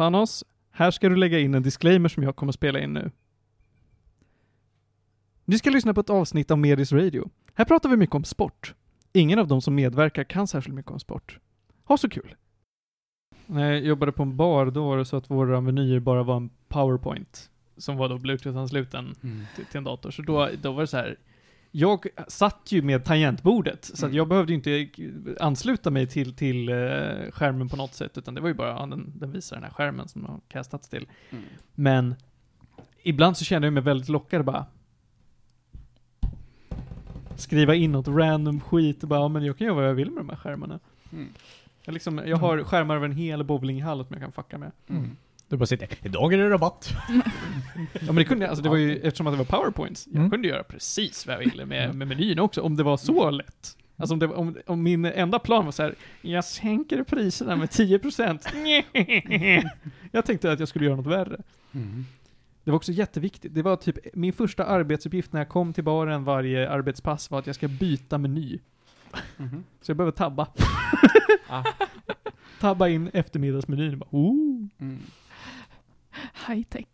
Panos, här ska du lägga in en disclaimer som jag kommer spela in nu. Ni ska lyssna på ett avsnitt av Medis Radio. Här pratar vi mycket om sport. Ingen av de som medverkar kan särskilt mycket om sport. Ha så kul! När jag jobbade på en bar, då var det så att våra menyer bara var en powerpoint. Som var då bluetooth-ansluten Mm. till, till en dator. Så då, då var det så här. Jag satt ju med tangentbordet, så Mm. jag behövde ju inte ansluta mig till, till eh, skärmen på något sätt, utan det var ju bara, ja, den, den visar den här skärmen som har kastats till. Mm. Men ibland så kände jag mig väldigt lockad bara skriva in något random skit och bara, ja men jag kan göra vad jag vill med de här skärmarna. Mm. Jag, liksom, jag har skärmar över en hel bowlinghall som jag kan fucka med. Mm. Du bara sitter, idag är det rabatt. Ja men det kunde jag, alltså det var ju, eftersom att det var powerpoints, jag Mm. kunde göra precis vad jag ville med, med menyn också, om det var så lätt. Alltså om, det, om, om min enda plan var så här, jag sänker priserna med 10%. jag tänkte att jag skulle göra något värre. Mm. Det var också jätteviktigt. Det var typ min första arbetsuppgift när jag kom till baren varje arbetspass var att jag ska byta meny. Mhm. Så jag behöver tabba. Ah. Tabba in eftermiddagsmenyn. Bara, Ooh. Mm. High tech.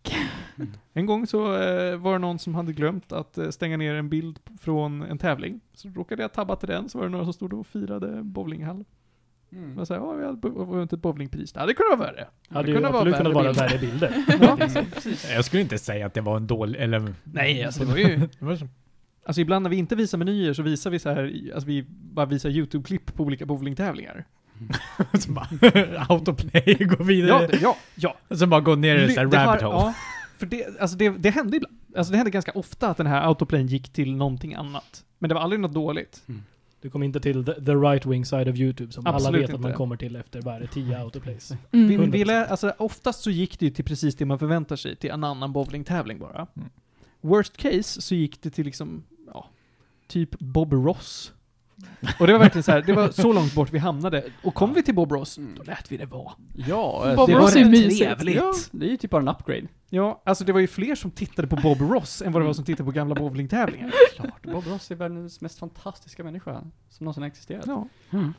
En gång så eh, var det någon som hade glömt att eh, stänga ner en bild från en tävling. Så råkade jag tabba till den, så var det några som stod och firade bowlinghall. Mm. Och så här, ja, vi hade bo- vunnit ett bowlingpris. Det hade kunnat vara värre. Ju kunnat vara absolut kunnat vara värre bilder. Ja, precis. Jag skulle inte säga att det var en dålig, eller... Nej, alltså det var ju... Det Alltså ibland när vi inte visar menyer så visar vi så här, alltså vi bara visar YouTube-klipp på olika bowlingtävlingar. som bara, autoplay, gå vidare. Ja, ja, ja. Som bara går ner i det har- rabbit hole. Ja, för det, alltså det, det hände ibland. Alltså det hände ganska ofta att den här autoplayen gick till någonting annat. Men det var aldrig något dåligt. Du kom inte till the, the right wing side of YouTube som alla Absolut vet att man inte. kommer till efter varje 10 autoplays. Mm. Vi, vi 100%. lä, alltså oftast så gick det ju till precis det man förväntar sig, till en annan bowlingtävling bara. Mm. Worst case så gick det till liksom, ja, typ Bob Ross. Och det var verkligen så här, det var så långt bort vi hamnade. Och kom vi till Bob Ross, Mm. då lät vi det vara. Ja, Bob det Ross var är mysigt. trevligt. Ja, det är ju typ bara en upgrade. Ja, alltså det var ju fler som tittade på Bob Ross än vad det var som tittade på gamla bowlingtävlingar. Klart. Bob Ross är världens mest fantastiska människa som någonsin har existerat. Ja. Mm.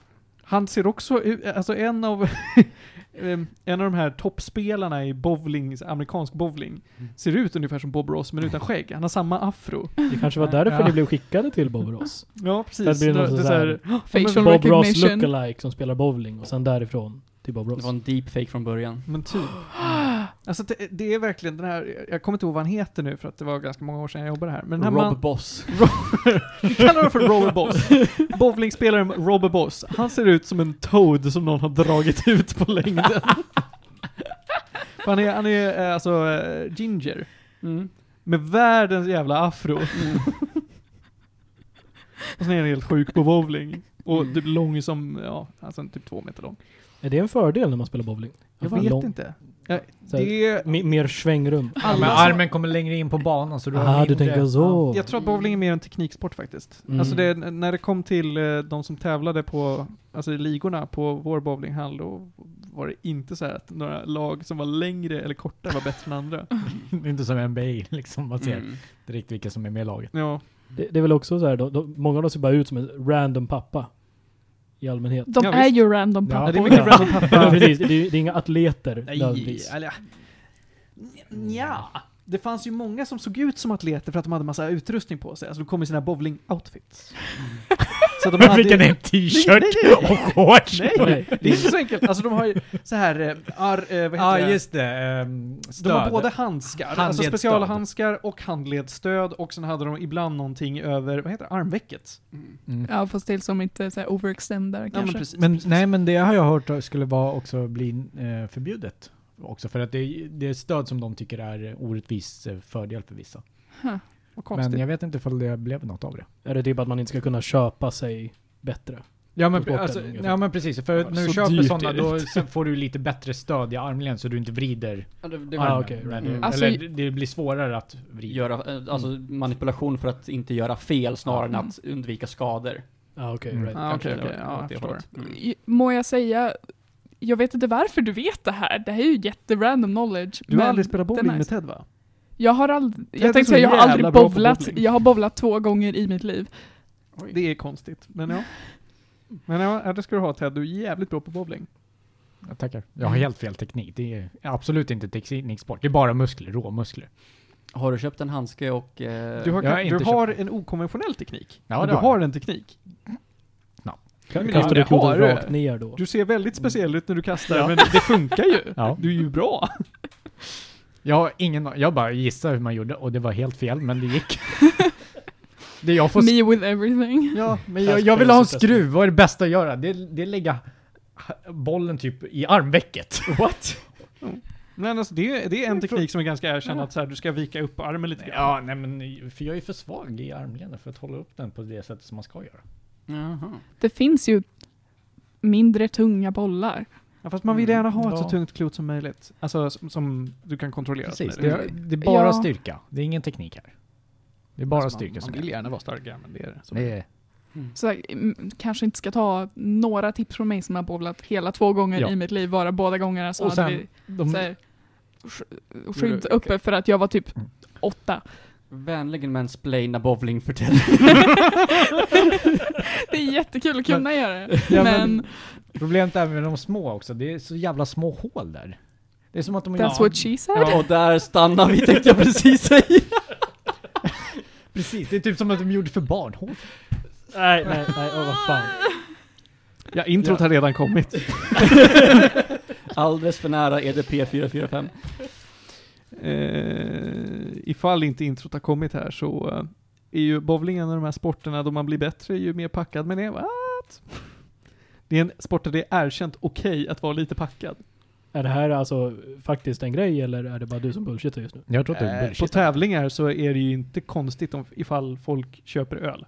Han ser också ut, alltså en av, en av de här toppspelarna i bowling, amerikansk bowling, Mm. ser ut ungefär som Bob Ross men utan skägg. Han har samma afro. Det kanske var därför Ja. ni blev skickade till Bob Ross. Ja, precis. Där blir det något är så här, här- "Ja, Facial Bob Ross lookalike som spelar bowling och sen därifrån till Bob Det Ross. var en deepfake från början. Men typ. Alltså det, det är verkligen den här, jag kommer inte ihåg vad han heter nu för att det var ganska många år sedan jag jobbade här. Men den här Rob man, Boss. vi kallar honom för Robber Boss. Bowlingspelaren Robber Boss. Han ser ut som en toad som någon har dragit ut på längden. För han är, han är eh, alltså eh, ginger. Mm. Med världens jävla afro. Mm. Och sen är han helt sjuk på bowling. Och typ lång som, ja, alltså typ två meter lång. Är det en fördel när man spelar bowling? Jag man vet lång- inte. Ja, det Mer svängrum. Ja, alla men armen kommer längre in på banan så du har Ah, du mindre- tänker så. Jag tror att bowling är mer en tekniksport faktiskt. Mm. Alltså det, när det kom till eh, de som tävlade på, alltså i ligorna på vår bowlinghall, då var det inte så här att några lag som var längre eller kortare var bättre än andra. Det är inte som NBA liksom, man ser Mm. direkt vilka som är med i laget. Ja. Det, det är väl också så här, då, då, många av dem ser bara ut som en random pappa. I allmänhet. De Ja, är visst. ju random Ja, Ja, pappor. det är mycket random pappa. precis, det, är, det är inga atleter Nej, eller ja. Det fanns ju många som såg ut som atleter för att de hade massa utrustning på sig. Alltså de kom i sina bowling-outfits. Så de Fick en Nej, t-shirt nej, nej. och shorts! Nej, det är inte så enkelt. Alltså de har ju så här, eh, ar, eh, vad heter Ja, det? just det. Um, De har både handskar, alltså specialhandskar och handledsstöd och sen hade de ibland någonting över, vad heter det, armvecket. Mm. Mm. Ja, fast till som inte så här overextendar Ja men kanske. precis. Men precis. nej, men det har jag hört skulle vara också bli eh, förbjudet. Också för att det, är- det är stöd som de tycker är orättvis eh, fördel för vissa. Huh. Men jag vet inte ifall det blev något av det. Är det typ att man inte ska kunna köpa sig bättre? Ja men, alltså, ja men precis, för Ja, när du så köper sådana då får du lite bättre stöd i armleden så du inte vrider Ja, det, det Ah, okej. Eller- Mm. Alltså- Eller det blir svårare att vrida. göra, eh, alltså manipulation för att inte göra fel snarare än Mm. att undvika skador. Ja, okej, Mm. right. Ja, okej, Kanske okej. det Ja, var jag åt det förstår. Mm. I- Må jag säga, jag vet inte varför du vet det här. Det här är ju jätterandom knowledge. Du har men aldrig spelat bowling med. Ted va? Jag har aldrig, jag tänkte säga, jag har aldrig bowlat. Jag har bowlat två gånger i mitt liv. Det är konstigt, men ja. Men ja, det ska du ha Ted, du är jävligt bra på bowling. Jag tackar. Jag har helt fel teknik. Det är absolut inte tekniksport. Det är bara muskler, råmuskler. Har du köpt en handske och... Eh, Du har, du har en okonventionell teknik. Ja, du har har en teknik. Ka- Men Kastar det du klotet har- rakt ner då? Du ser väldigt speciell ut när du kastar, Ja. men det funkar ju. Ja. Du är ju bra. Jag har ingen Jag bara gissade hur man gjorde och det var helt fel, men det gick. det jag får... Me with everything. Ja, men jag, jag vill ha en skruv. Vad är det bästa att göra? Det, det är lägga bollen typ i armvecket. What? Men alltså, det, det är en teknik som är ganska erkänd, att så här, du ska vika upp armen lite grann. Ja, nej men för jag är för svag i armleden för att hålla upp den på det sättet som man ska göra. Jaha. Det finns ju mindre tunga bollar. Ja, fast man vill gärna ha ett så tungt klot som möjligt. Alltså som, som du kan kontrollera. Precis, det är, det är bara Ja. styrka. Det är ingen teknik här. Det är bara Alltså, styrka man, som man vill gärna vara starkare, men det är det. Så. Det är, Så jag, mm, kanske inte ska ta några tips från mig som har bowlat hela två gånger Ja. i mitt liv, bara båda gångerna så Och hade sen, vi de, så här, skydd uppe för att jag var typ Mm. åtta. Vänligen mansplaina bowling för dig. Det är jättekul att kunna göra det. Ja, men, men- Problemet är med de små också, det är så jävla små hål där. Det är som att de that's what she said. Och där stannar vi tänkte jag precis säga. Precis, det är typ som att de gjorde för barnhål. Nej, nej, nej, åh vad fan. Ja, introt har redan kommit. Alldeles för nära EDP 445. Eh, ifall inte introt har kommit här så eh, är ju bowling en av de här sporterna då man blir bättre ju mer packad man är. What? Det är en sport där det är erkänt okej att vara lite packad. Är det här alltså faktiskt en grej eller är det bara du som bullshittar just nu? Jag tror att det är Eh, på bullshit. tävlingar så är det ju inte konstigt om, ifall folk köper öl.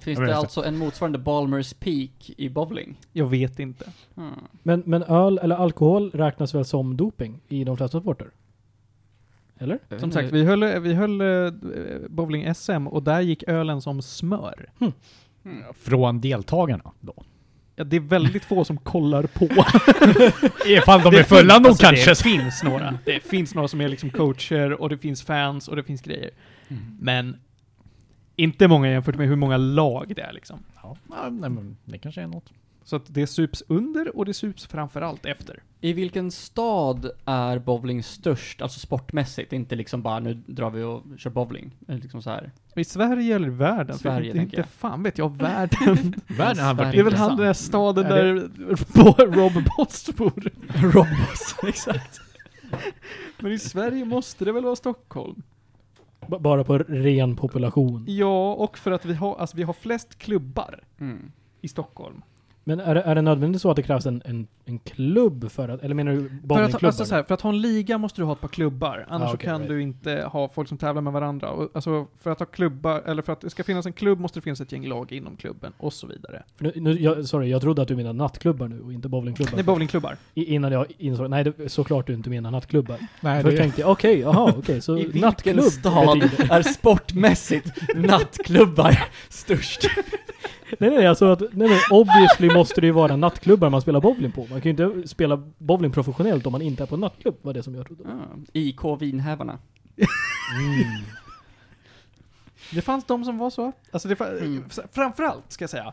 Finns Jag det alltså en motsvarande Balmers Peak i bowling? Jag vet inte. Hmm. Men, men öl eller alkohol räknas väl som doping i de flesta sporter? Eller? Som sagt, vi höll, vi höll eh, bowling-SM och där gick ölen som smör. Hmm. Från deltagarna då. Ja, det är väldigt få som kollar på. Ifall de Det är fulla nog alltså, kanske. Det finns några. Det finns några som är liksom coacher och det finns fans och det finns grejer. Mm. Men inte många jämfört med hur många lag det är liksom. Ja, ja, nej, men det kanske är något. Så att det sups under och det sups framförallt efter. I vilken stad är bowling störst, alltså sportmässigt? Inte liksom bara nu drar vi och kör bowling. Eller liksom så här. I Sverige eller världen? Sverige, inte, tänker inte jag. fan vet jag, världen. Världen har varit det är väl han den där staden Är där Bo- Rob Boss bor. Robbos, exakt. Men i Sverige måste det väl vara Stockholm? B- bara på ren population. Ja, och för att vi har, alltså vi har flest klubbar Mm. i Stockholm. Men är det, är det nödvändigt så att det krävs en, en, en klubb för att, eller menar du För att, bowlingklubbar? alltså så här, för att ha en liga måste du ha ett par klubbar, annars Ah, så okej, kan right. du inte ha folk som tävlar med varandra. Och, alltså för att ha klubbar, eller för att det ska finnas en klubb måste det finnas ett gäng lag inom klubben, och så vidare. För nu, nu, jag, sorry, jag trodde att du menade nattklubbar nu och inte bowlingklubbar. Det är bowlingklubbar. I, innan jag insåg, nej det, såklart du inte menar nattklubbar. Nej, Först det, tänkte jag, okej, jaha, okej, så I vilken nattklubb stad betyder... är sportmässigt nattklubbar störst? Nej nej, alltså att, nej men obviously måste det ju vara nattklubbar man spelar bowling på. Man kan ju inte spela bowling professionellt om man inte är på en nattklubb, var det som jag trodde. Ah, IK Vinhävarna. Mm. Det fanns de som var så. Alltså det, fa- Mm. Framförallt, ska jag säga,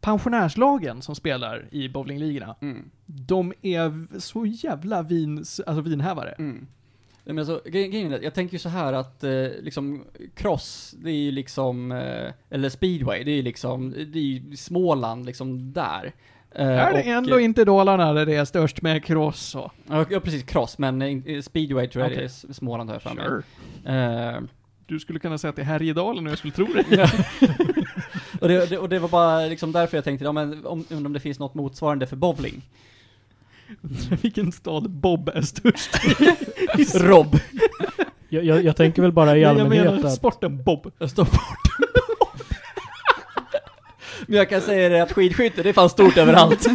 pensionärslagen som spelar i bowlingligorna, Mm. de är så jävla vins, alltså vinhävare. Mm. Nej, Men alltså, gre- grejen jag tänker ju så här att eh, liksom cross, det är ju liksom, eh, eller speedway, det är ju liksom, det är ju Småland liksom där. Eh, är det och- ändå inte Dalarna där det är störst med cross och... Ja, precis, cross, men eh, in- speedway tror jag Okej. det är Småland jag för mig. Sure. Eh, Du skulle kunna säga att det är Härjedalen och jag skulle tro det. och, det, det, och det var bara liksom därför jag tänkte, ja men om, om det finns något motsvarande för bowling. Vilken stad Bob är störst Rob. Jag, jag, jag tänker väl bara i Nej, jag allmänhet menar att... sporten Bob. Jag står bort. Men jag kan säga det att skidskytte, det är fan stort överallt.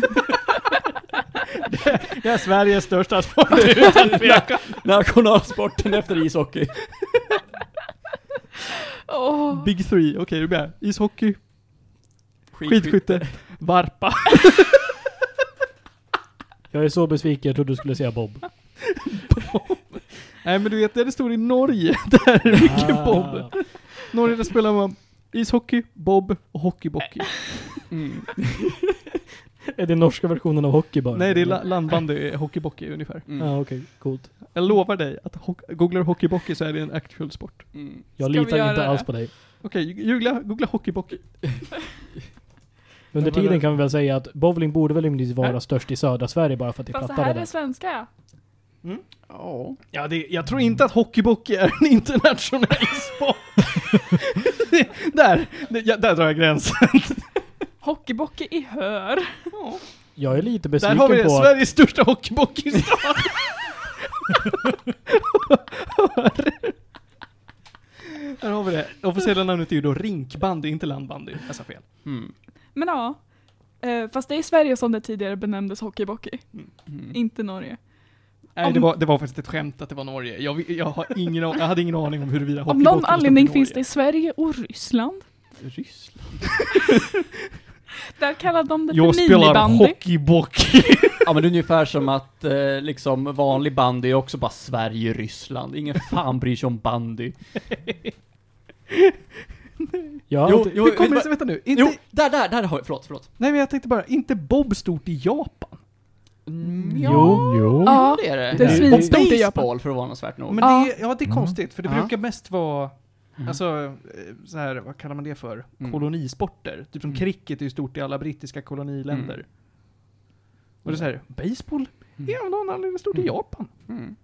Det är Sveriges största sport utan tvekan. Nationalsporten efter ishockey. Åh. Big three, okej du är med. Ishockey, skidskytte, varpa. Jag är så besviken, jag trodde du skulle säga Bob. Nej men du vet, det står i Norge, där är det mycket Ah. Bob. Norge där spelar man ishockey, bob och hockeybockey. Mm. Är det norska versionen av hockey bara? Nej, det är la- landbandy, hockeybockey ungefär. Mm. Ja, okej. Coolt. Jag lovar dig att ho- googlar du hockeybockey så är det en actual sport. Mm. Jag Ska litar inte alls på dig. Okej, googla, googla hockeybockey. Under tiden kan vi väl säga att bowling borde väl rimligtvis vara störst i södra Sverige bara för att det är Fast det plattare här där. är svenska. Ja. Ja, det, jag tror inte att hockeybockey är en internationell sport. Det- där, det, ja, där drar jag gränsen. Hockeybockey i hör. Ja. Jag är lite Där besviken har vi det, på att Sveriges största hockeybockeystad. Där har vi det. Officiella namnet är ju då rinkbandy, inte landbandy. Jag sa fel. Mm. Men ja. Eh, fast det är i Sverige som det tidigare benämndes hockeybockey. Mm. Inte Norge. Nej, Om- det var, det var faktiskt ett skämt att det var Norge. Jag, jag, har ingen, jag hade ingen aning om huruvida Av hockeybockey någon stort i anledning finns det i Sverige och Ryssland. Ryssland? Där kallar de det Jag för spelar minibandy. hockeybockey. Ja men det är ungefär som att eh, liksom vanlig bandy är också bara Sverige, Ryssland. Ingen fan bryr sig om bandy. har Jo, Hur jo, kommer det sig, vänta nu, inte, Jo, där, där, där har jag, förlåt, förlåt. nej men jag tänkte bara, inte bob stort i Japan? Mm, Jo, jo. Ja, det är det. det är svinstort i Baseball Japan. förvånansvärt nog. Men Ja. det, är- ja det är Mm. konstigt, för det Ja. brukar mest vara, Mm. alltså, eh, så här, vad kallar man det för? Mm. Kolonisporter. Typ som Mm. cricket är ju stort i alla brittiska koloniländer. Och det är så här, baseball? Mm. är av någon anledning stort i Mm. Japan. Mm.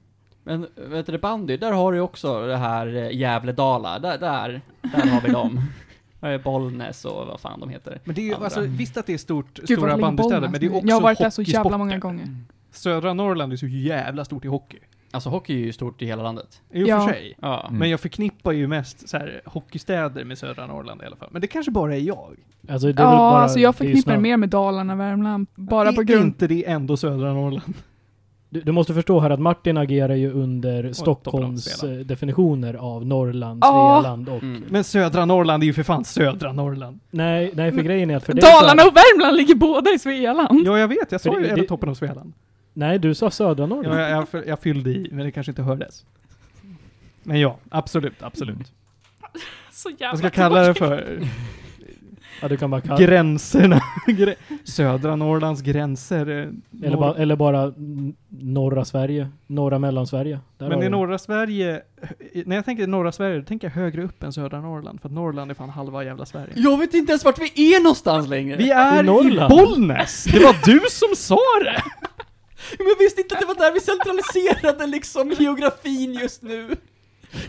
Men vet du, bandy, där har du också det här eh, Gävle-Dala. Där, där, där har vi dem. Där är Bollnäs och vad fan de heter. Men det är ju, Andra. alltså visst att det är stort, Gud, stora bandystäder, men det är också Jag har varit där så jävla många gånger. Södra Norrland är så jävla stort i hockey. Alltså hockey är ju stort i hela landet. I och Ja. för sig. Ja. Mm. Men jag förknippar ju mest så här, hockeystäder med södra Norrland i alla fall. Men det kanske bara är jag. Alltså, det är väl Ja, bara, alltså jag är förknippar snarare- mer med Dalarna, Värmland. Bara är på grund... inte det ändå södra Norrland? Du, du måste förstå här att Martin agerar ju under Stockholms eh, definitioner av Norrland. Svealand och... Mm. Men södra Norrland är ju för fan södra Norrland. Nej, nej för grejen är att för dig så är- Dalarna och Värmland ligger båda i Svealand. Ja, jag vet. Jag För sa ju det- det- toppen av Svealand. Nej, du sa södra Norrland. Ja, jag, jag, jag fyllde i, men det kanske inte hördes. Men ja, absolut, absolut. Så jävla Jag ska kalla det för Ja, du kan bara kalla... gränserna. Södra Norrlands gränser. eh, Eller, norr- bara, eller bara norra Sverige, norra Mellansverige. Där Men i norra Sverige, när jag tänker norra Sverige, då tänker jag högre upp än södra Norrland. För att Norrland är fan halva jävla Sverige. Jag vet inte ens vart vi är någonstans längre. Vi är I i. Bollnäs! Det var du som sa det! Men jag visste inte att det var där vi centraliserade liksom geografin just nu.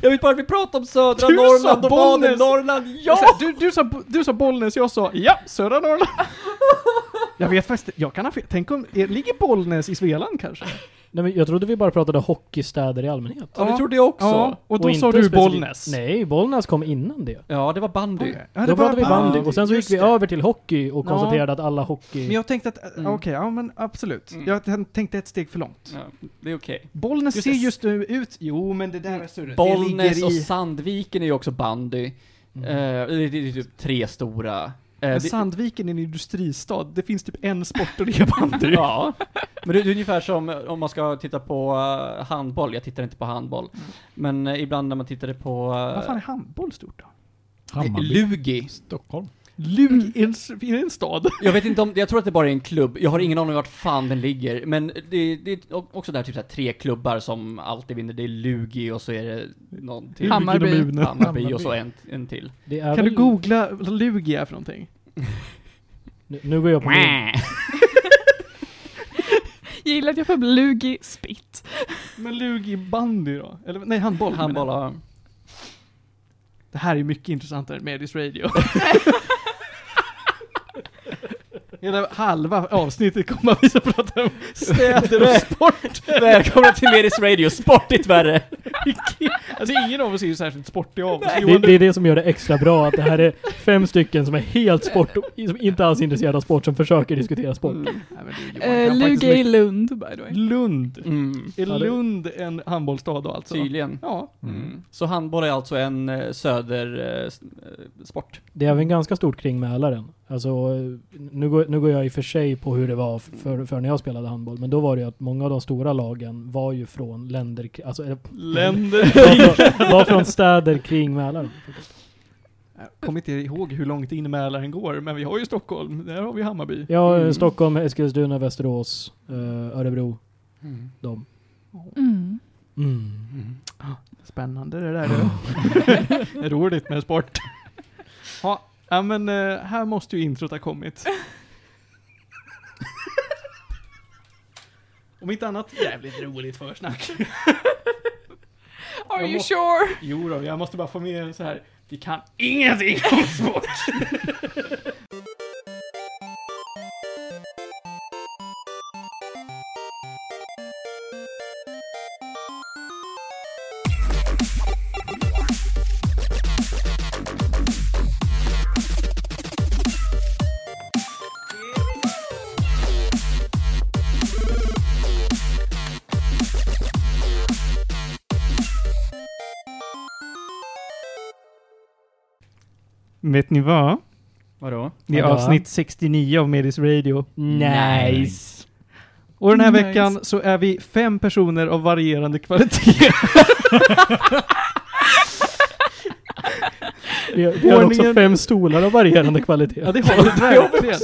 Jag vet bara att vi pratar om södra Du Norrland och Bollnäs. Norrland. Ja! Du, du, sa, du sa Bollnäs, jag sa ja, södra Norrland. Jag vet faktiskt jag kan ha fel. Tänk om, ligger Bollnäs i Svealand kanske? Nej, men jag trodde vi bara pratade hockeystäder i allmänhet. Ja, det trodde jag också. Ja, och då Och sa du Bollnäs. Nej, Bollnäs kom innan det. Ja, det var bandy. Okej. Ja, Då det var pratade vi bandy och sen så gick vi det. över till hockey och Ja. konstaterade att alla hockey... Men jag tänkte att, Mm. okej, ja men absolut. Mm. Jag tänkte ett steg för långt. Ja, det är okej. Bollnäs Just ser det. just nu ut, jo men det där är surret. Bollnäs det ligger och i, Sandviken är ju också bandy. Mm. Eh, det, det är typ tre stora. Eh, det- Sandviken är en industristad, det finns typ en sport och det är bandy. Ja, men det är ungefär som om man ska titta på eh, handboll, jag tittar inte på handboll. Men eh, ibland när man tittade på... Vad fan är handboll stort då? Hammarby. Lugi. Stockholm. Lug Mm. i en, i en stad. Jag vet inte om, jag tror att det bara är en klubb, jag har ingen aning om vart fan den ligger. Men det, det är också där typ så här, tre klubbar som alltid vinner, det är Lugi och så är det någon till. Hammarby. Mune. Hammarby och så en, en till. Det är Kan du väl- googla vad Lugi är för någonting? Nu, nu går jag på min. Jag gillar att jag får Lugi Spitt. Men Lugi bandy då? Eller nej, handboll. Handboll, ja. Det här är mycket intressantare än Medis Radio. Hela halva avsnittet kommer att vi ska prata om städer och sport. Välkomna till Medis Radio, sportigt värre! Alltså ingen av oss är ju särskilt sportig av oss. Det, det är det som gör det extra bra, att det här är fem stycken som är helt sport, som inte alls är intresserade av sport, som försöker diskutera sport. Nej, faktiskt Lugi i. Lund, by the way. Lund. Mm, Är Lund en handbollsstad då alltså? tydligen. Ja. Mm. Så handboll är alltså en eh, södersport. Det är även ganska stort kring Mälaren. Alltså, eh, nu går, nu går jag i och för sig på hur det var för, för när jag spelade handboll, men då var det ju att många av de stora lagen var ju från länder, alltså, eh, Länder. var, var från städer kring Mälaren. Jag kommer inte ihåg hur långt in i Mälaren går, men vi har ju Stockholm, där har vi Hammarby. Ja, Mm. Stockholm, Eskilstuna, Västerås, eh, Örebro, Mm. de. Mm. Mm. Spännande det där du. Roligt med sport. Ja, ja men eh, här måste ju introt ha kommit. Om inte annat jävligt roligt försnack. Are Jag you sure? Jo då, jag måste bara få med så här. Vi kan ingenting om sport. Vet ni vad? Vadå? Det är Vadå? avsnitt 69 av Medis Radio. Nice. Och den här Nice. veckan så är vi fem personer av varierande kvalitet. Vi, har- vi har också fem stolar av varierande kvalitet. Ja, det har vi verkligen.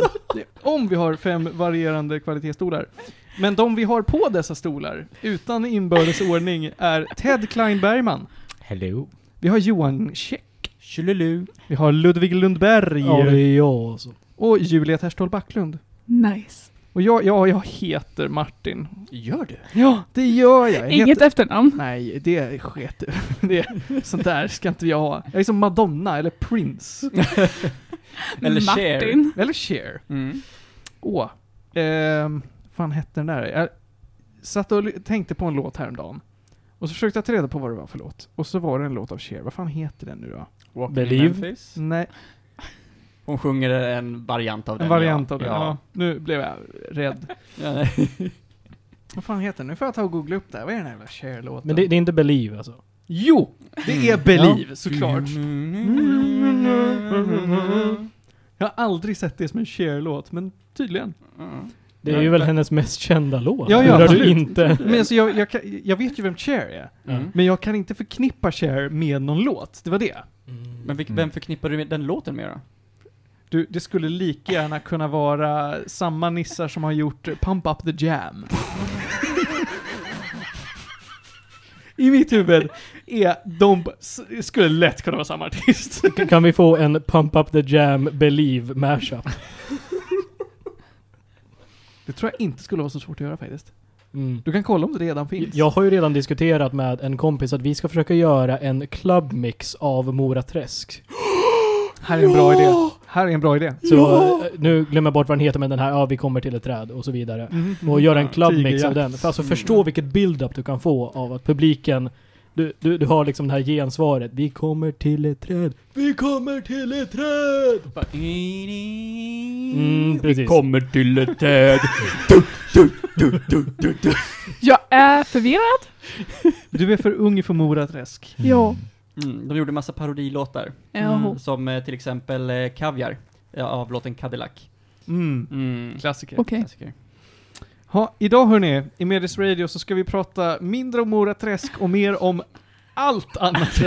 Om vi har fem varierande kvalitetsstolar. Men de vi har på dessa stolar, utan inbördes ordning, är Ted Klein Bergman. Hello. Vi har Johan Käck. Tjolulu. Vi har Ludvig Lundberg. Ja, det är jag alltså. Och Julia Terstol Backlund. Nice. Och jag, ja, jag heter Martin. Gör du? Ja, det gör jag. jag Inget heter... efternamn. Nej, det sket du. det, Sånt där ska inte jag ha. Jag är som Madonna eller Prince. Eller Cher. Martin. Eller Cher. Mm. Åh. Ehm, fan hette den där? Jag satt och tänkte på en låt häromdagen. Och så försökte jag ta reda på vad det var för låt. Och så var det en låt av Cher. Vad fan heter den nu då? Walking Believe. in Memphis. Nej, Hon sjunger en variant av den. en variant ja. av den. Ja. Nu blev jag rädd. Ja. Vad fan heter den? Nu får jag ta och googla upp det här. Vad är den här jävla Cher-låten? Men det, det är inte Believe alltså. Jo! Det är Believe, såklart. Jag har aldrig sett det som en Cher-låt, men tydligen. Mm. Det är Ja, ju väl hennes mest kända låt. Ja, ja, Hur har du inte... Men alltså, jag, jag, kan, jag vet ju vem Cher är. Mm. Men jag kan inte förknippa Cher med någon låt. Det var det. Men vilk, vem förknippar du med den låten med då? Du, det skulle lika gärna kunna vara samma nissar som har gjort Pump Up The Jam. I mitt huvud är de, skulle lätt kunna vara samma artist. Kan vi få en Pump Up The Jam Believe mashup? Det tror jag inte skulle vara så svårt att göra faktiskt. Mm. Du kan kolla om det redan finns. Jag har ju redan diskuterat med en kompis att vi ska försöka göra en clubmix av Mora Träsk. Här är en bra idé. Här är en bra idé. Så eh, nu glömmer jag bort vad den heter men den här, ja vi kommer till ett träd och så vidare. Mhm. Och göra en Ja, clubmix av den. För alltså Mm. förstå vilket build-up du kan få av att publiken du, du, du har liksom det här gensvaret. Vi kommer till ett träd. Vi kommer till ett träd! Mm, precis. Kommer till ett träd. Jag är förvirrad. Du är för ung för Mora Träsk. Ja. Mm, de gjorde massa parodilåtar. Jaha. Som eh, till exempel eh, Kaviar. Ja, av låten Cadillac. Mm. Mm. Klassiker. Okej. Klassiker. Ha, idag hörni, i Medis Radio så ska vi prata mindre om Mora Träsk och mer om allt annat.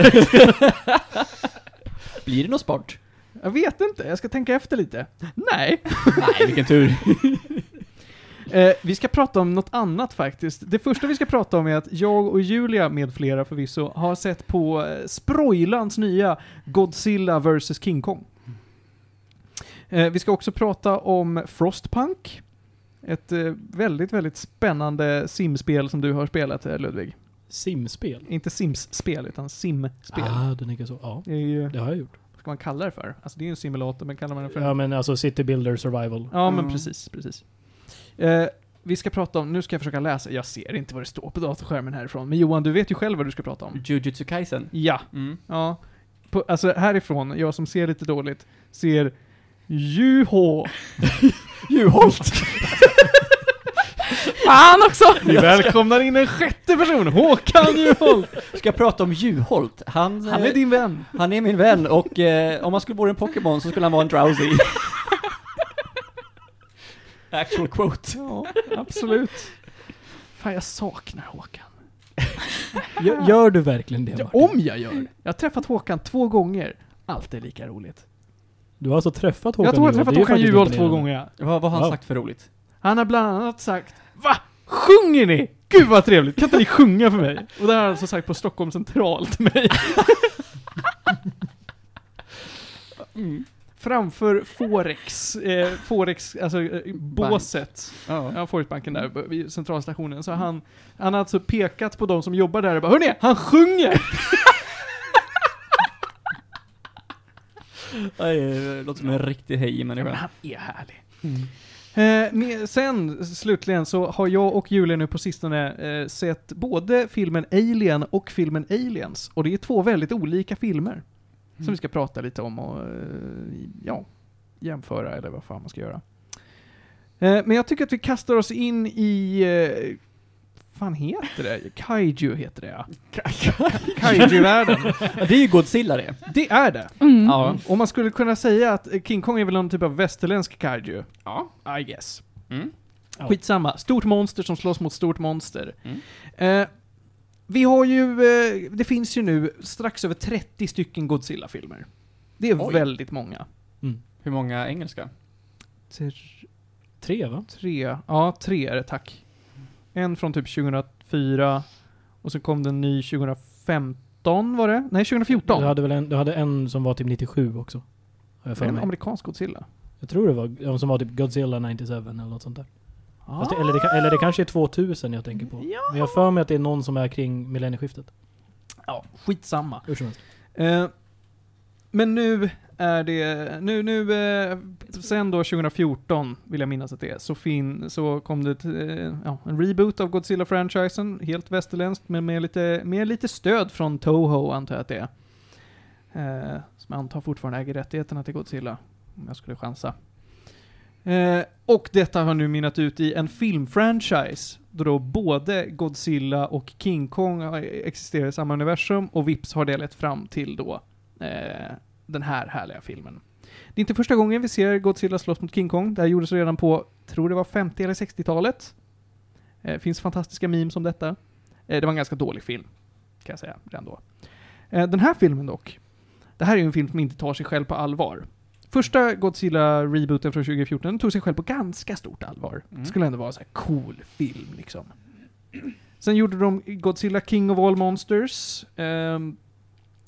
Blir det någon sport? Jag vet inte, jag ska tänka efter lite. Nej. Nej, vilken tur. Eh, vi ska prata om något annat faktiskt. Det första vi ska prata om är att jag och Julia, med flera förvisso, har sett på eh, Sproilans nya Godzilla vs King Kong. Eh, vi ska också prata om Frostpunk. Ett eh, väldigt, väldigt spännande simspel som du har spelat eh, Ludvig. Simspel. Inte Sims-spel, utan simspel. Ah, den är så. Ja, Det ju, det har jag gjort. vad ska man kalla det för? Alltså det är ju en simulator, men kallar man det för... Ja men alltså City Builder Survival. Ja, men Mm. precis, precis. Eh, vi ska prata om, nu ska jag försöka läsa, jag ser inte vad det står på datorskärmen härifrån, men Johan, du vet ju själv vad du ska prata om. Jujutsu Kaisen. Ja, Mm. ja. På, alltså härifrån, jag som ser lite dåligt, ser Juho. Juholt! Fan också! Vi välkomnar in en sjätte person, Håkan Juholt. Ska jag prata om Juholt? Han, Han är eh, din vän. han är min vän och eh, om man skulle vara en Pokémon så skulle han vara en Drowsy. Actual quote. Ja, absolut. Fan, jag saknar Håkan. Gör, gör du verkligen det? Ja, Martin? om jag gör. Jag har träffat Håkan två gånger. alltid lika roligt. Du har alltså träffat Håkan Jag tror jag har Juholt. träffat Håkan Juholt två gånger. ja. Vad, vad har han Wow. sagt för roligt? Han har bland annat sagt Va? Sjunger ni? Gud vad trevligt, kan inte ni sjunga för mig? Och det har han alltså sagt på Stockholm central till mig. Mm. Framför Forex, eh, Forex, alltså eh, båset. Ja. Ja, Forexbanken där vid centralstationen. Så han, han har alltså pekat på de som jobbar där och bara Hörni, han sjunger! Nej, Det låter som en riktig hej Ja, men människa. han är härlig. Eh, med, sen slutligen så har jag och Julia nu på sistone eh, sett både filmen Alien och filmen Aliens. Och det är två väldigt olika filmer. Som vi ska prata lite om och eh, ja, jämföra eller vad fan man ska göra. Eh, men jag tycker att vi kastar oss in i eh, fan heter det? Kaiju heter det ja. Kaiju-världen. Det är ju Godzilla det. Det är det. Mm. Ja. Och man skulle kunna säga att King Kong är väl någon typ av västerländsk kaiju. Ja. I guess. Mm. Skitsamma. Stort monster som slåss mot stort monster. Mm. Eh, vi har ju, eh, det finns ju nu strax över 30 stycken Godzilla-filmer. Det är Oj. väldigt många. Hur många engelska? Tre, Tre va? tre, ja tre är det tack. En från typ 2004, och så kom den ny 2015 var det? Nej, 2014. Du hade väl en, du hade en som var typ 97 också? Har jag för en mig. amerikansk Godzilla. Jag tror det var, ja, som var typ Godzilla 97 eller något sånt där. Ah. Det, eller, det, eller det kanske är 2000 jag tänker på. Ja. Men jag har för mig att det är någon som är kring millennieskiftet. Ja, skitsamma. Hur som helst. Eh, men nu är det, nu, nu, eh, sen då 2014 vill jag minnas att det är, så, fin, så kom det eh, ja, en reboot av Godzilla-franchisen, helt västerländskt, men med lite, med lite stöd från Toho antar jag att det är. Eh, som jag antar fortfarande äger rättigheterna till Godzilla, om jag skulle chansa. Eh, och detta har nu mynnat ut i en filmfranchise, då då både Godzilla och King Kong eh, existerar i samma universum, och vips har det lett fram till då eh, den här härliga filmen. Det är inte första gången vi ser Godzilla slåss mot King Kong. Det här gjordes redan på, tror det var 50 eller 60-talet. Eh, finns fantastiska memes om detta. Eh, det var en ganska dålig film, kan jag säga redan då. Eh, den här filmen dock, det här är ju en film som inte tar sig själv på allvar. Första Godzilla-rebooten från 2014 den tog sig själv på ganska stort allvar. Mm. Skulle ändå vara så här cool film liksom. Sen gjorde de Godzilla King of All Monsters. ehm,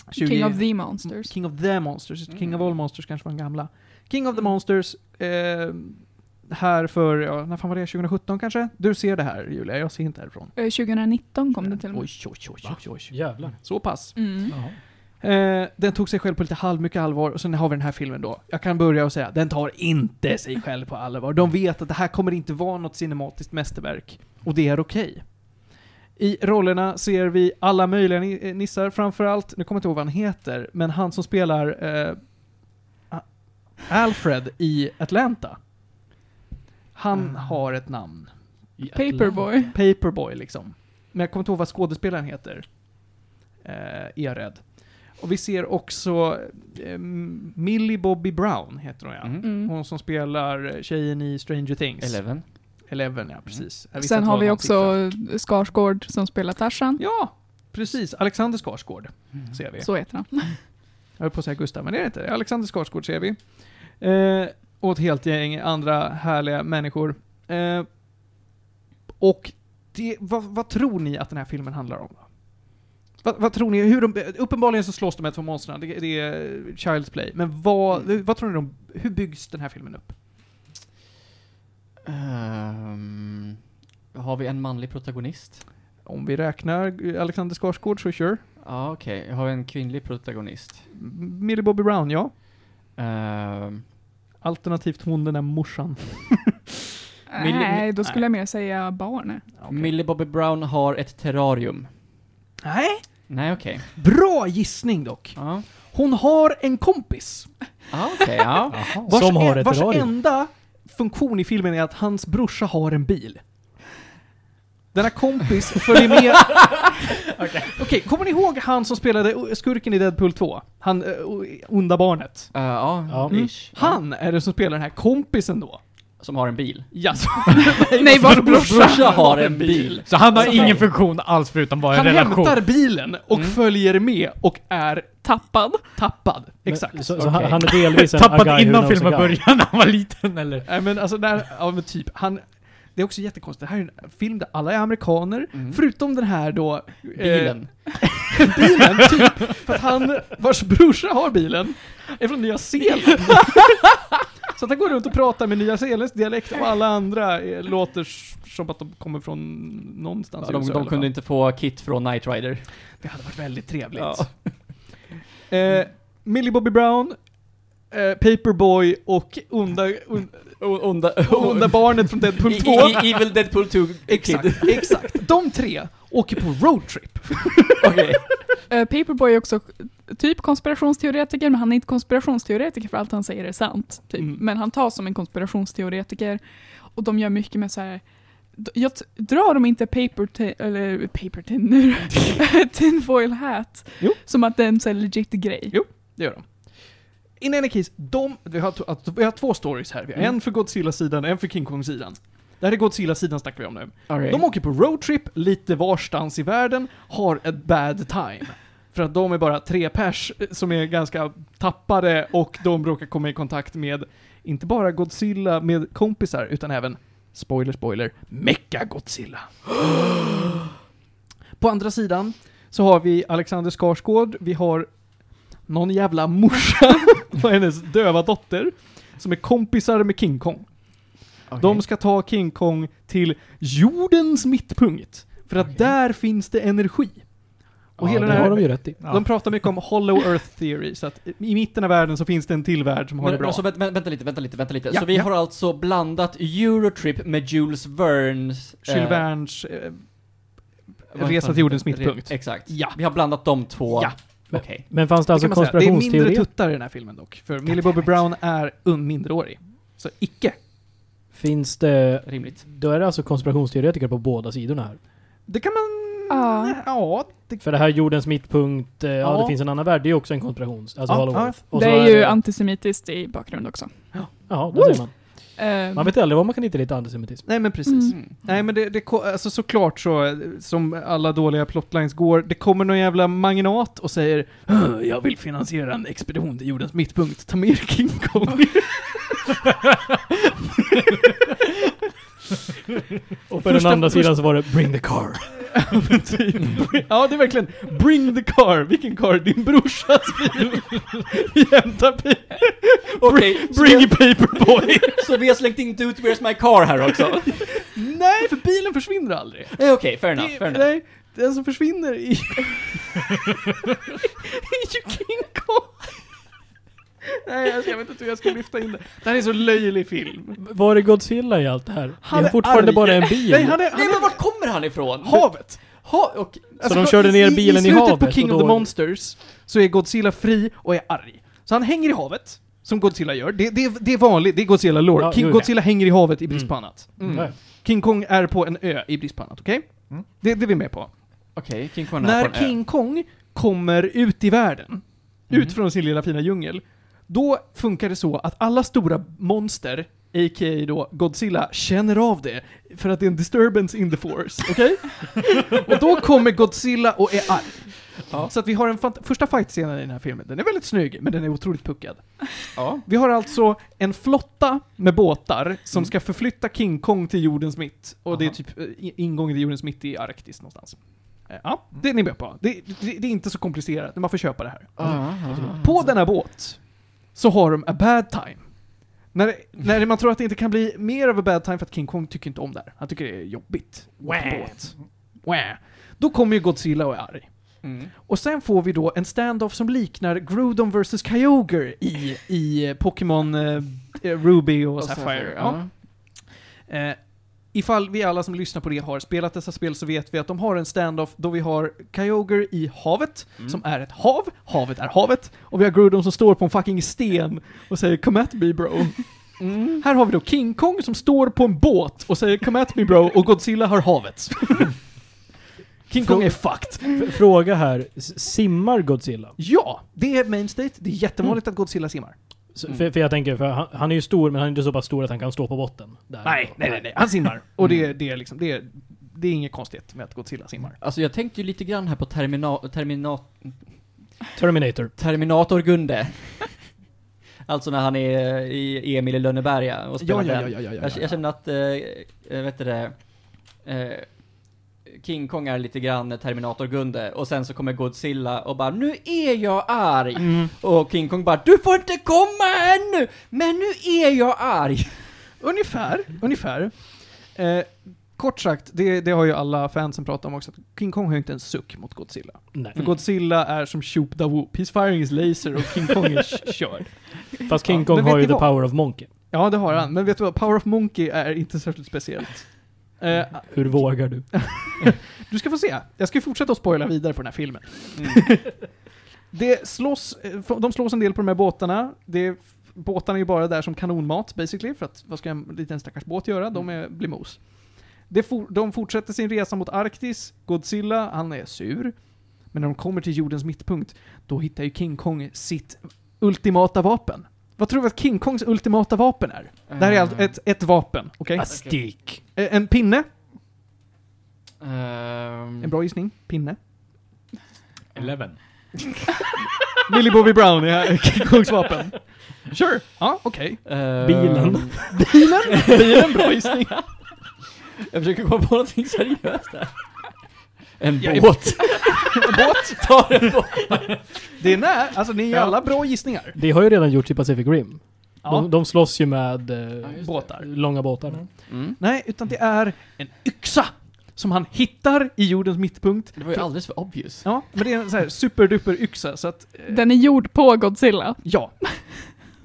20 King of the Monsters. King of the Monsters. King of Mm. All Monsters kanske var den gamla. King of the Monsters, eh, här för, ja, när fan var det? 2017 kanske? Du ser det här Julia, jag ser inte härifrån. Eh, 2019 kom det till och med. Oj, oj, oj, oj, oj. Jävlar. Så pass. Mm. Eh, den tog sig själv på lite halvmycket allvar, och sen har vi den här filmen då. Jag kan börja och säga, den tar inte sig själv på allvar. De vet att det här kommer inte vara något cinematiskt mästerverk. Och det är okej. I rollerna ser vi alla möjliga eh, nissar, framförallt, nu kommer jag inte ihåg vad han heter, men han som spelar eh, Alfred i Atlanta. Han har ett namn. Paperboy. Paperboy liksom. Men jag kommer inte ihåg vad skådespelaren heter. Eh, är jag rädd. Och vi ser också eh, Millie Bobby Brown, heter hon ja. Mm. Mm. Hon som spelar tjejen i Stranger Things. Eleven. Eleven, ja precis. Visste Sen det har vi också siffra. Skarsgård som spelar Tarzan. Ja, precis. Alexander Skarsgård Mm. ser vi. Så heter han. Jag höll på att säga Gustav, men det är det inte. Alexander Skarsgård ser vi. Eh, och ett helt gäng andra härliga människor. Eh, och det, vad, vad tror ni att den här filmen handlar om? Då? Vad, vad tror ni? Hur de, uppenbarligen så slåss de med två monstren, det, det är Child's Play. Men vad, vad tror ni de, hur byggs den här filmen upp? Ehm, har vi en manlig protagonist? Om vi räknar Alexander Skarsgård så kör. Ja, okej. Har vi en kvinnlig protagonist? Millie Bobby Brown, ja. Ehm, Alternativt hon den där morsan. Millie- Nej, då skulle jag mer säga barnet. Okej. Millie Bobby Brown har ett terrarium. Nej, Nej, okej. bra gissning dock. Ja, Hon har en kompis. ah, okej, ja. Vars, Som har ett vars terrarium. enda funktion i filmen är att hans brorsa har en bil. Denna kompis följer med... Okej, kommer ni ihåg han som spelade skurken i Deadpool 2? Han uh, onda barnet. Eh, ja, Ja. Mm. Han är det som spelar den här kompisen då. som har en bil. Jaså? Nej, vars brorsa? Brorsa har en bil. Så han har Så- ingen funktion alls förutom bara en Han relation. hämtar bilen och Mm. följer med och är Tappad. tappad. Men- Exakt. Så, så Okej. han, han är delvis en Tappad innan filmen började när han var liten eller? Nej men alltså, när, ja men typ, han... Det är också jättekonstigt, det här är en film där alla är amerikaner, Mm. förutom den här då... eh, Bilen. bilen, typ. För att han, vars brorsa har bilen, är från Nya Zeeland. Så att han går runt och pratar med Nya Zeeländsk dialekt och alla andra eh, låter som att de kommer från någonstans Ja, i de, USA de alla kunde inte få kit från Knight Rider. Det hade varit väldigt trevligt. Ja. Eh, Millie Bobby Brown, eh, Paperboy och onda, un, Onda, onda barnet från Deadpool 2. E- e- Evil Deadpool 2 Kid. Exakt, exakt. De tre åker på roadtrip. Okej. Eh, Paperboy är också typ konspirationsteoretiker, men han är inte konspirationsteoretiker för allt han säger är sant. Typ. Mm. Men han tas som en konspirationsteoretiker. Och de gör mycket med så här. Jag drar de inte paper eller paper tin nu Tinfoil hat. Jo. Som att det är en så här legit grej. Jo. Det gör de. In any case, de, vi, har, vi har två stories här. Vi Mm. en för Godzilla-sidan, en för King Kong-sidan. Det här är Godzilla-sidan snackar vi om nu. Okej. De åker på roadtrip lite varstans i världen, har ett bad time. För att de är bara tre pers eh, som är ganska tappade och de råkar komma i kontakt med, inte bara Godzilla med kompisar, utan även, spoiler spoiler, Mecha-Godzilla. på andra sidan så har vi Alexander Skarsgård, vi har någon jävla morsa och hennes döva dotter, som är kompisar med King Kong. Okej. De ska ta King Kong till jordens mittpunkt. För att Okej. där finns det energi. Och Ja, hela det den har här, de ju rätt i. Ja. de pratar mycket om Hollow Earth Theory, så att i mitten av världen så finns det en till värld som har Men, det bra. alltså, vänta, vänta lite, vänta lite, vänta lite. Ja, så vi ja. har alltså blandat Eurotrip med Jules Vernes... Jules eh, Vernes eh, Resa till jordens det? mittpunkt. Exakt. Ja. Vi har blandat de två. Ja. Okej. Men fanns det Det, alltså man säga. det är mindre konspirationsteorier? tuttar i den här filmen dock. För Millie Bobby Brown är un mindreårig. Så icke. Finns det... Rimligt. Då är det alltså konspirationsteoretiker på båda sidorna här. Det kan man... Ja. Ja. Det, För det här jordens mittpunkt, eh, ja, Ja. det finns en annan värld, det är också en konspiration. Alltså Ja, ja. Det så är ju det- antisemitiskt i bakgrund också. Ja, det säger man. Eh, Man vet aldrig vad man kan hitta lite antisemitism. nej men precis. Mm. Nej men det, det, alltså såklart så, som alla dåliga plotlines går, det kommer någon jävla magnat och säger "Åh, Jag vill finansiera en expedition till jordens mittpunkt, ta med King Kong. Och för Första- den andra sidan så var det 'Bring the car'. Ja det är verkligen, bring the car, vilken car? Din brorsas bil. Vi hämtar bil. Okej, så, Bring a paperboy. så vi har slängt in Dude Where's My Car här också? Nej, för bilen försvinner aldrig. Eh, Okej, fair enough, fair enough. nej, den som försvinner i... är ju King Kong. Nej, alltså, jag vet inte hur jag ska lyfta in det. Det här är en så löjlig film. Var är Godzilla i allt det här? Han det är är fortfarande arg. bara en bil. Nej, han är... Han Nej är men vart kommer han ifrån? havet! Ha, och, Så de körde ner bilen i I slutet havet på King och of the då- Monsters så är Godzilla fri och är arg. Så han hänger i havet, som Godzilla gör. Det, det, det är vanligt, det är Godzilla lore. Ja, King jo, Godzilla hänger i havet i brist Mm. på annat. mm. Ja. King Kong är på en ö i brist på annat, okej? Mm. Det, det är vi med på. Okej, King Kong är När på en ö. King Kong kommer ut i världen, Mm. ut från sin lilla fina djungel, då funkar det så att alla stora monster, a.k.a. då Godzilla, känner av det. För att det är en disturbance in the force, okej? och då kommer Godzilla och är arg. Ja. Så att vi har en första fight-scenen i den här filmen, den är väldigt snygg, men den är otroligt puckad. Ja. Vi har alltså en flotta med båtar som Mm. ska förflytta King Kong till jordens mitt. Och det är Aha. typ eh, ingången till jordens mitt i Arktis någonstans. Eh, Ja, det är ni med på. Det, det, det är inte så komplicerat, man får köpa det här. Ah, På denna båt så har de a bad time. När, när man tror att det inte kan bli mer av a bad time för att King Kong tycker inte om det här. Han tycker det är jobbigt. Wah. Då kommer ju Godzilla och är arg. Mm. Och sen får vi då en standoff som liknar Groudon vs Kyogre i, i Pokémon eh, Ruby och, Och Sapphire. Ja. Eh, ifall vi alla som lyssnar på det har spelat dessa spel så vet vi att de har en standoff då vi har Kyogre i havet, Mm. som är ett hav, havet är havet, och vi har Groudon som står på en fucking sten och säger 'Come at me bro' Mm. Här har vi då King Kong som står på en båt och säger 'Come at me bro' och Godzilla har havet. King Kong är fucked. Fråga här, simmar Godzilla? Ja, det är main state. Det är jättevanligt att Godzilla simmar. Så, Mm. för, för jag tänker, för han, han är ju stor, men han är inte så pass stor att han kan stå på botten. Där. Nej, nej, nej, nej. Han simmar. Och det, det är liksom, det är, det är inget konstigt med att Godzilla simmar. Alltså jag tänkte ju lite grann här på Termina Termina Terminator. Terminator Gunde. alltså när han är i Emil i Lönneberga och spelar Ja, ja, den. ja, ja, ja, jag, ja. jag känner att, eh, eh, vet du det, eh, King Kong är lite grann Terminator Gunde och sen så kommer Godzilla och bara Nu är jag arg! Mm. Och King Kong bara Du får inte komma ännu! Men nu är jag arg! Ungefär, ungefär. Eh, kort sagt, det, det har ju alla fansen pratat om också, att King Kong har ju inte en suck mot Godzilla. Nej. För. Godzilla är som Shoop da Whoop, he's firing his laser och King Kong är körd. Fast King Ja, Kong men har ju the vad? power of monkey. Ja, det har han. Men vet du vad? Power of Monkey är inte särskilt speciellt. Eh, Hur vågar du? du ska få se. Jag ska fortsätta att spoila vidare för den här filmen. Mm. Det slåss, eh, de slåss en del på de här båtarna. Det, båtarna är ju bara där som kanonmat basically, för att vad ska en liten stackars båt göra? De är, blir mos. For, de fortsätter sin resa mot Arktis. Godzilla, han är sur. Men när de kommer till jordens mittpunkt, då hittar ju King Kong sitt ultimata vapen. Vad tror du att King Kongs ultimata vapen är? Det här är alltså ett, ett vapen, okej? A stick. Eh, En pinne, Ehm, en bra gissning. Pinne. Eleven. Millie Bobby Brown är King Kongs vapen. Sure, ja okej. ehm, Bilen. Bilen? Bilen, bra gissning. Jag försöker komma på någonting seriöst här. En Ja, båt. En båt. Ta en båt. Det är när, alltså ni är Ja. alla bra gissningar. Det har ju redan gjorts i Pacific Rim. Ja. De, de slåss ju med eh, just det. Båtar. långa båtar. Mm. Nej, utan det är en yxa som han hittar i jordens mittpunkt. Det var ju alldeles för obvious. Ja, men det är en sån här superduper yxa så att, eh, Den är gjord på Godzilla. ja.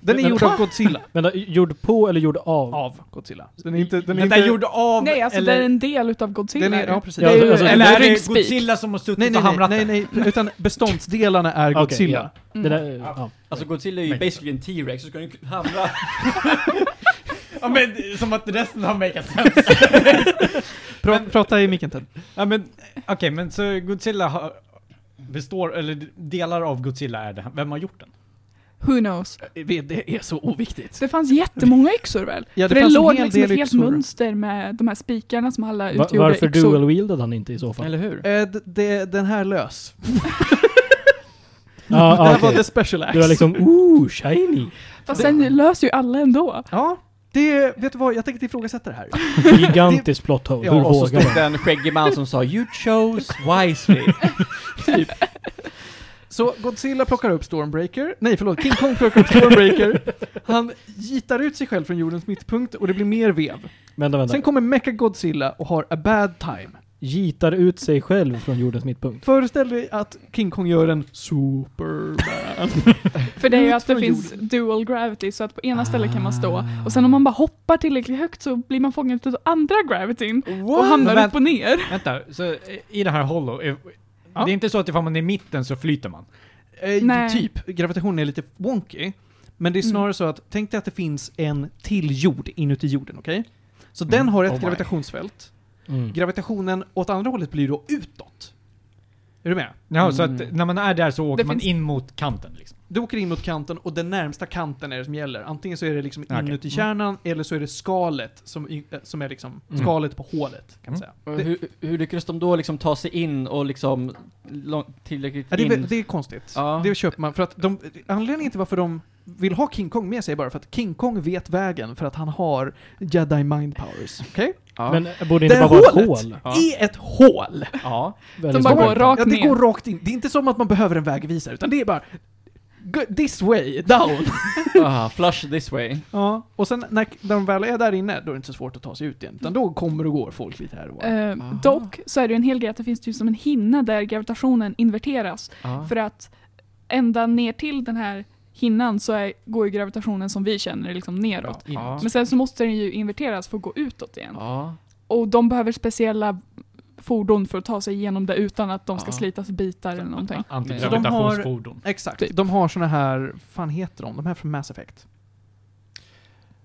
Den är Men- gjord av Godzilla. Men då, gjord på eller gjord av? Av Godzilla. Den är inte, den är Den inte... är gjord av... Nej, alltså eller, det är en del utav Godzilla. Den är, ja, precis. Ja, alltså- en eller är det. Godzilla som har suttit Nej, nej, och nej, hamrat nej, den? nej, utan beståndsdelarna är Godzilla. Det Mm. där, ja. Alltså Godzilla är ju Men- basically en T-Rex, så ska den hamra... Ja men som att resten har makat sense. Pra, prata i micken Ted. ja men, okej men så Godzilla har, består, eller delar av Godzilla är det, vem har gjort den? Who knows? Det är så oviktigt. Det fanns jättemånga yxor väl? Ja, det För det låg hel liksom ett helt yxor. mönster med de här spikarna som alla Va, utgjorde varför yxor. dual-wieldade han inte i så fall? Eller hur? Eh, det, den här lös. Ja, det här var the special axe. Det var liksom, ooh, shiny! Fast sen löser ju alla ändå. Ja, det, vet du vad, jag tänker inte ifrågasätta det här. Gigantiskt plot hole. Ja, Hur Och så vågar stod man? det en skäggig man som sa 'You chose wisely' Så Godzilla plockar upp Stormbreaker, nej förlåt, King Kong plockar upp Stormbreaker, han gitar ut sig själv från jordens mittpunkt och det blir mer vev. Vänta, vänta. Sen kommer Mecha Godzilla och har a bad time. Gitar ut sig själv från jordens mittpunkt. Föreställ dig att King Kong gör en Superman. För det är ju att det finns dual gravity, så att på ena stället kan man stå, och sen om man bara hoppar tillräckligt högt så blir man fångad av andra gravityn och hamnar upp och ner. Vänta, så i det här Hollow, Ja. det är inte så att ifall man är i mitten så flyter man? Eh, Nej. typ, gravitationen är lite wonky. Men det är Mm. snarare så att, tänk dig att det finns en till jord inuti jorden, okej? Så Mm. den har ett Oh gravitationsfält. Mm. Gravitationen åt andra hållet blir då utåt. Är du med? Ja, så Mm. att när man är där så åker Det man finns- in mot kanten liksom. Du åker in mot kanten och den närmsta kanten är det som gäller. Antingen så är det liksom Okej. inuti Mm. kärnan, eller så är det skalet som, äh, som är liksom Mm. skalet på hålet. Kan man Mm. säga. Och Det, hur, hur lyckades de då liksom ta sig in och liksom lång, tillräckligt ja, det, är, in? det är konstigt. Ja. Det köper man. För att de, anledningen till varför de vill ha King Kong med sig är bara för att King Kong vet vägen för att han har Jedi mind powers. Okej? ja. Men borde Det inte bara vara ett hål? Ja. är ett hål! ja. Väldigt bara går rakt ja, det går rakt in. Det är inte som att man behöver en vägvisare, utan det är bara this way, down. Ah, flush this way. ja. Och sen när de väl är där inne, då är det inte så svårt att ta sig ut igen. Utan då kommer och går folk lite här och var. Eh, Aha. dock så är det ju en hel grej att det finns ju som en hinna där gravitationen inverteras. Ja. För att ända ner till den här hinnan så är, går ju gravitationen som vi känner liksom neråt. Ja. Men sen så måste den ju inverteras för att gå utåt igen. Ja. Och de behöver speciella fordon för att ta sig igenom det utan att de ska Ja. slitas i bitar eller någonting. Antigravitationsfordon. Exakt. Typ. De har såna här, fan heter de? De här från Mass Effect.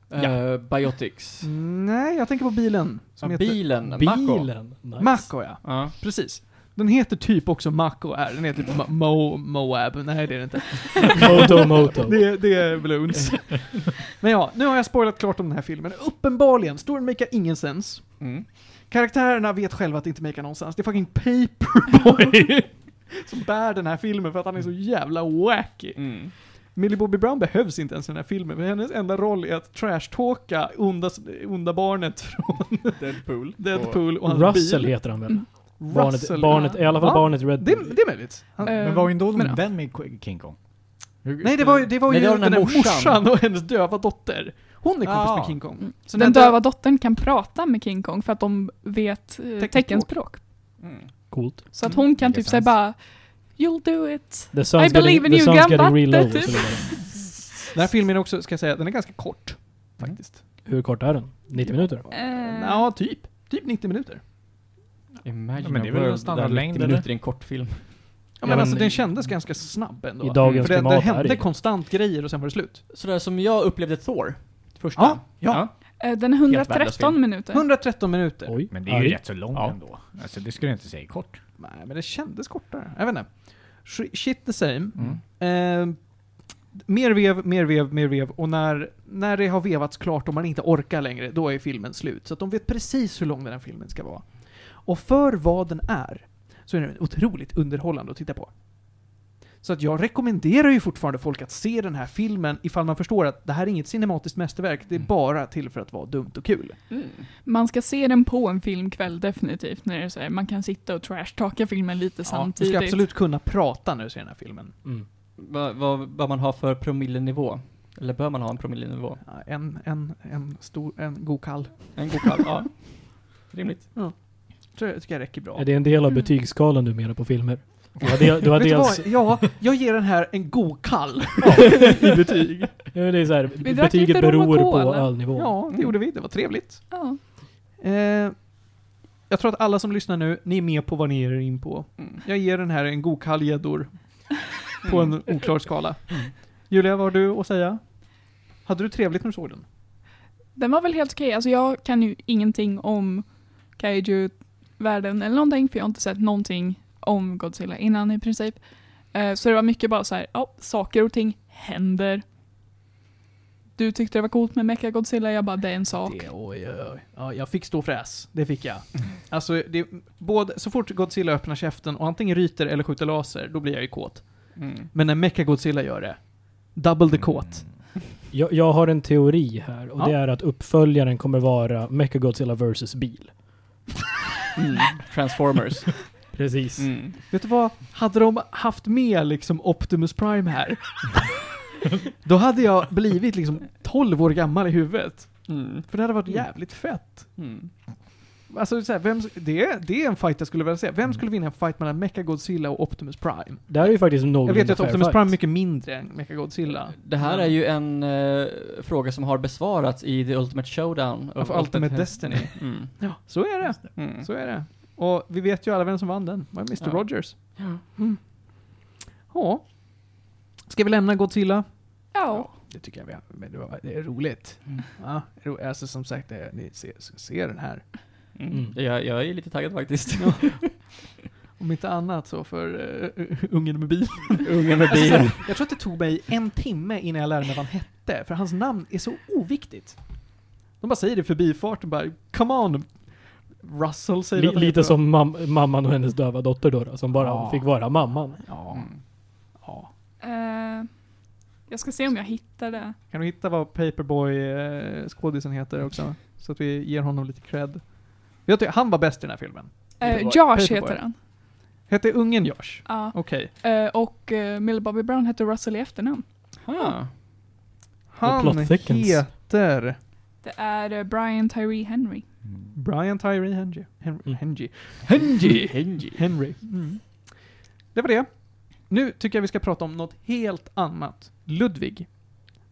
Eh, biotics. Nej, jag tänker på bilen. Som Ja, heter bilen. Mako. Bilen? Nice. Mako, ja. Ja. Precis. Den heter typ också Mako är. Den heter typ Mo, Moab. Nej, det är det inte. Moto Moto. Det, det är Bloons. Men ja, nu har jag spoilat klart om den här filmen. Uppenbarligen, storyn makar ingen sens. Mm. Karaktärerna vet själva att det inte makar någon sens. Det är fucking Paperboy som bär den här filmen för att han är så jävla wacky. Mm. Millie Bobby Brown behövs inte ens i den här filmen, för hennes enda roll är att trashtalka onda, onda barnet från Deadpool. Deadpool och hans Russell bil. heter han väl? Mm. Barnet, Russell, barnet, i alla fall Va? barnet Red Det, det är möjligt. Han, Eh, Men var ju då men ja. vän med King Kong? Nej, det var, ju- det var Nej, ju det var den den där morsan. morsan. och hennes döva dotter. Hon är kompis Ja. med King Kong. Mm. Så Den döva dottern kan prata med King Kong för att de vet eh, Teckenspråk. Mm. Coolt. Så att hon kan Makes typ säga bara You'll do it. I believe getting, in the you, och typ. Den här filmen är också, ska jag säga, den är ganska kort. Faktiskt. Hur kort är den? 90 minuter? Eh, Ja, typ. Typ 90 minuter. Imagine Ja, men det är väl standardlängd, där 90 eller? minuter i en kortfilm. Ja, men men- alltså den kändes ganska snabb ändå. I dagens För det, det hände konstant grejer och sen var det slut. Sådär som jag upplevde Thor. Första. Ja, ja. eh, den är Helt värdelös 113 film. minuter. 113 minuter. Oj. Men det är ju arg. rätt så långt Ja. ändå. Alltså det skulle jag inte säga är kort. Nej, men det kändes kortare. Jag vet inte. Sh- Shit the same. Mm. Eh, mer vev, mer vev, mer vev. Och när, när det har vevats klart och man inte orkar längre, då är filmen slut. Så att de vet precis hur lång den här filmen ska vara. Och för vad den är, så är den otroligt underhållande att titta på. Så att jag rekommenderar ju fortfarande folk att se den här filmen ifall man förstår att det här är inget cinematiskt mästerverk, det är bara till för att vara dumt och kul. Mm. Man ska se den på en filmkväll definitivt. När det är så här, man kan sitta och trashtalka filmen lite Ja, du samtidigt. ska absolut kunna prata när du ser den här filmen. Mm. Vad, vad, vad man har för promillenivå. Eller bör man ha en promillenivå? Ja, En, en, en stor, en god kall. En god kall, ja. Rimligt. Tror jag tycker jag räcker bra. Är det en del av Mm. betygsskalan du menar på filmer? Del, har Vet du dels... vad? Ja, jag ger den här en god kall i betyg. Ja, det är så här, Vi betyget beror på ölnivå. Ja, det gjorde vi. Det var trevligt. Ja. Eh, jag tror att alla som lyssnar nu, ni är med på vad ni ger er in på. Mm. Jag ger den här en god kall gäddor. På en oklar skala. Julia, vad har du att säga? Hade du trevligt när du såg den? Den var väl helt okej. Alltså jag kan ju ingenting om kaiju-världen eller någonting, för jag har inte sett någonting om Godzilla innan i princip. Eh, så det var mycket bara så här, ja, saker och ting händer. Du tyckte det var coolt med Mecha Godzilla, jag bara, det är en sak. Det, oj, oj. Ja, jag fick stå fräs. Det fick jag. Alltså, det, både, så fort Godzilla öppnar käften och antingen ryter eller skjuter laser, då blir jag ju kåt. Mm. Men när Mecha Godzilla gör det, double the kåt. Jag, jag har en teori här och Ja. det är att uppföljaren kommer vara Mechagodzilla vs. bil. Mm. Transformers. Precis. Mm. Vet du vad? Hade de haft med liksom Optimus Prime här, då hade jag blivit liksom 12 år gammal i huvudet. Mm. För det hade varit jävligt fett. Mm. Alltså, så här, vem, det, är- det är en fight jag skulle vilja se. Vem skulle vinna en fight mellan Mecha Godzilla och Optimus Prime? Det här är ju faktiskt Jag någorlunda vet ju att Optimus fight. Prime är mycket mindre än Mecha Godzilla. Det här är ju en eh, fråga som har besvarats i The Ultimate Showdown. Of Ultimate Destiny. Mm. Ja, så är det. Mm. Så är det. Och vi vet ju alla vem som vann den. Det var Mr. Ja. Rogers. Mm. Ja. Ska vi lämna Godzilla? Ja. Det tycker jag vi har. Men det, var, det är roligt. Mm. Ja, ro, alltså som sagt, det, ni ser, ser den här. Mm. Mm. Jag, jag är lite taggad faktiskt. Om inte annat så för uh, ungen med bil. Ungen med Alltså, så bil. här, jag tror att det tog mig en timme innan jag lärde mig vad han hette, för hans namn är så oviktigt. De bara säger det förbifarten bara, come on! Russell säger han lite som mam mamman och hennes döva dotter då, då som bara Ja. fick vara mamman. Ja. Mm. ja. Eh, jag ska se om jag hittar det. Kan du hitta vad Paperboy-skådisen heter också? Så att vi ger honom lite cred. Jag tycker, han var bäst i den här filmen. Eh, Paperboy. Josh Paperboy. heter han. Hette ungen Josh? Ja. Okej. Eh, och uh, Millie Bobby Brown heter Russell i efternamn. Ah. Han heter Det är eh, Brian Tyree Henry. Brian Tyree Henry. Henry. Mm. Henry. Henry. Henry. Henry. Mm. Det var det. Nu tycker jag vi ska prata om något helt annat. Ludvig,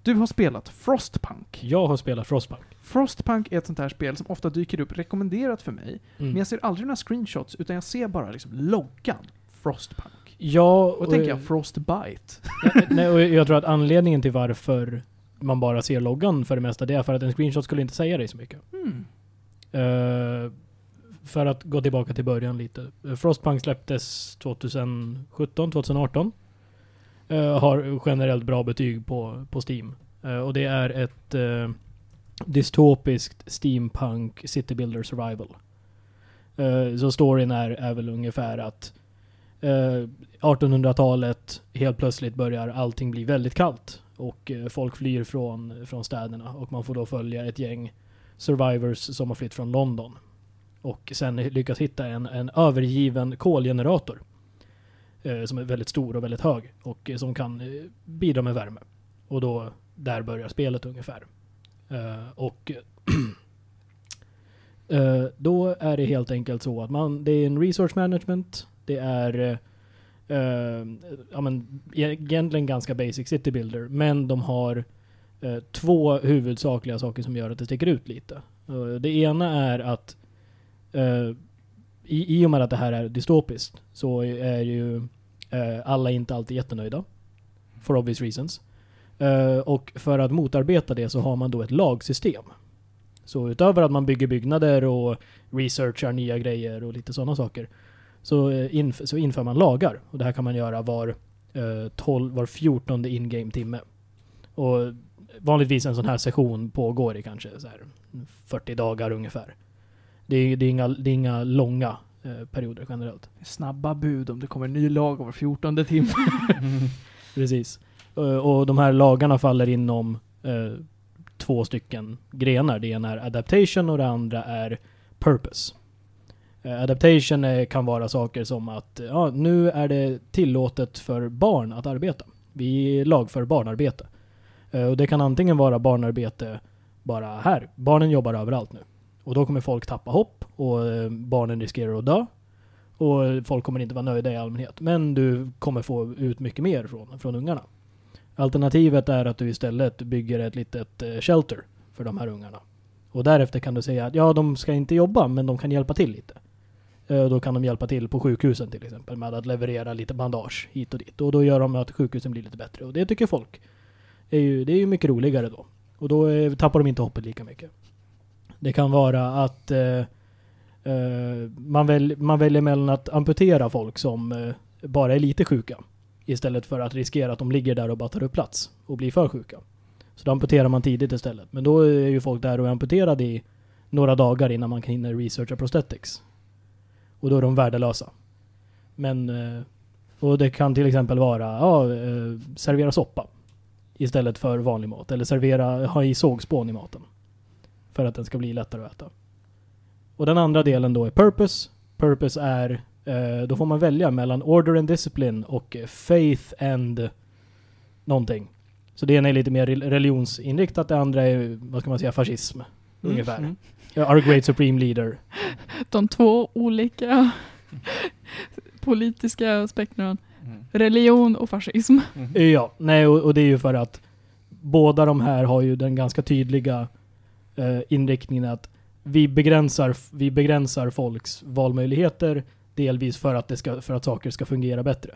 du har spelat Frostpunk. Jag har spelat Frostpunk. Frostpunk är ett sånt här spel som ofta dyker upp rekommenderat för mig, Mm. men jag ser aldrig några screenshots, utan jag ser bara liksom loggan Frostpunk. Ja, Och då tänker jag Frostbite. Ja, nej, och jag tror att anledningen till varför man bara ser loggan för det mesta, det är för att en screenshot skulle inte säga dig så mycket. Mm. Uh, för att gå tillbaka till början lite. Eh, Frostpunk släpptes 2017, 2018. Eh, har generellt bra betyg på, på Steam. Eh, och det är ett eh, dystopiskt steampunk city builder survival. Eh, så storyn är, är väl ungefär att eh, 1800-talet helt plötsligt börjar allting bli väldigt kallt. Och eh, folk flyr från, från städerna och man får då följa ett gäng survivors som har flytt från London. Och sen lyckas hitta en, en övergiven kolgenerator. Eh, som är väldigt stor och väldigt hög och eh, som kan eh, bidra med värme. Och då, där börjar spelet ungefär. Eh, och eh, då är det helt enkelt så att man, det är en resource management, det är eh, Eh, ja, men, egentligen ganska basic city builder, men de har eh, två huvudsakliga saker som gör att det sticker ut lite. Uh, det ena är att eh, i, i och med att det här är dystopiskt så är ju alla inte alltid jättenöjda. For obvious reasons. Och för att motarbeta det så har man då ett lagsystem. Så utöver att man bygger byggnader och researchar nya grejer och lite sådana saker så, eh, inf- så inför man lagar. Och det här kan man göra var, eh, 12, var 14 in-game timme. Och vanligtvis en sån här session pågår i kanske så här 40 dagar ungefär. Det är, det är, inga, det är inga långa eh, perioder generellt. Snabba bud om det kommer en ny lag var 14 timme. Precis. Eh, och de här lagarna faller inom eh, två stycken grenar. Det ena är adaptation och det andra är purpose. Eh, adaptation eh, kan vara saker som att eh, ja, nu är det tillåtet för barn att arbeta. Vi lagför barnarbete. Och det kan antingen vara barnarbete bara här. Barnen jobbar överallt nu. Och då kommer folk tappa hopp och barnen riskerar att dö. Och folk kommer inte vara nöjda i allmänhet. Men du kommer få ut mycket mer från, från ungarna. Alternativet är att du istället bygger ett litet shelter för de här ungarna. Och därefter kan du säga att ja, de ska inte jobba, men de kan hjälpa till lite. Eh, då kan de hjälpa till på sjukhusen till exempel med att leverera lite bandage hit och dit. Och då gör de att sjukhusen blir lite bättre. Och det tycker folk är ju, det är ju mycket roligare då. Och då eh, tappar de inte hoppet lika mycket. Det kan vara att eh, eh, man, väl, man väljer mellan att amputera folk som eh, bara är lite sjuka istället för att riskera att de ligger där och bara tar upp plats och blir för sjuka. Så då amputerar man tidigt istället. Men då är ju folk där och är amputerade i några dagar innan man kan hinna researcha prosthetics. Och då är de värdelösa. Men, eh, och det kan till exempel vara, ja, eh, servera soppa istället för vanlig mat. Eller servera, ha i sågspån i maten. För att den ska bli lättare att äta. Och den andra delen då är purpose. Purpose är, eh, då får man välja mellan order and discipline och faith and någonting. Så det ena är lite mer religionsinriktat, det andra är, vad ska man säga, fascism. Ungefär. Mm. Our great supreme leader. De två olika politiska spektrum. Religion och fascism. Ja, nej och, och det är ju för att båda de här har ju den ganska tydliga eh, inriktningen att vi begränsar, vi begränsar folks valmöjligheter delvis för att, det ska, för att saker ska fungera bättre.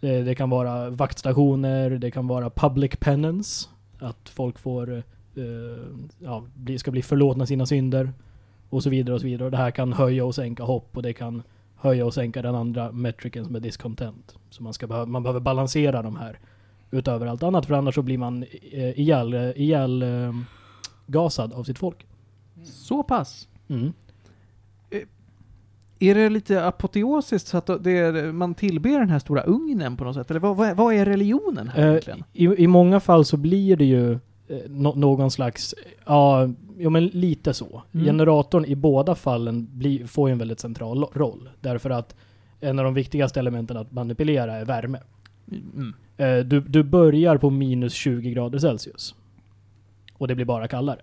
Det, det kan vara vaktstationer, det kan vara public penance, att folk får, eh, ja, bli, ska bli förlåtna sina synder och så vidare och så vidare. Och det här kan höja och sänka hopp och det kan höja och sänka den andra metricen som är discontent. Så man, ska behöva, man behöver balansera de här utöver allt annat för annars så blir man eh, ihjäl, ihjäl eh, gasad av sitt folk. Så pass. Mm. Är det lite apoteosiskt så att det är, man tillber den här stora ugnen på något sätt? Eller vad, vad, är, religionen här Eh, egentligen? i, I många fall så blir det ju eh, nå- någon slags, ja, jo men lite så. Mm. Generatorn i båda fallen blir, får ju en väldigt central roll. Därför att en av de viktigaste elementen att manipulera är värme. Mm. Eh, du, du börjar på minus 20 grader Celsius. Och det blir bara kallare.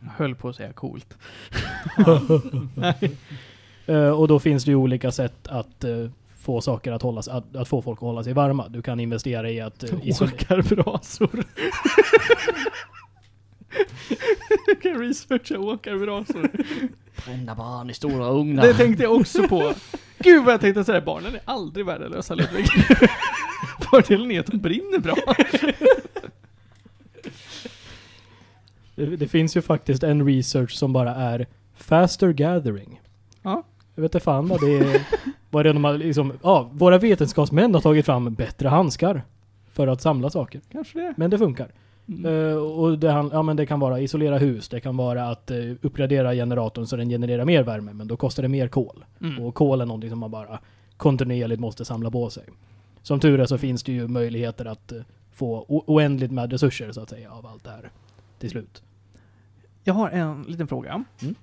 Jag höll på att säga coolt. Eh, och då finns det ju olika sätt att eh, få saker att hålla att, att få folk att hålla sig varma. Du kan investera i att isolera. Åkarbrasor. Du kan researcha åkarbrasor. Brända barn i stora ugnar. Det tänkte jag också på. Gud vad jag tänkte säga, barnen är aldrig värdelösa Ludvig. Fördelen är att de brinner bra. Det, det finns ju faktiskt en research som bara är faster gathering. Ja. Jag vet inte fan vad det är. Vad det de har liksom, ja, våra vetenskapsmän har tagit fram bättre handskar. För att samla saker. Kanske det. Men det funkar. Mm. Eh, och det, han- ja, men det kan vara isolera hus, det kan vara att uh, uppgradera generatorn så den genererar mer värme, men då kostar det mer kol. Mm. Och kol är någonting som man bara kontinuerligt måste samla på sig. Som tur är så finns det ju möjligheter att eh, få oändligt med resurser så att säga av allt det här till slut. Jag har en liten fråga. Mm.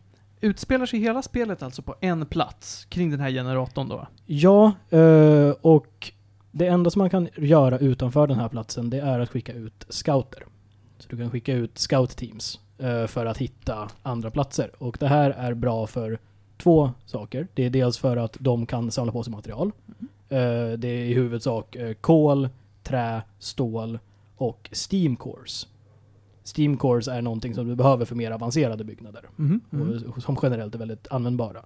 Utspelar sig hela spelet alltså på en plats kring den här generatorn då? Ja, eh, och det enda som man kan göra utanför den här platsen det är att skicka ut scouter. Så du kan skicka ut scout-teams eh, för att hitta andra platser. Och det här är bra för två saker. Det är dels för att de kan samla på sig material. Eh, det är i huvudsak kol, trä, stål och steam cores. Steam cores är någonting som du behöver för mer avancerade byggnader Mm. och som generellt är väldigt användbara.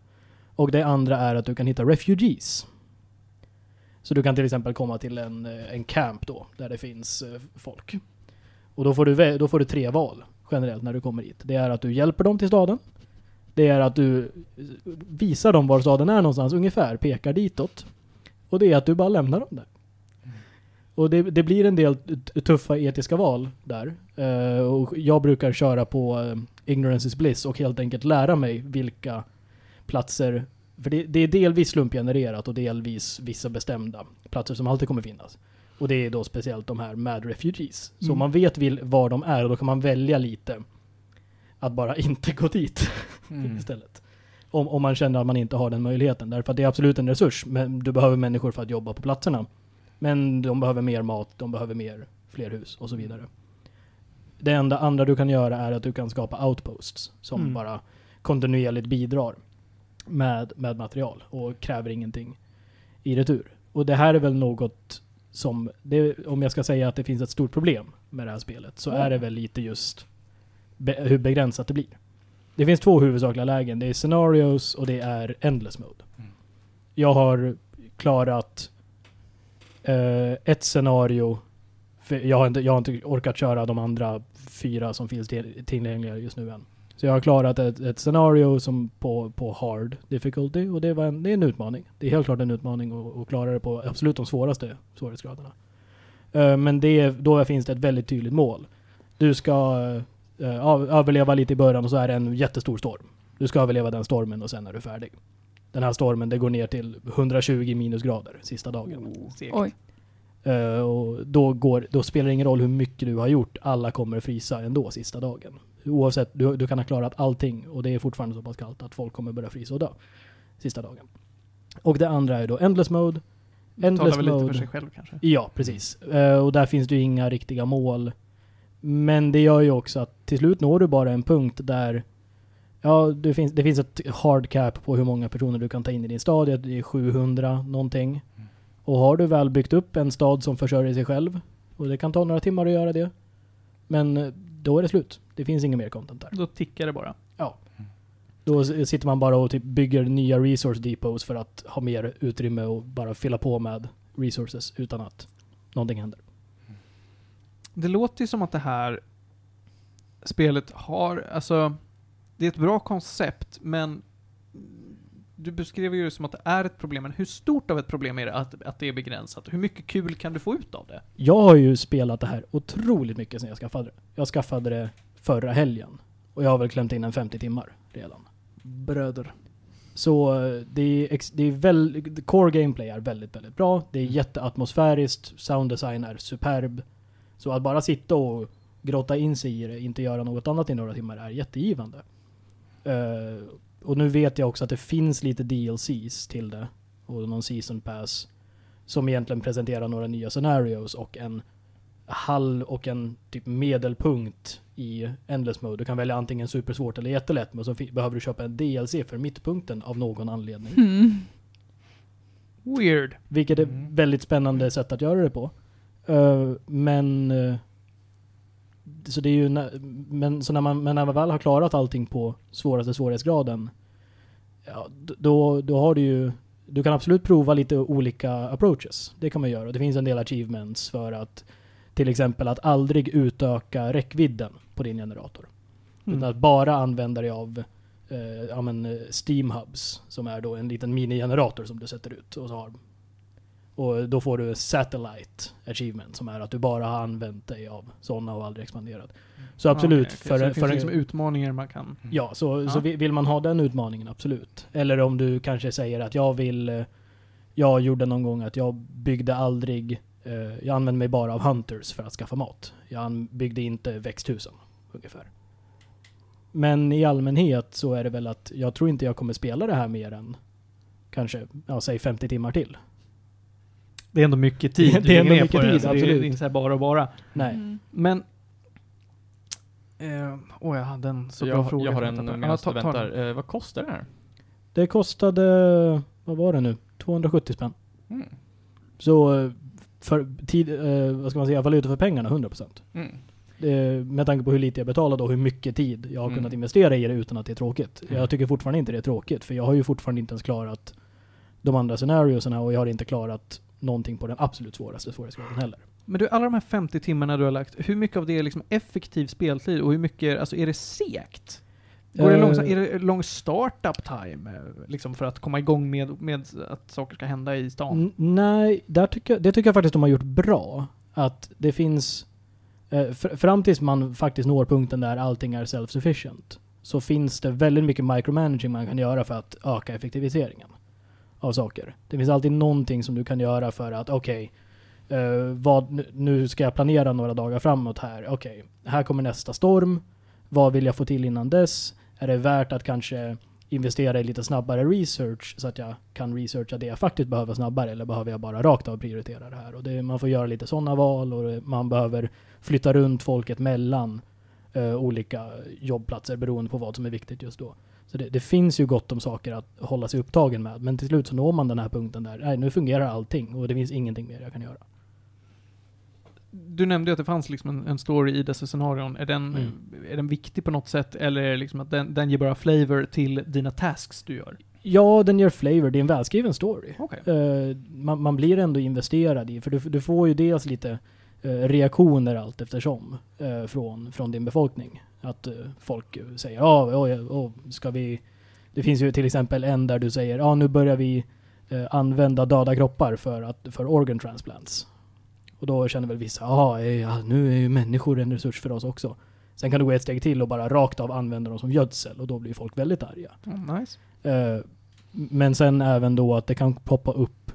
Och det andra är att du kan hitta refugees. Så du kan till exempel komma till en, eh, en camp då, där det finns eh, folk. Och då får, du, då får du tre val generellt när du kommer hit. Det är att du hjälper dem till staden. Det är att du eh, visar dem var staden är någonstans ungefär, pekar ditåt. Och det är att du bara lämnar dem där. Och det, det blir en del tuffa etiska val där. Eh, och jag brukar köra på eh, ignorance is bliss och helt enkelt lära mig vilka platser, för det, det är delvis slumpgenererat och delvis vissa bestämda platser som alltid kommer finnas. Och det är då speciellt de här mad refugees. Så Mm. man vet vil, var de är, då kan man välja lite att bara inte gå dit Mm. istället. Om, om man känner att man inte har den möjligheten. Därför att det är absolut en resurs, men du behöver människor för att jobba på platserna. Men de behöver mer mat, de behöver mer, fler hus och så vidare. Det enda andra du kan göra är att du kan skapa outposts som Mm. bara kontinuerligt bidrar med, med material och kräver ingenting i retur. Och det här är väl något som, det, om jag ska säga att det finns ett stort problem med det här spelet, så är det väl lite just be, hur begränsat det blir. Det finns två huvudsakliga lägen. Det är scenarios och det är endless mode. Mm. Jag har klarat eh, ett scenario. Jag, har inte, jag har inte orkat köra de andra fyra som finns tillgängliga just nu än. Så jag har klarat ett, ett scenario som på, på hard difficulty och det, var en, det är en utmaning. Det är helt klart en utmaning att, att klara det på absolut de svåraste svårighetsgraderna. Uh, men det, då finns det ett väldigt tydligt mål. Du ska uh, överleva lite i början och så är det en jättestor storm. Du ska överleva den stormen och sen är du färdig. Den här stormen, det går ner till 120 minusgrader sista dagen. Oj. Eh, och då, går, då spelar det ingen roll hur mycket du har gjort, alla kommer frysa ändå sista dagen. Oavsett, du, du kan ha klarat allting och det är fortfarande så pass kallt att folk kommer börja frysa och dö sista dagen. Och det andra är då Endless Mode. Talar Endless väl lite mode. för sig själv kanske. Ja, precis. Eh, och där finns det ju inga riktiga mål. Men det gör ju också att till slut når du bara en punkt där Ja, det finns, det finns ett hard cap på hur många personer du kan ta in i din stad. Det är 700 någonting. Och har du väl byggt upp en stad som försörjer sig själv, och det kan ta några timmar att göra det, men eh, då är det slut. Det finns inget mer content där. Då tickar det bara. Då s- sitter man bara och typ bygger nya resource depots för att ha mer utrymme och bara fylla på med resources utan att någonting händer. Det låter ju som att det här spelet har, alltså, det är ett bra koncept, men du beskrev ju det som att det är ett problem, men hur stort av ett problem är det att, att det är begränsat? Hur mycket kul kan du få ut av det? Jag har ju spelat det här otroligt mycket sedan jag skaffade det. Jag skaffade det förra helgen. Och jag har väl klämt in en 50 timmar redan. Bröder. Så eh, det är, det är väl, core gameplay är väldigt, väldigt bra. Det är jätteatmosfäriskt, sounddesign är superb. Så att bara sitta och grotta in sig i det, inte göra något annat i några timmar, är jättegivande. Eh, och nu vet jag också att det finns lite DLCs till det. Och någon season pass. Som egentligen presenterar några nya scenarios och en halv och en typ medelpunkt i Endless Mode. Du kan välja antingen supersvårt eller jättelätt, men så behöver du köpa en DLC för mittpunkten av någon anledning. Mm. Weird. Vilket är Mm. väldigt spännande sätt att göra det på. Eh, men... eh, så det är ju... Men, så när man, men när man väl har klarat allting på svåraste svårighetsgraden, ja, då, då har du ju... Du kan absolut prova lite olika approaches. Det kan man göra. Det finns en del achievements för att till exempel att aldrig utöka räckvidden på din generator. Utan Mm. att bara använda dig av eh, ja, men, eh, Steam Hubs, som är då en liten minigenerator som du sätter ut. Och, så har, och då får du Satellite Achievement, som är att du bara har använt dig av sådana och aldrig expanderat. Så absolut, Okej, okej. för, så det för finns en, liksom utmaningar man kan... Ja, så, Ja. så vi- vill man ha den utmaningen, absolut. Eller om du kanske säger att jag vill... eh, Jag gjorde någon gång att jag byggde aldrig... eh, Jag använde mig bara av hunters för att skaffa mat. Jag byggde inte växthusen, ungefär. Men i allmänhet så är det väl att jag tror inte jag kommer spela det här mer än kanske, ja säg 50 timmar till. Det är ändå mycket tid Det är ändå mycket på det, tid, så Det är absolut. inte så här bara och bara. Nej. Mm. Men... Eh, åh, jag hade en så bra jag, fråga. jag har en medan du ta- ta den. väntar. Eh, vad kostar det här? Det kostade, vad var det nu? 270 spänn. Mm. Så eh, för tid, eh, vad ska man säga, valuta för pengarna 100%. Mm. Eh, med tanke på hur lite jag betalade och hur mycket tid jag har Mm. kunnat investera i det utan att det är tråkigt. Jag tycker fortfarande inte det är tråkigt, för jag har ju fortfarande inte ens klarat de andra scenariosarna och jag har inte klarat någonting på den absolut svåraste svårighetsgraden heller. Men du, alla de här 50 timmarna du har lagt, hur mycket av det är liksom effektiv speltid och hur mycket, alltså är det segt? Går det Eh, långsamt, är det lång startup time eh, liksom för att komma igång med, med att saker ska hända i stan? Nej, där tycker, jag- det tycker jag faktiskt de har gjort bra. Att det finns, eh, fr- fram tills man faktiskt når punkten där allting är self-sufficient, så finns det väldigt mycket micromanaging man kan göra för att öka effektiviseringen av saker. Det finns alltid någonting som du kan göra för att, okej, eh, vad, nu- ska jag planera några dagar framåt här. Okej, här kommer nästa storm. Vad vill jag få till innan dess? Är det värt att kanske investera i lite snabbare research så att jag kan researcha det jag faktiskt behöver snabbare eller behöver jag bara rakt av prioritera det här? Och det, man får göra lite sådana val och man behöver flytta runt folket mellan eh, olika jobbplatser beroende på vad som är viktigt just då. Så det, det finns ju gott om saker att hålla sig upptagen med men till slut så når man den här punkten där, nej nu fungerar allting och det finns ingenting mer jag kan göra. Du nämnde ju att det fanns liksom en, en story i dessa scenarion. Är den, Mm. är den viktig på något sätt eller är det liksom att den, den ger bara flavor till dina tasks du gör? Ja, den ger flavor, det är en välskriven story. Okej. Eh, man, man blir ändå investerad i, för du, du får ju dels lite reaktioner allt eftersom eh, från, från din befolkning. Att eh, folk eh, säger ja, oh, oh, ska vi... Det finns ju till exempel en där du säger ja, nu börjar vi eh, använda döda kroppar för, att, för organ transplants. Och då känner väl vissa, ja, ja, nu är ju människor en resurs för oss också. Sen kan du gå ett steg till och bara rakt av använda dem som gödsel och då blir folk väldigt arga. Oh, nice. Eh, men sen även då att det kan poppa upp,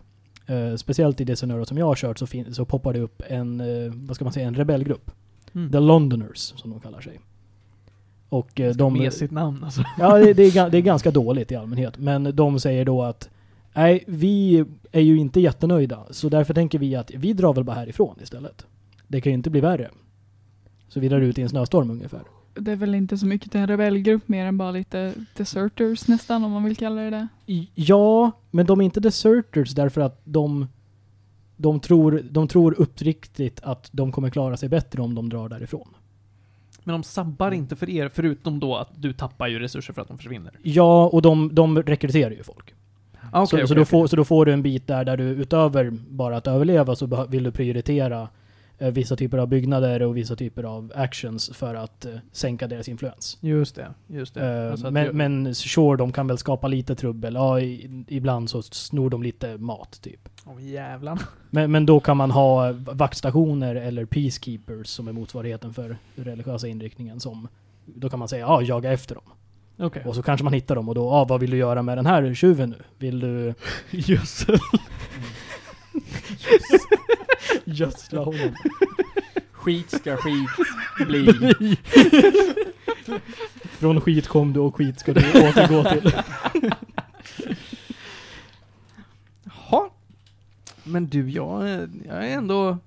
eh, speciellt i det scenario som jag har kört så, så poppar det upp en, eh, vad ska man säga, en rebellgrupp. Mm. The Londoners, som de kallar sig. Och eh, de... Med sitt namn alltså. Ja, det, det, är, det är ganska dåligt i allmänhet. Men de säger då att nej, vi är ju inte jättenöjda. Så därför tänker vi att vi drar väl bara härifrån istället. Det kan ju inte bli värre. Så vi drar ut i en snöstorm ungefär. Det är väl inte så mycket till en rebellgrupp mer än bara lite deserters nästan om man vill kalla det det. Ja, men de är inte deserters därför att de, de, tror, de tror uppriktigt att de kommer klara sig bättre om de drar därifrån. Men de sabbar inte för er, förutom då att du tappar ju resurser för att de försvinner. Ja, och de, de rekryterar ju folk. Ah, så, så, då får, så då får du en bit där, där du utöver bara att överleva så vill du prioritera vissa typer av byggnader och vissa typer av actions för att eh, sänka deras influens. Just det, just det. Eh, Alltså men, jag- men sure, de kan väl skapa lite trubbel. Ja, ibland så snor de lite mat typ. Åh jävlar. Men, men då kan man ha vaktstationer eller peacekeepers som är motsvarigheten för religiösa inriktningen som då kan man säga ja, jaga efter dem. Okej. Och så kanske man hittar dem och då, ja, vad vill du göra med den här tjuven nu? Vill du Gödsel. gödsla honom? Skit ska skit bli. Från skit kom du och skit ska du återgå till. Jaha. Men du, jag, är- jag är ändå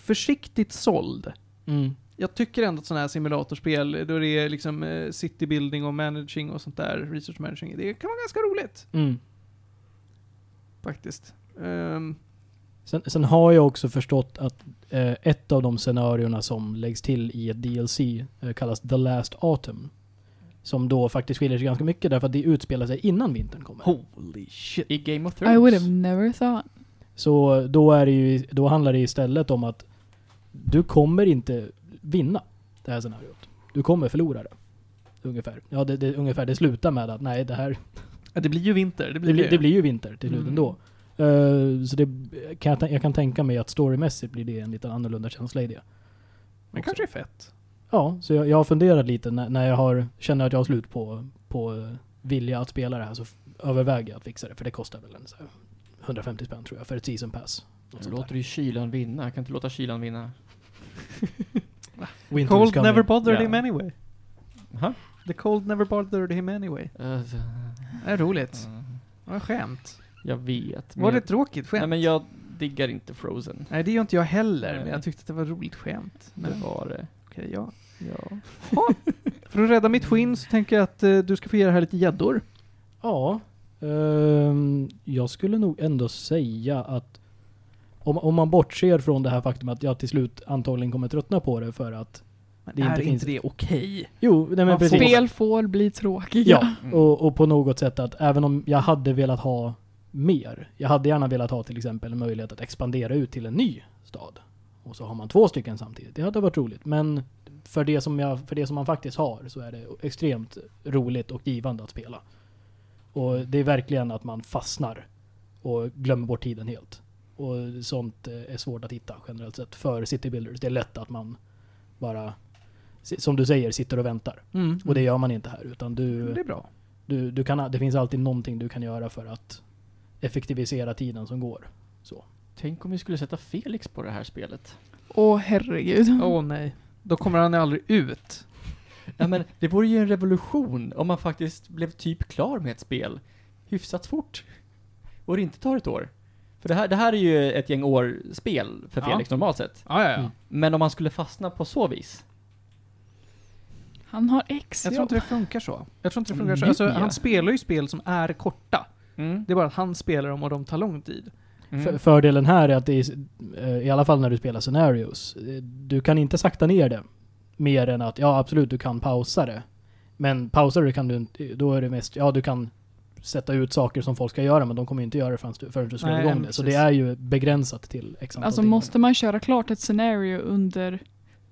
försiktigt såld. Mm. Jag tycker ändå att sådana här simulatorspel, då det är liksom eh, city building och managing och sånt där, research managing, det kan vara ganska roligt. Mm. Faktiskt. Ehm, Sen, sen har jag också förstått att eh, ett av de scenarierna som läggs till i ett DLC eh, kallas The Last Autumn. Som då faktiskt skiljer sig ganska mycket därför att det utspelar sig innan vintern kommer. holy shit. I Game of Thrones. I would have never thought. Så då, är det ju, då handlar det istället om att du kommer inte vinna det här scenariot. Du kommer förlora det. ungefär. Ja, det, det, ungefär. Det slutar med att nej, det här... Ja, det blir ju vinter. Det Det blir blir, det. det blir ju vinter till slut Mm. ändå. Eh, så det kan jag, jag kan tänka mig att storymässigt blir det en lite annorlunda känsla i det. Men kanske är fett. Ja, så jag, jag har funderat lite när, när jag har, känner att jag har slut på, på eh, vilja att spela det här så överväger jag att fixa det. För det kostar väl en så här 150 spänn tror jag för ett season pass. Något låter du ju kylan vinna. Jag kan inte låta kylan vinna. Cold coming. never bothered Ja. him anyway. Ha? The cold never bothered him anyway. Uh, Det är roligt. Vad skämt. Jag vet. men Var det ett tråkigt skämt? Nej men jag diggar inte Frozen. Nej, det gör inte jag heller, men Nej. jag tyckte att det var ett roligt skämt. Men Det var det. okej, ja. Ja. För att rädda mitt skinn så tänker jag att eh, du ska få ge det här lite gäddor. Ja, ehm, jag skulle nog ändå säga att om, om man bortser från det här faktum att jag till slut antagligen kommer tröttna på det för att Men Det är inte inte det okej? Jo, nej men Man får- precis. Spel får bli tråkiga. Ja, Mm. och, och på något sätt att även om jag hade velat ha mer. Jag hade gärna velat ha till exempel en möjlighet att expandera ut till en ny stad. Och så har man två stycken samtidigt. Det hade varit roligt. Men för det som, jag, för det som man faktiskt har så är det extremt roligt och givande att spela. Och det är verkligen att man fastnar och glömmer bort tiden helt. Och sånt eh, är svårt att hitta generellt sett för city builders. Det är lätt att man bara, som du säger, sitter och väntar. Mm. Och det gör man inte här. Utan du, Det är bra. du, du kan, det finns alltid någonting du kan göra för att effektivisera tiden som går. Tänk om vi skulle sätta Felix på det här spelet. Åh herregud. Åh nej. Då kommer han aldrig ut. Ja men det vore ju en revolution om man faktiskt blev typ klar med ett spel hyfsat fort. Och det inte tar ett år. För det här, det här är ju ett gäng år spel för Ja. Felix normalt sett. Ja, ja, ja. Mm. Men om man skulle fastna på så vis. Han har ex Jag tror inte det funkar så. Jag tror inte det funkar så. Mm. Alltså, Ja. han spelar ju spel som är korta. Mm. Det är bara att han spelar dem och de tar lång tid. För, fördelen här är att det är, eh, i alla fall när du spelar scenarios, eh, du kan inte sakta ner det. Mer än att, ja absolut du kan pausa det. Men pausar du kan du inte, då är det mest, ja du kan sätta ut saker som folk ska göra men de kommer inte göra det förrän du, förrän du slår Nej, igång det. Så det är ju begränsat till x Alltså timmar. måste man köra klart ett scenario under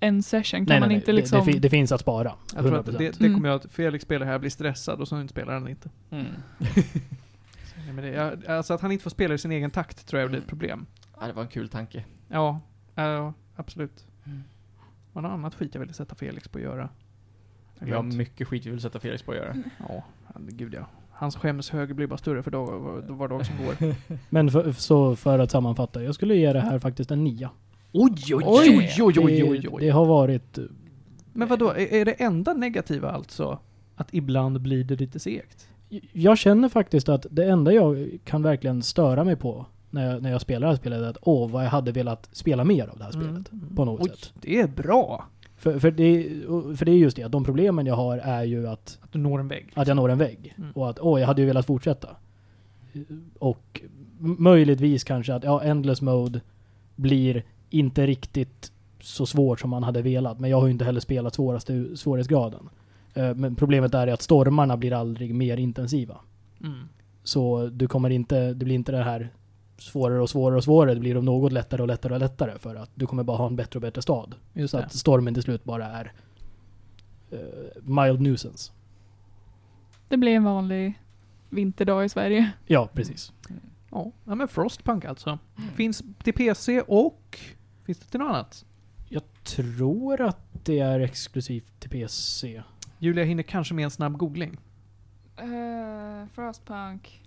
en session? Kan nej, man nej, inte nej. liksom... Det, det, fi- det finns att spara. Jag tror 100%. att det, det Mm. kommer jag att Felix spelar här, blir stressad och så spelar han inte. Mm. Men det, jag, alltså att han inte får spela i sin egen takt tror jag blir ett problem. Ja, det var en kul tanke. Ja, ja absolut. Mm. Var det något annat skit jag ville sätta Felix på att göra? Jag Vi har mycket skit vi vill sätta Felix på att göra. Ja, gud ja. Hans skämshög blir bara större för dag, var, var dag som går. Men för, så för att sammanfatta, jag skulle ge det här faktiskt en nia. oj, oj, oj, oj, oj, oj, Det, oj. det har varit... eh, Men vadå, är, är det enda negativa alltså att ibland blir det lite segt? Jag känner faktiskt att det enda jag kan verkligen störa mig på när jag, när jag spelar det här spelet är att åh, vad jag hade velat spela mer av det här spelet. Mm. På något Oj, sätt. det är bra För, för, det, för det är just det, att de problemen jag har är ju att, att du når en vägg. att jag når en vägg. Mm. Och att åh, jag hade ju velat fortsätta. Och möjligtvis kanske att ja, Endless Mode blir inte riktigt så svårt som man hade velat. Men jag har ju inte heller spelat svåraste svårighetsgraden. Eh, Men problemet är att stormarna blir aldrig mer intensiva. Mm. Så du kommer inte, det blir inte det här svårare och svårare och svårare. Det blir de något lättare och lättare och lättare för att du kommer bara ha en bättre och bättre stad. Just Så det. att stormen till slut bara är eh, mild nuisance. Det blir en vanlig vinterdag i Sverige. Ja, precis. Ja, ja men Frostpunk alltså. Finns till PC och finns det till något annat? Jag tror att det är exklusivt till PC. Julia hinner kanske med en snabb googling. Uh, Frostpunk.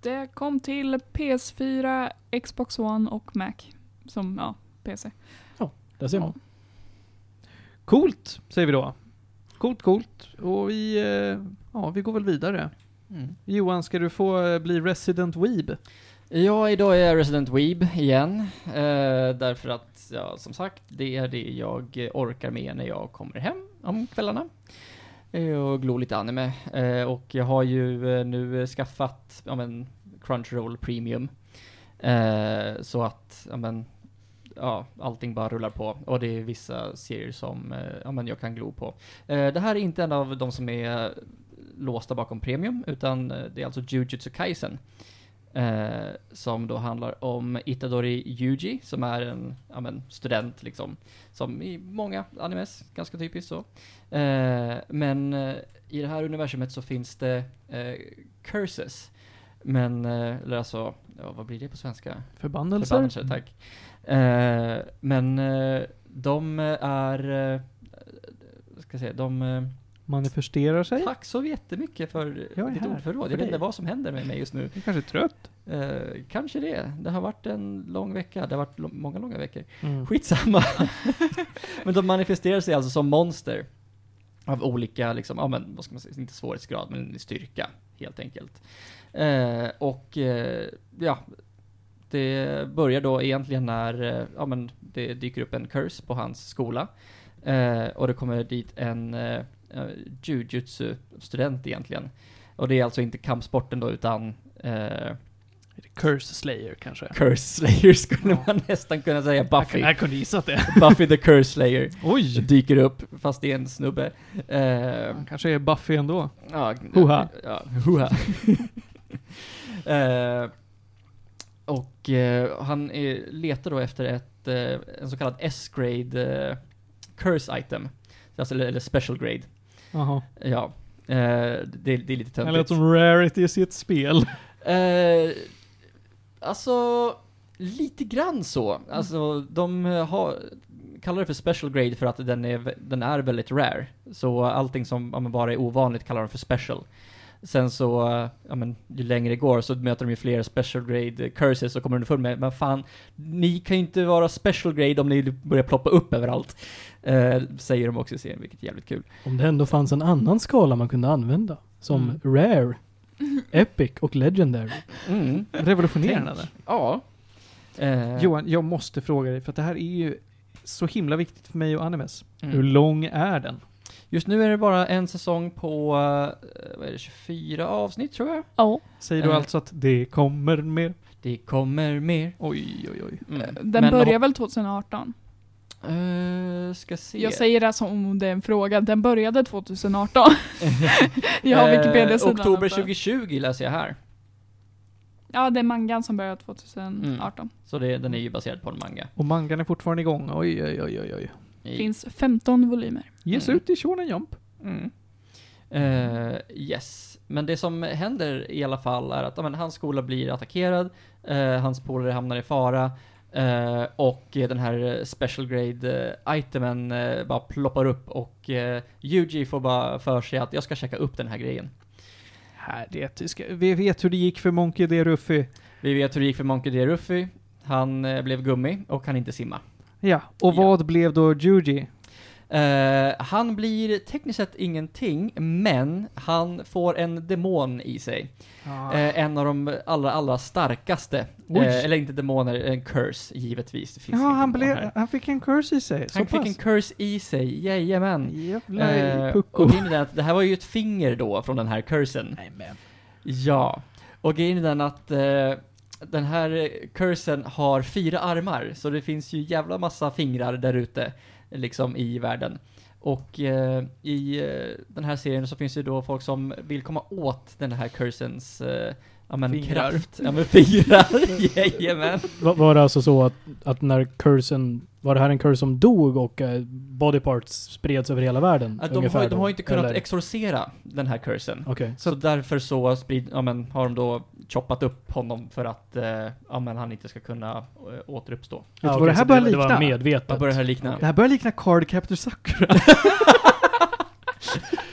Det kom till PS4, Xbox One och Mac. Som, ja, PC. Där ser Ja. man. Coolt, säger vi då. Coolt, coolt. Och vi, eh, ja, vi går väl vidare. Mm. Johan, ska du få eh, bli Resident Weeb? Ja, idag är jag Resident Weeb igen. Eh, därför att, ja, som sagt, det är det jag orkar med när jag kommer hem om kvällarna. Eh, och glor lite anime. Eh, och jag har ju eh, nu skaffat, ja men, Crunchyroll Premium. Eh, så att, ja men, ja, allting bara rullar på. Och det är vissa serier som, eh, ja men, jag kan glo på. Eh, det här är inte en av de som är låsta bakom Premium, utan eh, det är alltså Jujutsu Kaisen. Eh, som då handlar om Itadori Yuji, som är en ja, men, student liksom. Som i många animes, ganska typiskt så. Eh, men eh, i det här universumet så finns det eh, curses. Men, eh, eller alltså, ja, vad blir det på svenska? Förbannelser? Förbannelser, tack. Eh, men de är, ska jag säga, de... Manifesterar sig? tack så jättemycket för Jag är ditt här ordförråd. för Jag vet inte vad som händer med mig just nu. Du kanske är trött? Eh, kanske det. Det har varit en lång vecka. Det har varit många långa veckor. Mm. Skitsamma. men de manifesterar sig alltså som monster. Av olika, liksom, ja men vad ska man säga, inte svårighetsgrad, men styrka. Helt enkelt. Eh, och eh, ja, det börjar då egentligen när, eh, ja men det dyker upp en curse på hans skola. Eh, och det kommer dit en eh, jujutsu-student egentligen. Och det är alltså inte kampsporten då, utan eh, Curse Slayer kanske? Curse Slayer skulle man nästan kunna säga. Buffy. jag kunde gissat det. Buffy the Curse Slayer Oj! dyker upp, fast det är en snubbe. Eh, Han kanske är Buffy ändå. ja, Hoha. Ja, hoha. eh, och eh, han är, letar då efter ett, eh, en så kallad S-grade eh, curse item. Alltså, eller, eller special grade. Jaha. Ja. Eh, det, det är lite Det lät töntigt. som rarities i ett spel. Eh, alltså, lite grann så. Alltså, de eh, har, kallar det för special grade för att den är, den är väldigt rare. Så allting som ja, bara är ovanligt kallar de för special. Sen så, ja men ju längre det går så möter de ju fler special grade curses och kommer underfund med, men fan, ni kan ju inte vara special grade om ni börjar ploppa upp överallt. Eh, säger de också i serien, vilket är jävligt kul. Om det ändå fanns en annan skala man kunde använda. Som Mm. Rare, Epic och Legendary. Mm. Revolutionerande. Tänk. Ja. Eh, Johan, jag måste fråga dig, för att det här är ju så himla viktigt för mig och Animes. mm. Hur lång är den? Just nu är det bara en säsong på, eh, vad är det, 24 avsnitt tror jag. Ja. Säger du Eh. alltså att det kommer mer? Det kommer mer. Oj, oj, oj. Mm. Den Men börjar väl 2018? Eh, ska se. Jag säger det som om det är en fråga. Den började 2018. jag har Wikipedia-sidan. Oktober uppe. 2020 läser jag här. Ja, det är mangan som började 2018. Så det, den är ju baserad på en manga. Och mangan är fortfarande igång. Oj, oj, oj, oj, Finns 15 volymer. Ges Mm. ut i Shonen Jump. Mm. Eh, yes. Men det som händer i alla fall är att ja, men, hans skola blir attackerad, eh, hans polare hamnar i fara, eh, och den här special grade itemen eh, bara ploppar upp och eh, Yuji får bara för sig att jag ska checka upp den här grejen. Härligt. Vi, ska, vi vet hur det gick för Monkey D. Ruffy. Vi vet hur det gick för Monkey D. Ruffy. Han blev gummi och kan inte simma. Ja, och Ja. vad blev då Juji? Eh, han blir tekniskt sett ingenting, men han får en demon i sig. Eh, en av de allra, allra starkaste. Eh, eller inte demoner, en curse givetvis. Det finns ja, han, blev, han fick en curse i sig. Han fick en curse i sig, jajamän. Jävla pucko. och grejen är den att det här var ju ett finger då från den här cursen. Nej, men. Ja. Och grejen är den att den här eh, cursen har fyra armar, så det finns ju jävla massa fingrar där ute, liksom i världen. Och eh, i eh, den här serien så finns det då folk som vill komma åt den här cursens eh, ja, men Fingrar. kraft. Ja men fingrar, jajamän. Var, var det alltså så att, att när cursen, var det här en curse som dog och eh, body parts spreds över hela världen? Att de, ungefär har, de har inte kunnat Eller- exorcera den här cursen. Okej. Så därför så sprid, ja, men, har de då choppat upp honom för att eh, ja, men, han inte ska kunna äh, återuppstå. Ja, vad det här börjar det, det var likna? medvetet. Vad börjar det här likna? Det här börjar likna Card Captor Sakura.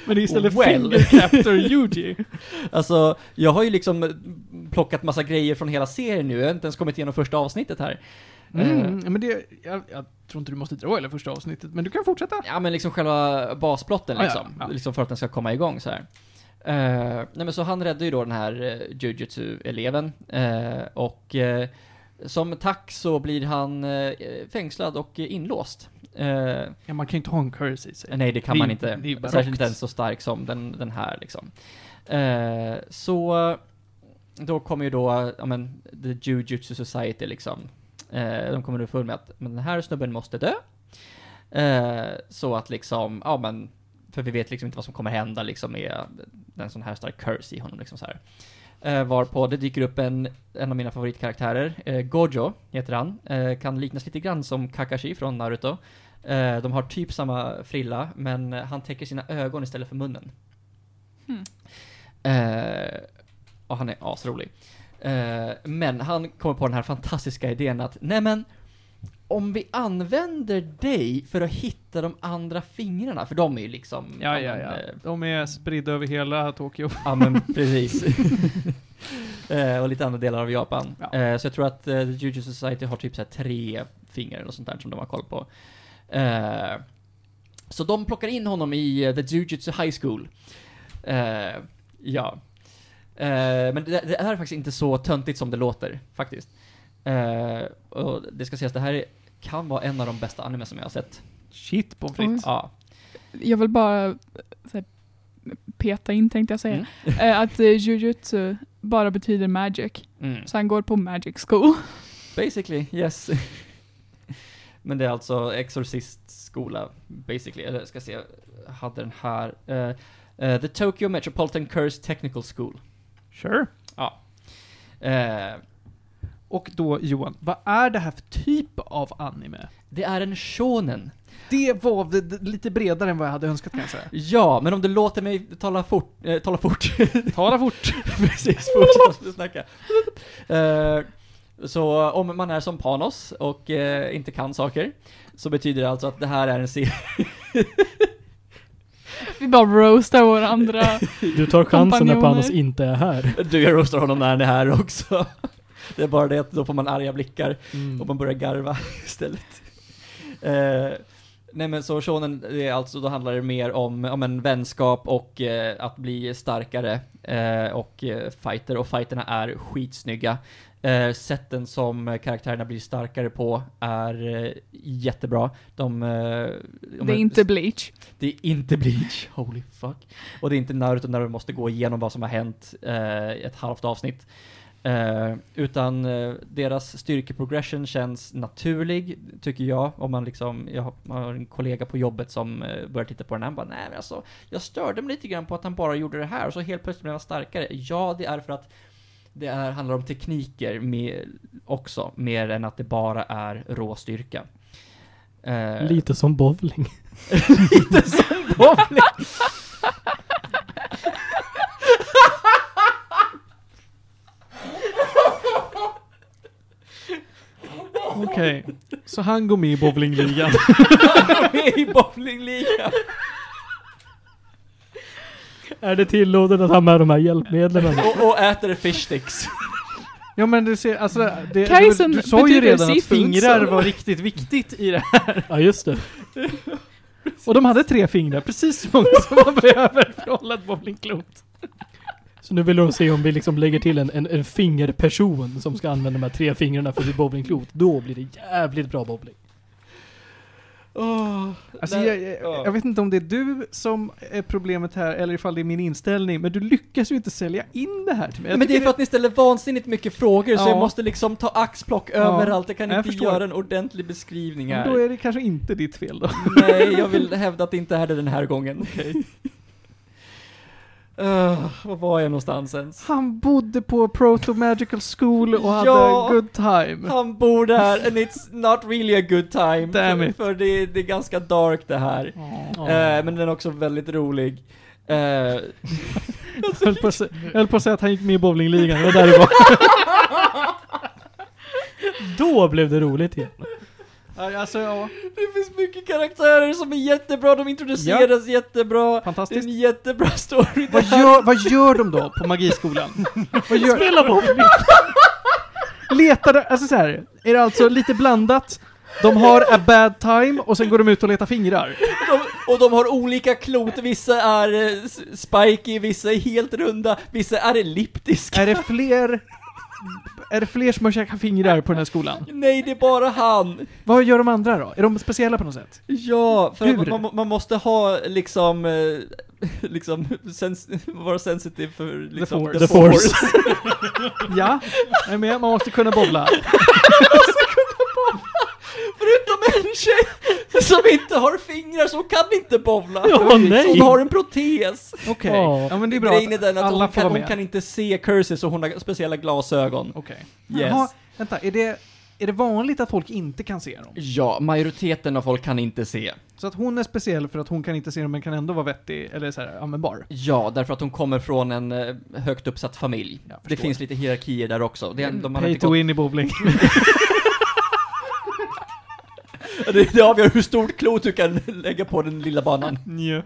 Men det är istället Well. Finger Captor Yuji. Alltså, jag har ju liksom plockat massa grejer från hela serien nu. Jag har inte ens kommit igenom första avsnittet här. Mm, Eh, men det, jag, jag tror inte du måste dra hela första avsnittet, men du kan fortsätta. ja, men liksom själva basplotten Ah, ja, liksom. ja. Liksom för att den ska komma igång så här. Eh, nej men så han räddade ju då den här uh, jujutsu-eleven. eh, och eh, som tack så blir han eh, fängslad och inlåst. Eh, Ja, man kan ju inte ha en curse i sig. Nej, det kan Det man inte. det är barockt. Särskilt inte så stark som den, den här liksom. Eh, så då kommer ju då, ja men, the Jujutsu Society liksom. De kommer underfund med att men den här snubben måste dö. Så att liksom, ja men, för vi vet liksom inte vad som kommer hända liksom med en sån här stark curse i honom liksom så här. Eh, varpå det dyker upp en, en av mina favoritkaraktärer, eh, Gojo heter han. Eh, kan liknas lite grann som Kakashi från Naruto. Eh, de har typ samma frilla, men han täcker sina ögon istället för munnen. Hmm. Eh, och han är asrolig. Eh, men han kommer på den här fantastiska idén att, nej men, om vi använder dig för att hitta de andra fingrarna, för de är ju liksom... Ja, ja, ja. eh, De är spridda över hela Tokyo. Ja men precis. eh, och lite andra delar av Japan. Ja. Eh, så jag tror att eh, The Juju Society har typ så här tre fingrar eller sånt där som de har koll på. Eh, så de plockar in honom i eh, The Jujutsu High School. Eh, ja. Eh, men det, det är faktiskt inte så töntigt som det låter, faktiskt. Eh, och det ska sägas, det här är, kan vara en av de bästa anime som jag har sett. Shit pommes frites. Ja. Jag vill bara så här, peta in tänkte jag säga. Mm. Eh, att eh, jujutsu bara betyder magic. Mm. Så han går på magic school. Basically, yes. Men det är alltså exorcistskola, basically. Eller ska se, jag hade den här. eh, eh, The Tokyo Metropolitan Curse Technical School. Sure. Ja. Eh, Och då Johan, vad är det här för typ av anime? det är en shonen. Det var lite bredare än vad jag hade önskat kan jag säga. Ja, men om du låter mig tala fort, eh, tala fort. Tala fort. Precis, fortsätta snacka. Eh, så om man är som Panos och eh, inte kan saker, så betyder det alltså att det här är en serie Vi bara roastar varandra. Du tar chansen när. Panos inte är här. Du, jag roastar honom när han är här också. Det är bara det att då får man arga blickar Mm. och man börjar garva istället. Eh, nej men så shonen, det är alltså, då handlar det mer om, om en vänskap och eh, att bli starkare eh, och eh, fighter, och fighterna är skitsnygga. Eh, sätten som karaktärerna blir starkare på är eh, jättebra. De, eh, Det är inte bleach. det är inte Bleach, holy fuck. Och det är inte Naruto när du måste gå igenom vad som har hänt eh, ett halvt avsnitt. Eh, utan eh, deras styrkeprogression känns naturlig, tycker jag. Om man liksom, jag har, man har en kollega på jobbet som eh, börjar titta på den här, han bara nej men alltså, jag störde mig lite grann på att han bara gjorde det här, och så helt plötsligt blev han starkare. Ja, det är för att det är, handlar om tekniker med, också, mer än att det bara är rå styrka. Eh, Lite som bowling. lite som bowling. Okej. Så han går med i bowlingligan. med i bowlingligan. Är det tillåtet att ha med de här hjälpmedlen? Och, och äter fish sticks. Ja men du ser, alltså det, Kajsen du, du sa ju redan att fingrar var riktigt viktigt i det Ja, just det. Och de hade tre fingrar, precis så många som man behöver för att hålla ett bowlingklot. Så nu vill de se om vi liksom lägger till en, en, en fingerperson som ska använda de här tre fingrarna för sitt bowlingklot. Då blir det jävligt bra bowling. Alltså jag, jag, jag vet inte om det är du som är problemet här, eller ifall det är min inställning, men du lyckas ju inte sälja in det här till mig. Jag Men det är för att ni ställer vansinnigt mycket frågor, så Ja. jag måste liksom ta axplock Ja, överallt. Jag kan jag inte förstår. göra en ordentlig beskrivning Men här. Då är det kanske inte ditt fel då. Nej, jag vill hävda att det inte är det den här gången. Uh, var var jag någonstans ens? Han bodde på Proto Magical School och hade Ja. good time. Han bor där, and it's not really a good time. Damn för it. för det, det är ganska dark det här. Eh, men den är också väldigt rolig. Eh, Jag höll, på att jag höll på att säga att han gick med i bowlingligan, det var där det var. Då blev det roligt igen. Ja, Alltså, ja. det finns mycket karaktärer som är jättebra, de introduceras jättebra. Det är Fantastiskt. en jättebra story. Vad gör, vad gör de då på magiskolan? Vad gör, Spela bowling! letar alltså så här, är det alltså lite blandat? De har a bad time och sen går de ut och letar fingrar. De, och de har olika klot, vissa är eh, spiky, vissa är helt runda, vissa är elliptiska. Är det fler, är det fler som har käkat fingrar på den här skolan? Nej, det är bara han. Vad gör de andra då? Är de speciella på något sätt? Ja, för man, man, måste ha liksom, eh, liksom, sens vara sensitiv för liksom, force. The force. Ja, med. Man måste kunna bowla. En tjej som inte har fingrar, så hon kan inte bowla. Nej. Hon har en protes. Okej. Ja. Ja men det är bra Grejen är den att alla hon får kan, vara hon med. kan inte se curses och hon har speciella glasögon. Okej. Yes. Jaha, vänta, är det, är det vanligt att folk inte kan se dem? Ja, majoriteten av folk kan inte se. Så att hon är speciell för att hon kan inte se dem men kan ändå vara vettig, eller så här, användbar? Ja, därför att hon kommer från en eh, högt uppsatt familj. Det förstår. finns lite hierarkier där också. Det, är- de har Pay inte to gått, win i bowling. det, det avgör hur stort klot du kan lägga på den lilla banan. ja.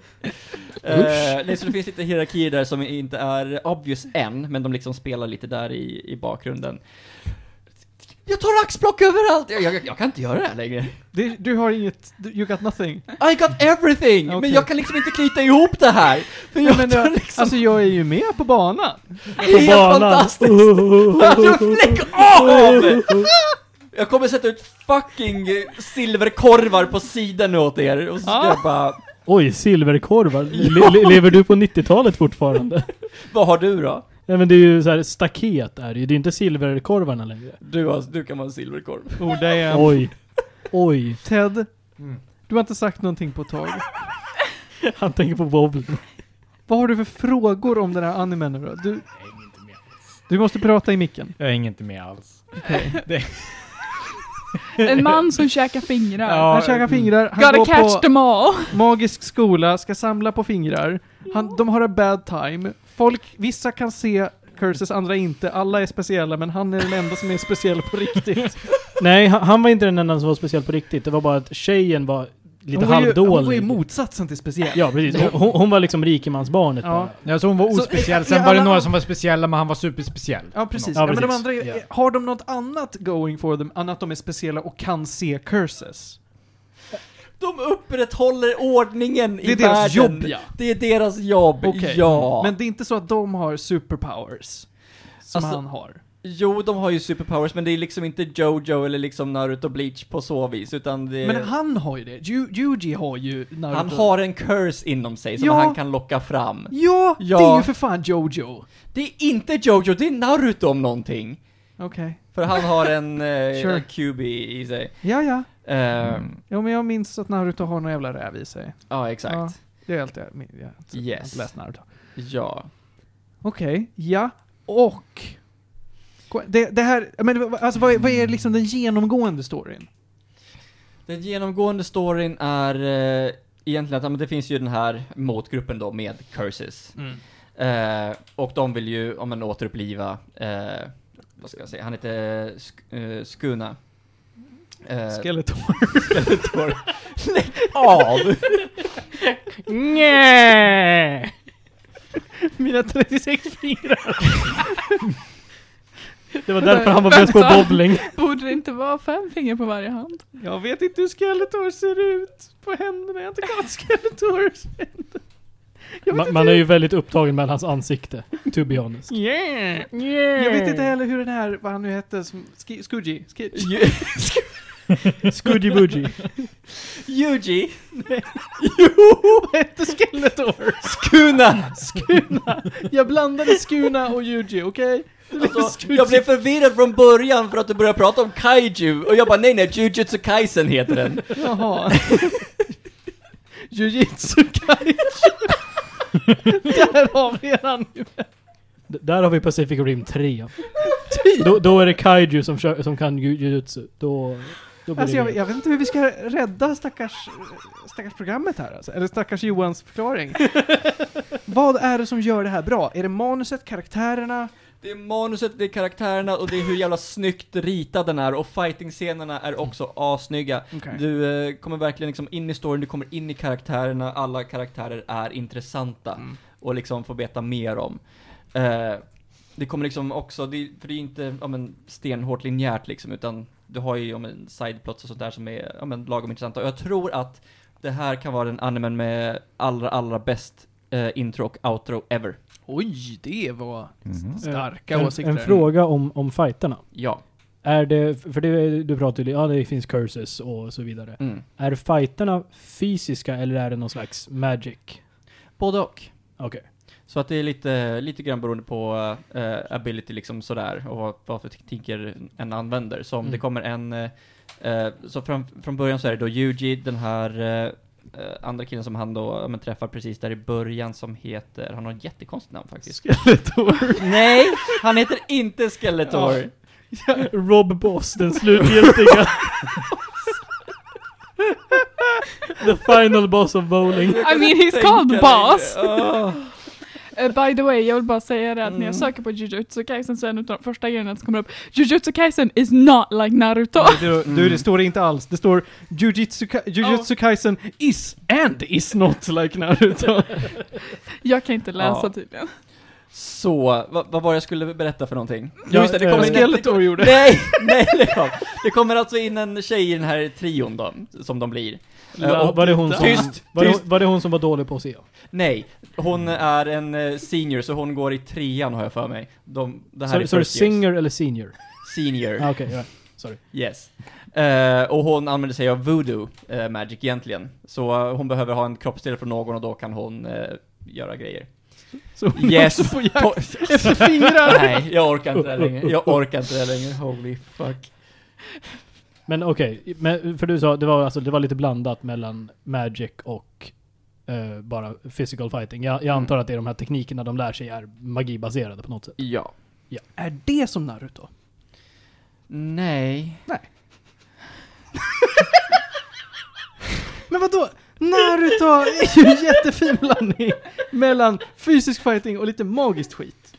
Eh, nej, så det finns lite hierarkier där som inte är obvious än, men de liksom spelar lite där i, i bakgrunden. Jag tar axplock överallt! Jag, jag, jag kan inte göra det här längre. Det, du har inget, you got nothing. I got everything! Men Okej. jag kan liksom inte knyta ihop det här! För jag men jag, liksom... Alltså jag är ju med på banan. det är helt fantastiskt! Alltså, lägg av! Jag kommer sätta ut fucking silverkorvar på sidan åt er, och så ska Ah. jag bara... Oj, silverkorvar. Le le lever du på 90-talet fortfarande? Vad har du då? Nej men det är ju så här staket är det ju. Det är inte silverkorvarna längre. Du, har, du kan vara en silverkorv. Oh damn. Oj. Oj. Ted, Mm. du har inte sagt någonting på ett tag. Han tänker på bowling. Vad har du för frågor om den här animen nu då? Du, Jag hänger inte med. du måste prata i micken. Jag hänger inte med alls. En man som käkar fingrar. Ja, han käkar fingrar, han Gotta går catch på them all. magisk skola, ska samla på fingrar. Han, de har a bad time. Folk, vissa kan se curses, andra inte. Alla är speciella, men han är den enda som är speciell på riktigt. Nej, han, han var inte den enda som var speciell på riktigt. Det var bara att tjejen var lite hon var ju, halvdålig. Hon var ju motsatsen till speciell. Ja, precis. Hon, hon- var liksom rikemansbarnet Ja. bara. Ja, så hon var Så, ospeciell, eh, sen var det några som var speciella, men han var superspeciell. Ja, precis. Ja, Ja, men de precis. andra, Ja. har de något annat going for them, än att de är speciella och kan se curses? De upprätthåller ordningen Det i är deras världen. jobb, ja. Det är deras jobb, Okej. ja. Men det är inte så att de har superpowers. Som Alltså- han har. Jo, de har ju superpowers, men det är liksom inte Jojo eller liksom Naruto Bleach på så vis, utan det... Men han har ju det. Ju, Yuji har ju Naruto. han har en curse inom sig som Ja. han kan locka fram. Ja, Ja. det är ju för fan Jojo. Det är inte Jojo, det är Naruto om någonting. Okej. För han har en uh, Sure. QB i sig. Ja, ja. Ehm, Jo, men jag minns att Naruto har någon jävla räv i sig. Ja, exakt. Ja. Det är allt jag minns. Jag har Yes. läst Naruto. Ja. Okej, ja. Och... Det, det här, men alltså vad är, vad är liksom den genomgående storyn? Den genomgående storyn är eh, egentligen att men det finns ju den här motgruppen då med curses. Eh, och de vill ju, om man återuppliva, eh, vad ska jag säga, han heter Sk- eh, Skuna. Eh, Skeletor. Skeletor. Lägg av! Nej. Mina 36 fingrar. Det var därför han var bäst på bowling. Borde det inte vara fem fingrar på varje hand? Jag vet inte hur Skeletor ser ut på händerna. Jag har inte kollat Skeletors händer. Jag vet Man, man är ju väldigt upptagen med hans ansikte, to be honest. Yeah. Jag vet inte heller hur den här, vad han nu hette, som, Ski- Skudgy? Ski- Skudgy Budgy. Yuji. Vad hette Skeletor? Skuna! Skuna! Jag blandade Skuna och Yuji, okej? Blev Alltså, jag blev förvirrad från början för att du började prata om kaiju, och jag bara nej nej, Jujutsu Kaisen heter den. Jaha. Jujutsu Kaiju. Där har vi ju. D- Där har vi Pacific Rim 3. Då, då är det Kaiju som, kör, som kan ju- jujutsu. Då, då blir Alltså det jag, jag vet inte hur vi ska rädda stackars, stackars programmet här alltså. Eller stackars Johans förklaring. Vad är det som gör det här bra? Är det manuset, karaktärerna? Det är manuset, det är karaktärerna och det är hur jävla snyggt ritad den är och fighting-scenerna är också assnygga. Okej. Du eh, kommer verkligen liksom in i storyn, du kommer in i karaktärerna, alla karaktärer är intressanta Mm. och liksom få veta mer om. Eh, det kommer liksom också, det, för det är inte ja, men, stenhårt linjärt liksom, utan du har ju ja, men, sideplots och sånt där som är ja, men, lagom intressanta. Och jag tror att det här kan vara den animen med allra, allra bäst eh, intro och outro ever. Oj, det var Mhm. starka en, åsikter. en fråga om, om fighterna. Ja. Är det, för det, du pratade ju, ja det finns curses och så vidare. Mm. Är fighterna fysiska eller är det någon slags magic? Både och. Okej. Så att det är lite, lite grann beroende på eh, ability liksom sådär och vad, vad för tekniker en använder. Så om Mm. det kommer en, Eh, så från, från början så är det då Yuji, den här andra killen som han då ja, men, träffar precis där i början som heter, han har ett jättekonstigt namn faktiskt. Skeletor. Nej, han heter inte Skeletor. Rob Boss, den slutgiltiga. The final boss of bowling. I mean he's called boss! det. Uh, by the way, jag vill bara säga det att när jag Mm. söker på Jujutsu Kaisen så är en av de första grejerna som kommer upp Jujutsu Kaisen is not like Naruto. Nej, Du, du, Mm. det står inte alls. Det står Jujutsu, Ka- Jujutsu Kaisen is and is not like Naruto. Jag kan inte läsa Ja. tydligen. Så, vad, vad var det jag skulle berätta för någonting? Ja, Just det, det eh, kommer Vad in Skeletor gjorde. Nej, nej, lägg av. Det kommer alltså in en tjej i den här trion då, som de blir. Eh, Ja, var, det hon som, Tyst, var, det, var det hon som var dålig på att se? Nej, hon är en eh, senior, så hon går i trean har jag för mig. De, det här så är singer eller senior? Senior, Ah, Okej, ja. sorry. yes. Eh, och hon använder sig av voodoo eh, magic egentligen. Så hon behöver ha en kroppsdel från någon och då kan hon eh, göra grejer. Så hon Yes! också på jakt efter fingrar. Nej, jag orkar inte det längre. Jag orkar inte det längre. Holy fuck. Men okej, men för du sa det var, alltså, det var lite blandat mellan magic och eh, bara physical fighting. Jag, jag Mm. antar att det är de här teknikerna de lär sig är magibaserade på något sätt. Ja. Är det som Naruto? Nej. Men vadå? Naruto är ju en jättefin blandning mellan fysisk fighting och lite magiskt skit.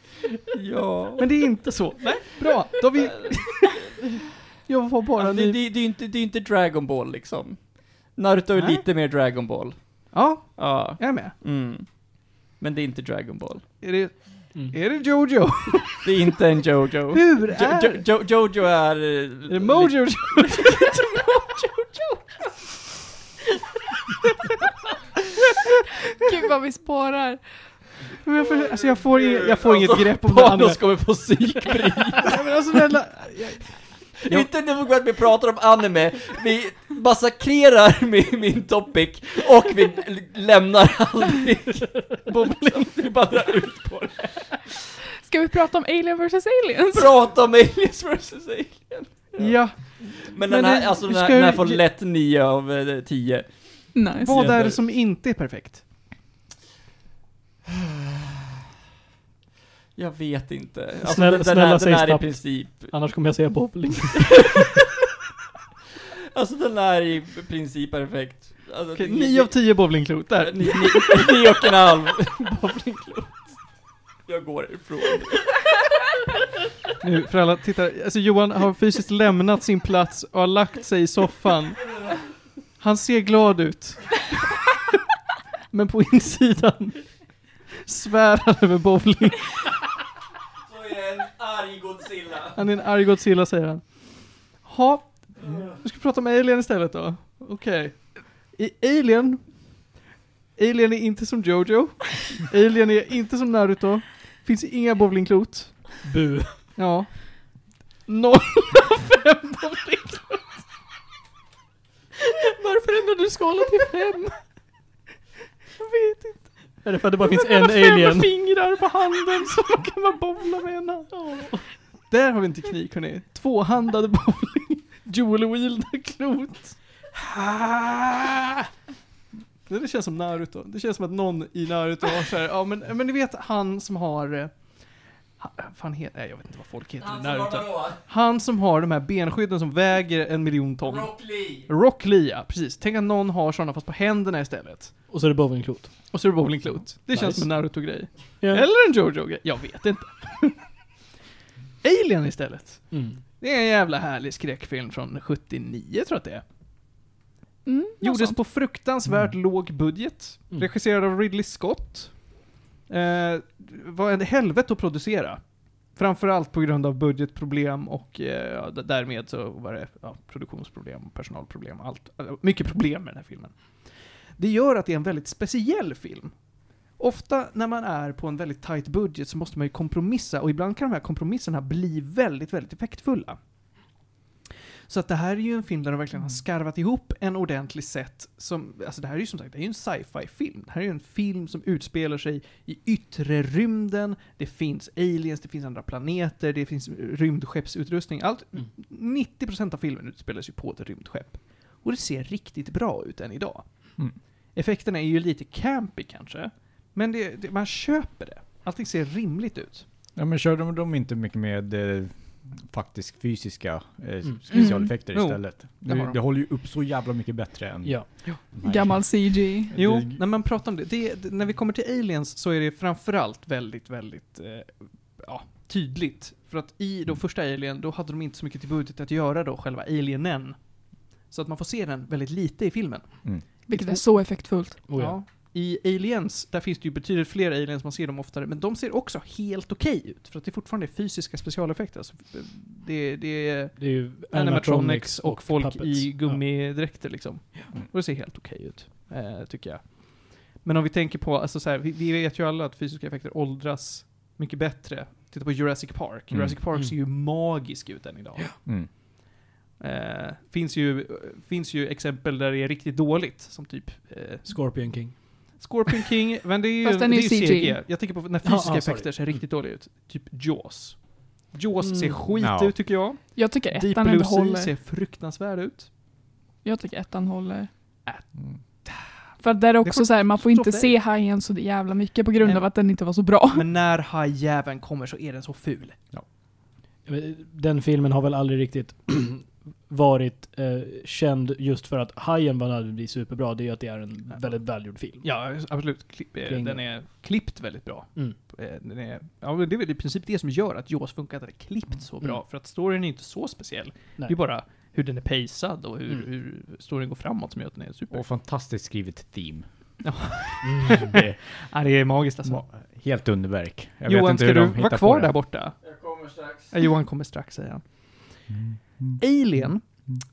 Ja. Men det är inte så. Nej, bra. Då har vi... Jag var bara Alltså, det, ny... det, det, är inte, det är inte Dragon Ball liksom. Naruto är Nej. lite mer Dragon Ball. Ja, Ja. jag är med. Mm. Men det är inte Dragon Ball. Är det, Mm. är det Jojo? Det är inte en Jojo. Hur Jo, är... jo, jo, Jojo är... eh, Är det Mojo? Gud vad vi spårar. Men jag får, alltså jag får, inget, jag får inget Alltså, grepp om det andra. Panos kommer få psykbry. Nej, men alltså snälla. Jag, Inte nog att vi pratar om anime, vi massakrerar min, min topic och vi lämnar aldrig bowling. Vi bara drar ut på det. Ska vi prata om Alien vs Aliens? Prata om aliens vs alien. ja, Men, Men den här, det- alltså den här, den här får lätt 9 av eh, 10. Nice. vad är det som inte är perfekt? Jag vet inte. Alltså, Snälla- den, snälla den, säg den här i princip, Annars kommer jag säga bowling. alltså den är i princip perfekt. Alltså, det- 9 av 10 bowlingklot, där. Ni- ni- Nio och en halv bowlingklot. Jag går ifrån. Nu, för alla tittare, alltså Johan har fysiskt lämnat sin plats och har lagt sig i soffan. Han ser glad ut. Men på insidan svär han över bowling. En arg Godzilla. Han är en arg Godzilla säger han. Ha, vi ska prata om Alien istället då. Okej. I Alien, Alien är inte som Jojo. Alien är inte som Naruto. Finns inga bowlingklot. Bu. Ja. Noll av fem bowlingklot. Varför ändrar du skalan till fem? Jag vet inte. Är det för att det bara finns en har fem alien? fingrar på handen så man kan man bowla med ena. Där har vi en teknik hörni. Tvåhandade bowling. Dual wield klot. Det känns som Naruto. Det känns som att någon i Naruto har såhär, ja men, men ni vet han som har... eh, Fan heter, nej jag vet inte vad folk heter i Naruto. Han som har de här benskydden som väger en miljon ton. Rock Lee. Rock Lee, ja, precis. Tänk att någon har sådana fast på händerna istället. Och så är det bowlingklot. Och så är det bowlingklot. Det känns Nice. som en Naruto-grej. Ja. Eller en Jojo-grej. Jag vet inte. Alien istället. Mm. Det är en jävla härlig skräckfilm från 79 tror jag att det är. Mm, Gjordes sånt. på fruktansvärt låg budget. Mm. Regisserad av Ridley Scott. Eh, var en helvete att producera. Framförallt på grund av budgetproblem och eh, därmed så var det ja, produktionsproblem, personalproblem och allt. eh, Mycket problem med den här filmen. Det gör att det är en väldigt speciell film. Ofta när man är på en väldigt tight budget så måste man ju kompromissa och ibland kan de här kompromisserna bli väldigt, väldigt effektfulla. Så att det här är ju en film där de verkligen har Mm. skarvat ihop en ordentlig set som, alltså det här är ju som sagt, det är ju en sci-fi film. Det här är ju en film som utspelar sig i yttre rymden, det finns aliens, det finns andra planeter, det finns rymdskeppsutrustning. Allt, Mm. 90% av filmen utspelar sig på ett rymdskepp. Och det ser riktigt bra ut än idag. Mm. Effekterna är ju lite campy kanske, men det, det, man köper det. Allting ser rimligt ut. Ja men kör de, de inte mycket med eh, faktiskt fysiska eh, Mm. specialeffekter Mm. istället? det har Det, de. det håller ju upp så jävla mycket bättre än... Ja. Gammal CG. Jo, Det- när man pratar om det, det, det. När vi kommer till aliens så är det framförallt väldigt, väldigt eh, ja, tydligt. För att i då Mm. första Alien, då hade de inte så mycket till budget att göra då, själva alienen. Så att man får se den väldigt lite i filmen. Vilket är så effektfullt. Oh, ja. I Aliens, där finns det ju betydligt fler aliens, man ser dem oftare, men de ser också helt okej ut. För att det fortfarande är fysiska specialeffekter. Alltså, det, det är Det är ju animatronics och folk puppets. i gummidräkter liksom. Och det ser helt okej ut, eh, tycker jag. Men om vi tänker på, alltså så här, vi, vi vet ju alla att fysiska effekter åldras mycket bättre. Titta på Jurassic Park. Mm. Jurassic Park Mm. ser ju magisk ut än idag. Mm. Eh, finns, ju, finns ju exempel där det är riktigt dåligt, som typ eh, Ja. Scorpion King. Scorpion King, men det är ju, Fast den det är är ju CG. CG. Jag tänker på när Ja, fysiska ja, sorry. effekter ser riktigt dåliga ut. Typ Jaws. Jaws Mm. ser skit Ja. ut tycker jag. Jag tycker Deep ettan Blue ändå Sea håller. ser fruktansvärd ut. Jag tycker ettan håller. Mm. För där är också får- så här, man får inte se hajen så jävla mycket på grund Nej. av att den inte var så bra. Men när hajjäveln kommer så är den så ful. Den filmen har väl aldrig riktigt varit eh, känd just för att Hajen var nödvändigtvis superbra. Det är ju att det är en väldigt välgjord film. Ja, absolut. Klipp, eh, Kring den det. är klippt väldigt bra. Mm. Eh, Den är, ja, men det är väl i princip det som gör att Jaws funkar, att den är klippt så bra. Mm. För att storyn är inte så speciell. Nej. Det är ju bara hur den är pacad och hur, Mm. hur storyn går framåt som gör att den är super. Och fantastiskt skrivet theme. Mm. Det Ja, det är magiskt alltså. Ma- Helt underverk. Jag Johan, vet inte ska hur du vara kvar där borta? Jag kommer strax. Ja, Johan kommer strax, säger han. Mm. Alien,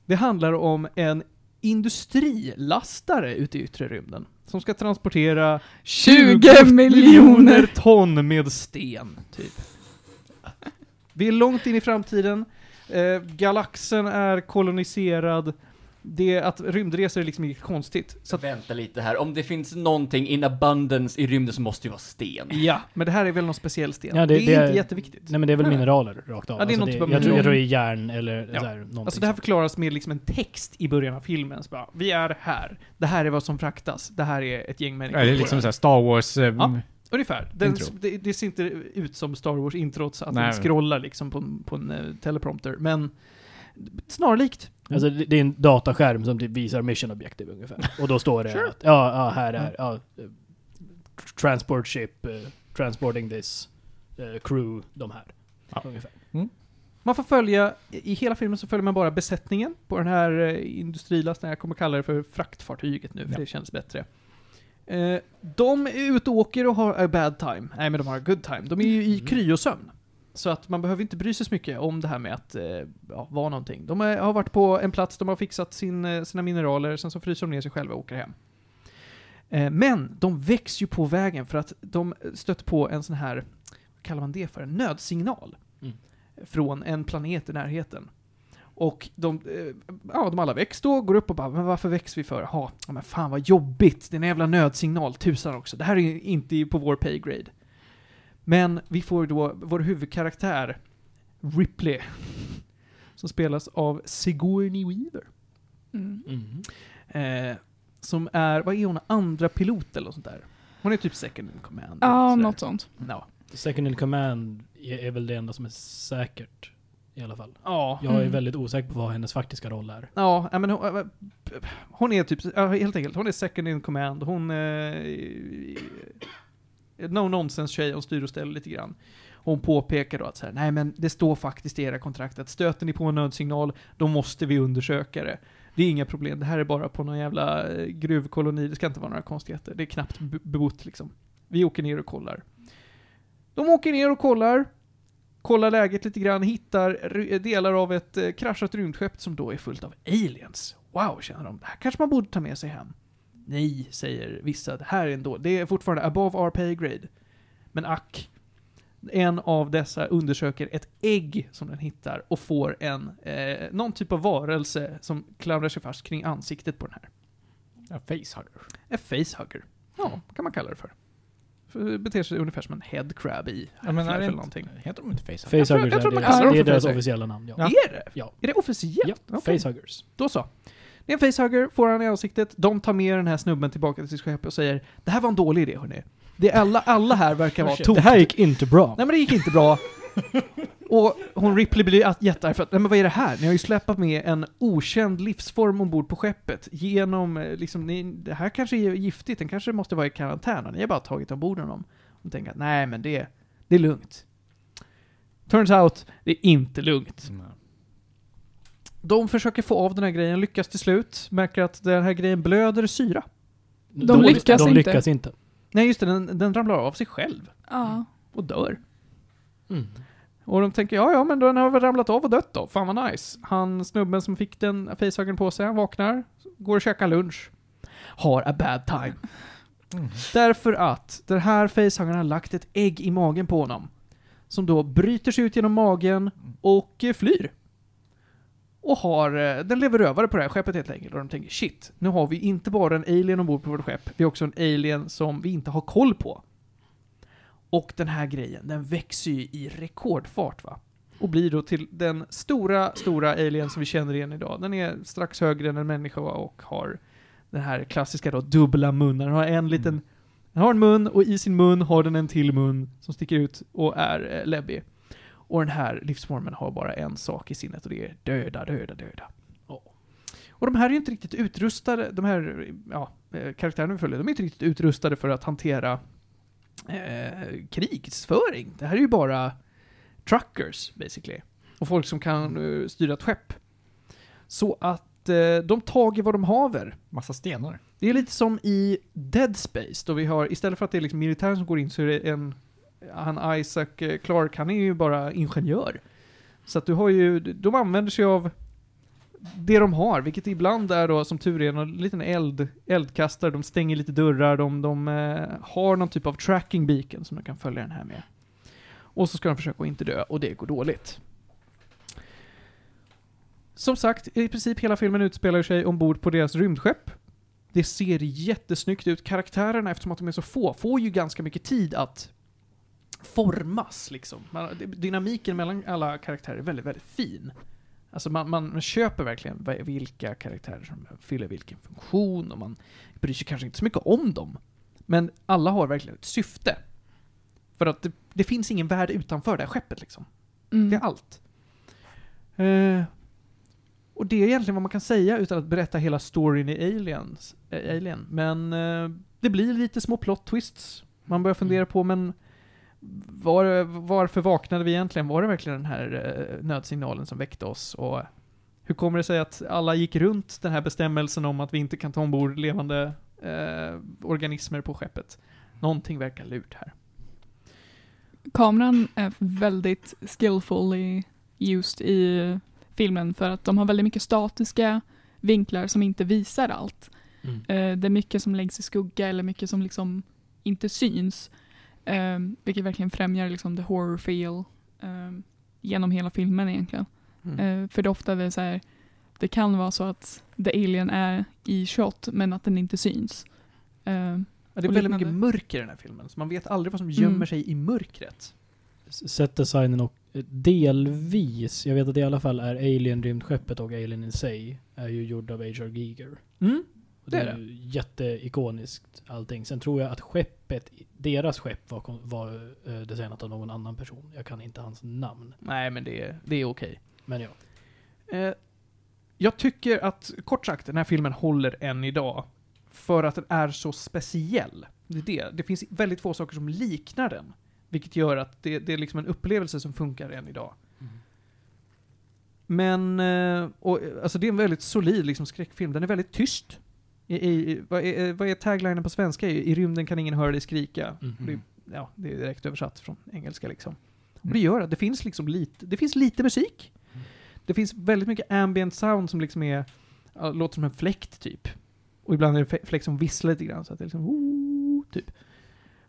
det handlar om en industrilastare ute i yttre rymden. Som ska transportera 20 miljoner! ton med sten, typ. Vi är långt in i framtiden. Eh, galaxen är koloniserad. Det att rymdresor är liksom inget konstigt. Så att, Vänta lite här, om det finns någonting in abundance i rymden så måste det vara sten. ja, men det här är väl någon speciell sten. Ja, det, det- är det inte är- jätteviktigt. Nej men det är väl Nej. mineraler rakt av. Ja, det är alltså typ av jag, tror, jag tror det är järn eller Ja. så här, någonting Alltså det här förklaras med liksom en text i början av filmen. Så bara, vi är här. Det här är vad som fraktas. Det här är ett gäng människor. Ja, det är liksom såhär Star Wars... Eh, Ja. Ungefär. Den, det, det ser inte ut som Star Wars-introt så att Nej. den scrollar liksom på en, på en eh, teleprompter, men snarlikt. Alltså det, är en dataskärm som typ visar mission objective ungefär. Och då står det Sure. att ja, ja här är ja, eh, transport ship, eh, transporting this, eh, crew, de här. Ja. Ungefär. Man får följa, i hela filmen så följer man bara besättningen på den här eh, industrilasten, jag kommer kalla det för fraktfartyget nu, för Ja. det känns bättre. Eh, de är ute och åker och har a bad time. Nej, men de har a good time. De är ju i Mm. kryosömn. Så att man behöver inte bry sig så mycket om det här med att eh, ja, vara någonting. De är, har varit på en plats, de har fixat sin, eh, sina mineraler, sen så fryser de ner sig själva och åker hem. Eh, men de väcks ju på vägen för att de stöter på en sån här, vad kallar man det för, en nödsignal. Mm. Från en planet i närheten. Och de, ja, de alla väcks då, går upp och bara, men varför väcks vi för? Jaha, ja, men fan vad jobbigt, det är en jävla nödsignal, tusan också. Det här är inte på vår paygrade. Men vi får då vår huvudkaraktär, Ripley, som spelas av Sigourney Weaver. Mm. Mm. Eh, som är, vad är hon, andra pilot eller något sånt där? Hon är typ second in command. Ja, sådär. något sånt. Ja. Second in command är, är väl det enda som är säkert i alla fall. Ja. Jag är Mm. väldigt osäker på vad hennes faktiska roll är. Ja, men hon, äh, hon är typ, ja, helt enkelt, hon är second in command. Hon är no nonsense tjej, hon styr och ställer lite grann. Hon påpekar då att så här, nej men det står faktiskt i era kontrakt att stöter ni på en nödsignal, då måste vi undersöka det. Det är inga problem, det här är bara på någon jävla eh, gruvkoloni, det ska inte vara några konstigheter. Det är knappt bebott liksom. Vi åker ner och kollar. De åker ner och kollar, kollar läget lite grann, hittar delar av ett eh, kraschat rymdskepp som då är fullt av aliens. Wow, känner de. Det här kanske man borde ta med sig hem. Nej, säger vissa. Det här är ändå, det är fortfarande above our pay grade. Men ack. En av dessa undersöker ett ägg som den hittar och får en, eh, någon typ av varelse som klamrar sig fast kring ansiktet på den här. Ja, facehugger. En facehugger. Ja, kan man kalla det för. för beter sig ungefär som en headcrab i Ja, men är det eller inte, någonting. heter de inte facehuggers? tror- Facehuggers jag tror är man det- kallar dem det är deras facehugger. officiella namn. Ja. Ja. Är det? Ja. Är det officiellt? Ja, Okej. Facehuggers. Då så. Det är en facehugger, får han i ansiktet. De tar med den här snubben tillbaka till sitt skepp och säger Det här var en dålig idé hörni. Det är alla, alla här verkar vara Shit. tok. Det här gick inte bra. Nej men det gick inte bra. Och hon Ripley blir jättearg för att, nej men vad är det här? Ni har ju släpat med en okänd livsform ombord på skeppet. Genom, eh, liksom, ni, det här kanske är giftigt, den kanske måste vara i karantän och ni har bara tagit ombord honom. Och tänker att nej men det, det är lugnt. Turns out, det är inte lugnt. Mm. De försöker få av den här grejen, lyckas till slut, märker att den här grejen blöder syra. De lyckas de inte. lyckas inte. Nej just det, den, den ramlar av sig själv Ja. och dör. Mm. Och de tänker, ja ja men den har väl ramlat av och dött då, fan vad nice. Han, snubben som fick den facehuggern på sig, han vaknar, går och käkar lunch. Har a bad time. Mm. Därför att den här facehuggern har lagt ett ägg i magen på honom. Som då bryter sig ut genom magen och eh, flyr. Och har, eh, den lever över på det här skeppet helt enkelt. Och de tänker shit, nu har vi inte bara en alien ombord på vårt skepp, vi har också en alien som vi inte har koll på. Och den här grejen, den växer ju i rekordfart va. Och blir då till den stora, stora alien som vi känner igen idag. Den är strax högre än en människa och har den här klassiska då dubbla munnen. Den har en liten, Mm. den har en mun och i sin mun har den en till mun som sticker ut och är eh, läbbig. Och den här livsformen har bara en sak i sinnet och det är döda, döda, döda. Och de här är ju inte riktigt utrustade, de här ja, eh, karaktärerna vi följer, de är inte riktigt utrustade för att hantera eh, krigsföring. Det här är ju bara truckers, basically. Och folk som kan eh, styra ett skepp. Så att eh, de tager vad de haver. Massa stenar. Det är lite som i Dead Space, då vi har, istället för att det är liksom militären som går in så är det en, han Isaac eh, Clark, han är ju bara ingenjör. Så att du har ju, de använder sig av det de har, vilket ibland är då som tur är en liten eld, eldkastare, de stänger lite dörrar, de, de eh, har någon typ av tracking beacon som de kan följa den här med. Och så ska de försöka att inte dö, och det går dåligt. Som sagt, i princip hela filmen utspelar sig ombord på deras rymdskepp. Det ser jättesnyggt ut. Karaktärerna, eftersom att de är så få, får ju ganska mycket tid att formas liksom. Man, dynamiken mellan alla karaktärer är väldigt, väldigt fin. Alltså man, man, köper verkligen vilka karaktärer som fyller vilken funktion och man bryr sig kanske inte så mycket om dem. Men alla har verkligen ett syfte. För att det, det finns ingen värld utanför det här skeppet liksom. Mm. Det är allt. Eh, och det är egentligen vad man kan säga utan att berätta hela storyn i Aliens, eh, Alien. Men eh, det blir lite små plot twists. Man börjar fundera på, men var, varför vaknade vi egentligen? Var det verkligen den här eh, nödsignalen som väckte oss? Och hur kommer det sig att alla gick runt den här bestämmelsen om att vi inte kan ta ombord levande eh, organismer på skeppet? Någonting verkar lurt här. Kameran är väldigt skillfully used i filmen för att de har väldigt mycket statiska vinklar som inte visar allt. Mm. Eh, det är mycket som läggs i skugga eller mycket som liksom inte syns. Eh, vilket verkligen främjar liksom the horror feel eh, genom hela filmen egentligen. Mm. Eh, för det är ofta det är så här, det kan vara så att the alien är i shot men att den inte syns. Eh, Ja, det är väldigt mycket mörker i den här filmen, så man vet aldrig vad som gömmer Mm. sig i mörkret. Set-designen och eh, delvis, jag vet att det i alla fall är Alien-rymdskeppet och Alien in sig, är ju gjord av H.R. Giger. Mm. Och Det det är ju jätteikoniskt allting. Sen tror jag att skeppet, deras skepp var, var eh, designat av någon annan person. Jag kan inte hans namn. Nej, men det, är- det är okej. Men ja. Eh, jag tycker att, kort sagt, den här filmen håller än idag. För att den är så speciell. Det är det. Det finns väldigt få saker som liknar den. Vilket gör att det, det är liksom en upplevelse som funkar än idag. Men, eh, och, eh, alltså det är en väldigt solid liksom, skräckfilm. Den är väldigt tyst. I, i, vad, är, vad är taglinen på svenska? I, I rymden kan ingen höra dig skrika. Mhm. Det, ja, det är direkt översatt från engelska liksom. Och det gör att det finns liksom lite, det finns lite musik. Det finns väldigt mycket ambient sound som liksom är, låter som en fläkt typ. Och ibland är det fe- fläkt som visslar lite grann så att det är liksom, "Ooh", typ.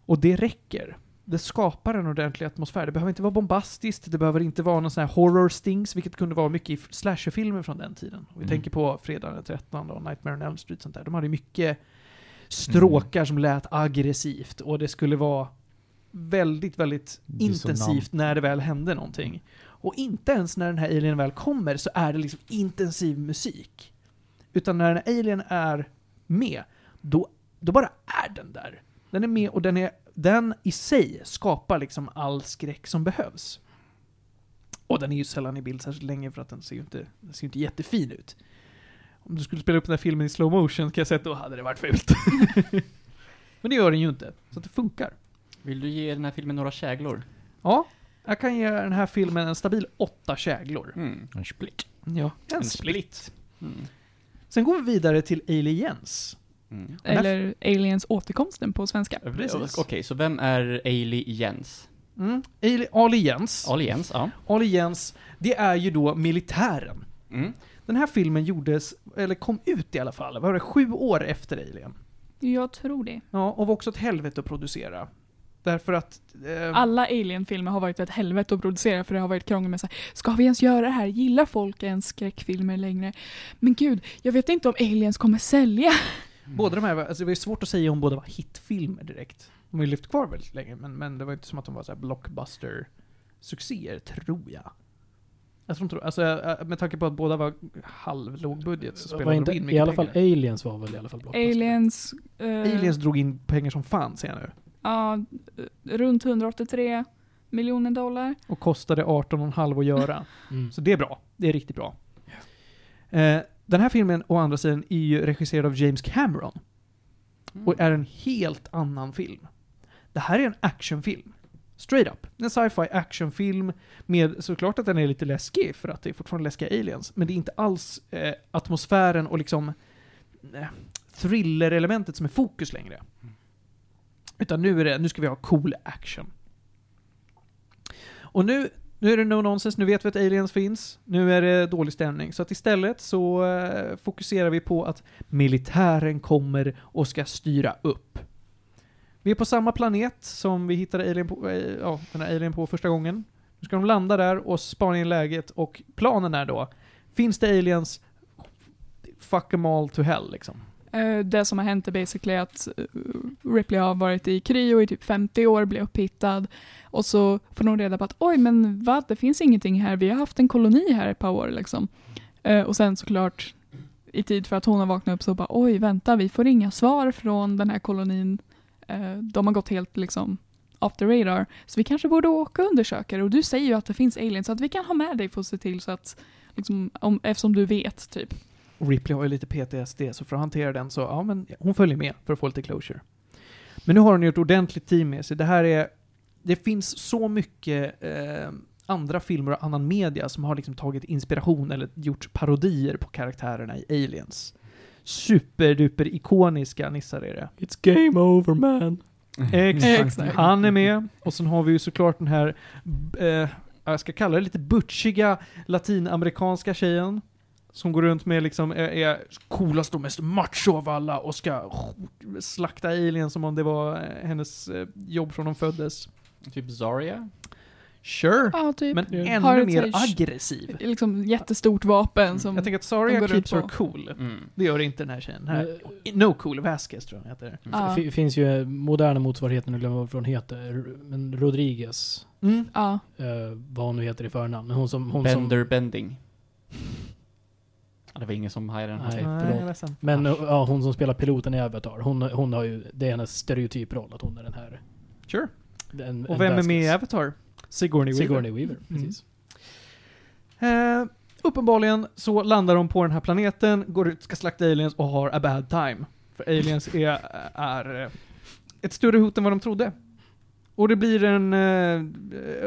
Och det räcker. Det skapar en ordentlig atmosfär. Det behöver inte vara bombastiskt, det behöver inte vara någon sån här horror stings, vilket kunde vara mycket i slasherfilmer från den tiden. Om vi Mm. tänker på Fredag den 13 och Nightmare on Elm Street sånt där. De hade mycket stråkar som lät aggressivt och det skulle vara väldigt, väldigt Dissonant. intensivt när det väl hände någonting. Och inte ens när den här alien väl kommer så är det liksom intensiv musik. Utan när en alien är med, då, då bara är den där. Den är med och den, är, den i sig skapar liksom all skräck som behövs. Och den är ju sällan i bild särskilt länge för att den ser ju inte, den ser inte jättefin ut. Om du skulle spela upp den här filmen i slow motion kan jag säga att då hade det varit fult. Men det gör den ju inte, så att det funkar. Vill du ge den här filmen några käglor? Ja, jag kan ge den här filmen en stabil åtta käglor. Mm. En split. Ja, en, En split. Mm. Sen går vi vidare till Aliens. Mm. Eller Aliens återkomsten på svenska. Precis. Okej, så vem är Ailey Jens? Mm. Ali, Ali Jens. Ali Jens, ja. Ali Jens, det är ju då militären. Mm. Den här filmen gjordes, eller kom ut i alla fall, var det, sju år efter Alien. Jag tror det. Ja, och var också ett helvete att producera. Därför att... Eh, Alla Alien-filmer har varit ett helvete att producera för det har varit krångel med så här, ska vi ens göra det här? Gillar folk ens skräckfilmer längre? Men gud, jag vet inte om Aliens kommer sälja. Båda de här, alltså det var ju svårt att säga om båda var hitfilmer direkt. De har ju lyft kvar väldigt länge, men, men det var inte som att de var så blockbuster-succéer, tror jag. Jag tror inte, alltså äh, med tanke på att båda var halvlåg budget så spelade inte, de in I mycket alla fall pengar. Aliens var väl i alla fall blockbuster. Aliens, eh, Aliens drog in pengar som fan ser jag nu. ja, eh, runt 183 miljoner dollar. Och kostade 18,5 att göra. Mm. Så det är bra. Det är riktigt bra. Eh, den här filmen, å andra sidan, är ju regisserad av James Cameron. Och är en helt annan film. Det här är en actionfilm. Straight up. En sci-fi actionfilm med såklart att den är lite läskig för att det är fortfarande läskiga aliens. Men det är inte alls eh, atmosfären och liksom eh, thriller-elementet som är fokus längre. Utan nu är det, nu ska vi ha cool action. Och nu, nu är det no nonsense, nu vet vi att aliens finns, nu är det dålig stämning. Så att istället så eh, fokuserar vi på att militären kommer och ska styra upp. Vi är på samma planet som vi hittade alien på, eh, ja, den här alien på första gången. Nu ska de landa där och spana in läget och planen är då, finns det aliens, fuck them all to hell liksom. Eh, det som har hänt är basically att eh, Ripley har varit i kryo i typ 50 år, blir upphittad och så får de reda på att oj men vad, det finns ingenting här, vi har haft en koloni här ett par år liksom. Eh, och sen såklart i tid för att hon har vaknat upp så bara oj vänta vi får inga svar från den här kolonin. De har gått helt liksom off the radar. Så vi kanske borde åka och undersöka det och du säger ju att det finns aliens så att vi kan ha med dig för att se till så att liksom, om, eftersom du vet typ. Och Ripley har ju lite PTSD, så för att hantera den så, ja men hon följer med för att få lite closure. Men nu har hon ju ett ordentligt team med sig. Det här är, det finns så mycket eh, andra filmer och annan media som har liksom tagit inspiration eller gjort parodier på karaktärerna i Aliens. Superduper ikoniska nissar är det. It's game over man. Exakt. Exakt. Han är med. Och sen har vi ju såklart den här, eh, jag ska kalla det lite butchiga latinamerikanska tjejen. Som går runt med liksom, är, är coolast och mest macho av alla och ska slakta alien som om det var eh, hennes eh, jobb från de föddes. Typ Zarya? Sure. Ja, typ. Men Ja. ännu Har mer aggressiv. liksom jättestort vapen som... Jag tänker att runt keeps her cool. Mm. Det gör inte den här tjejen. Den här, Men- no cool Vasquez tror jag heter. Det Ja. fi- finns ju moderna motsvarigheten, jag glömmer vad hon heter, men Rodriguez, Mm. Ja. eh, vad hon nu heter i förnamn. Men hon som... Hon Bender som Bending. Ja, det var ingen som hajade den. Nej. Nej, förlåt. jag är ledsen. men eh, ja, hon som spelar piloten i Avatar, hon, hon har ju, det är hennes stereotyproll att hon är den här. Sure. En, Och vem är med i Avatar? Sigourney Weaver. Sigourney Weaver, Mm. precis. Eh, uppenbarligen så landar de på den här planeten, går ut, ska slakta aliens och har a bad time. För aliens är, är eh, ett större hot än vad de trodde. Och det blir en eh,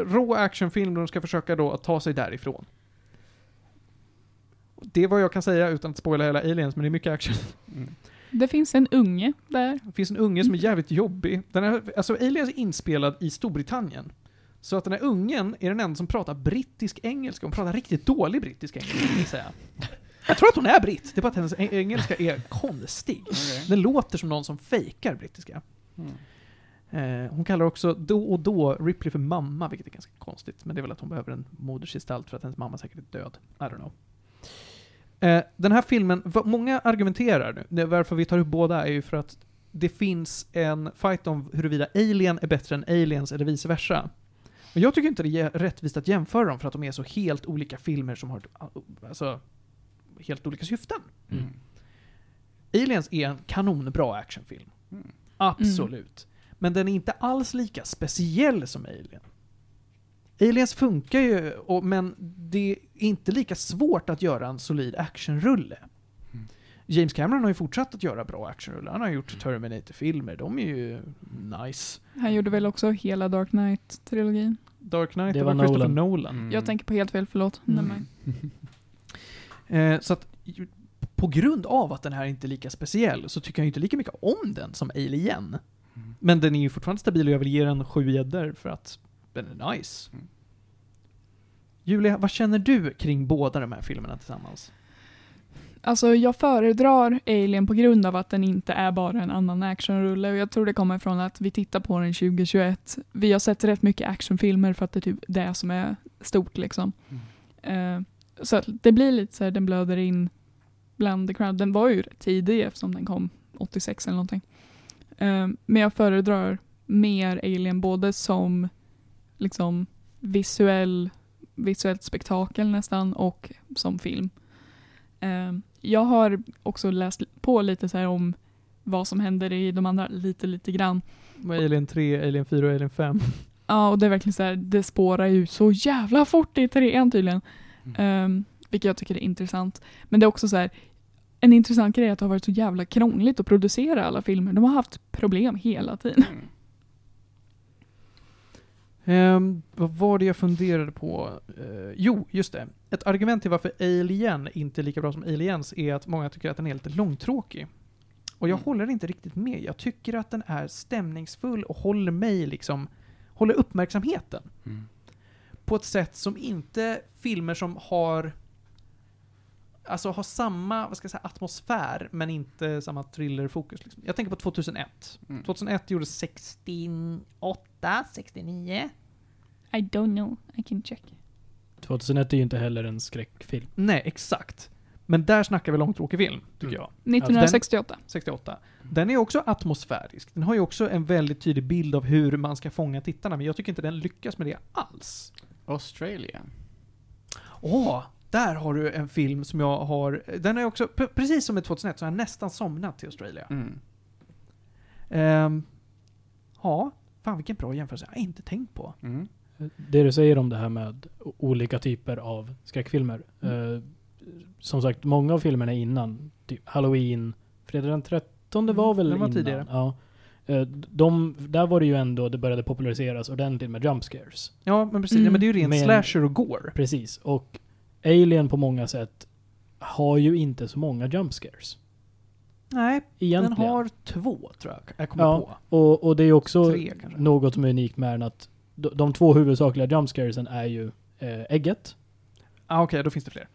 rå actionfilm där de ska försöka då att ta sig därifrån. Det är vad jag kan säga utan att spoila hela aliens, men det är mycket action. Mm. Det finns en unge där. Det finns en unge som är jävligt jobbig. Den här, alltså Aliens är inspelad i Storbritannien. Så att den här ungen är den enda som pratar brittisk engelska. Hon pratar riktigt dålig brittisk engelska, vill säga. Jag tror att hon är britt, det är bara att hennes eng- engelska är konstig. Okej. Den låter som någon som fejkar brittiska. Mm. Eh, hon kallar också då och då Ripley för mamma, vilket är ganska konstigt. Men det är väl att hon behöver en modersgestalt för att hennes mamma säkert är död. I don't know. Eh, den här filmen, många argumenterar nu, varför vi tar upp båda är ju för att det finns en fight om huruvida Alien är bättre än Aliens eller vice versa. Och jag tycker inte det är rättvist att jämföra dem för att de är så helt olika filmer som har alltså, helt olika syften. Mm. Aliens är en kanonbra actionfilm. Mm. Absolut. Men den är inte alls lika speciell som Alien. Aliens funkar ju, och, men det är inte lika svårt att göra en solid actionrulle. Mm. James Cameron har ju fortsatt att göra bra actionrullar. Han har gjort Terminator-filmer, de är ju nice. Han gjorde väl också hela Dark Knight-trilogin. Dark Knight, Det det var var Christopher Nolan. Nolan. Mm. Jag tänker på helt fel, förlåt. Mm. Eh, så att, på grund av att den här inte är lika speciell så tycker jag inte lika mycket om den som Alien. Mm. Men den är ju fortfarande stabil och jag vill ge den sju gäddor för att den är nice. Mm. Julia, vad känner du kring båda de här filmerna tillsammans? Alltså jag föredrar Alien på grund av att den inte är bara en annan actionrulle och jag tror det kommer från att vi tittar på den 2021. Vi har sett rätt mycket actionfilmer för att det är typ det som är stort liksom. Eh, så att det blir lite så här, den blöder in bland the crowd. Den var ju tidig eftersom den kom 86 eller någonting. Eh, men jag föredrar mer Alien både som liksom visuell, visuellt spektakel nästan och som film. Eh, jag har också läst på lite så här om vad som händer i de andra lite, lite grann. Alien 3, Alien 4 och Alien 5. Ja, och det är verkligen så här, det spårar ju så jävla fort i trean tydligen. Mm. Um, vilket jag tycker är intressant. Men det är också så här, en intressant grej är att det har varit så jävla krångligt att producera alla filmer. De har haft problem hela tiden. Mm. Ehm, vad var det jag funderade på? Eh, jo, just det. Ett argument till varför Alien inte är lika bra som Aliens är att många tycker att den är lite långtråkig. Och jag Mm. håller inte riktigt med. Jag tycker att den är stämningsfull och håller mig liksom, håller uppmärksamheten. Mm. På ett sätt som inte filmer som har Alltså har samma, vad ska jag säga, atmosfär men inte samma thrillerfokus. Liksom. Jag tänker på 2001. Mm. 2001 gjordes 68, 69. I don't know, I can check. 2001 är ju inte heller en skräckfilm. Nej, exakt. Men där snackar vi långtråkig film, tycker Mm. jag. 1968. 68. Den är också atmosfärisk. Den har ju också en väldigt tydlig bild av hur man ska fånga tittarna, men jag tycker inte den lyckas med det alls. Australia. Åh, där har du en film som jag har... Den är också, precis som med 2001, så har jag nästan somnat till Australia. Mm. Ehm, ja, fan vilken bra jämförelse. Jag har inte tänkt på. Mm. Det du säger om det här med olika typer av skräckfilmer. Mm. Eh, som sagt, många av filmerna innan, typ Halloween, Fredag den 13 Mm, var väl den var innan. tidigare. Ja. Eh, de, där var det ju ändå, det började populariseras ordentligt med jump scares. Ja, men precis. Mm. Ja, men det är ju rent Men- slasher och gore. Precis. Och Alien på många sätt har ju inte så många jump scares. Nej, Egentligen. den har två, tror jag. Jag kommer Ja, och, och det är också på. Tre något som är unikt med den att de, de två huvudsakliga jump scaresen är ju eh, ägget. Ah, Okej, då finns det fler.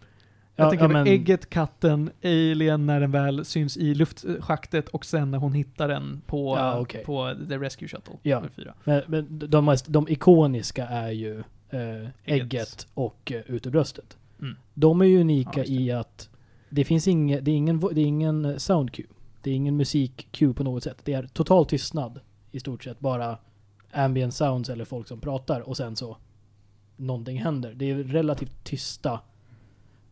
Jag Ja, tänker ja, på men- ägget, katten, alien när den väl syns i luftschaktet och sen när hon hittar den på, Ja, okej. på The Rescue Shuttle. Ja. fyra. Men, men de, mest, de ikoniska är ju eh, ägget och eh, ut ur bröstet. Mm. De är ju Ja, unika det. i att det finns inget, det är ingen, det är ingen eh, sound cue. Det är ingen musik cue på något sätt. Det är total tystnad i stort sett. Bara ambient sounds eller folk som pratar och sen så någonting händer. Det är relativt tysta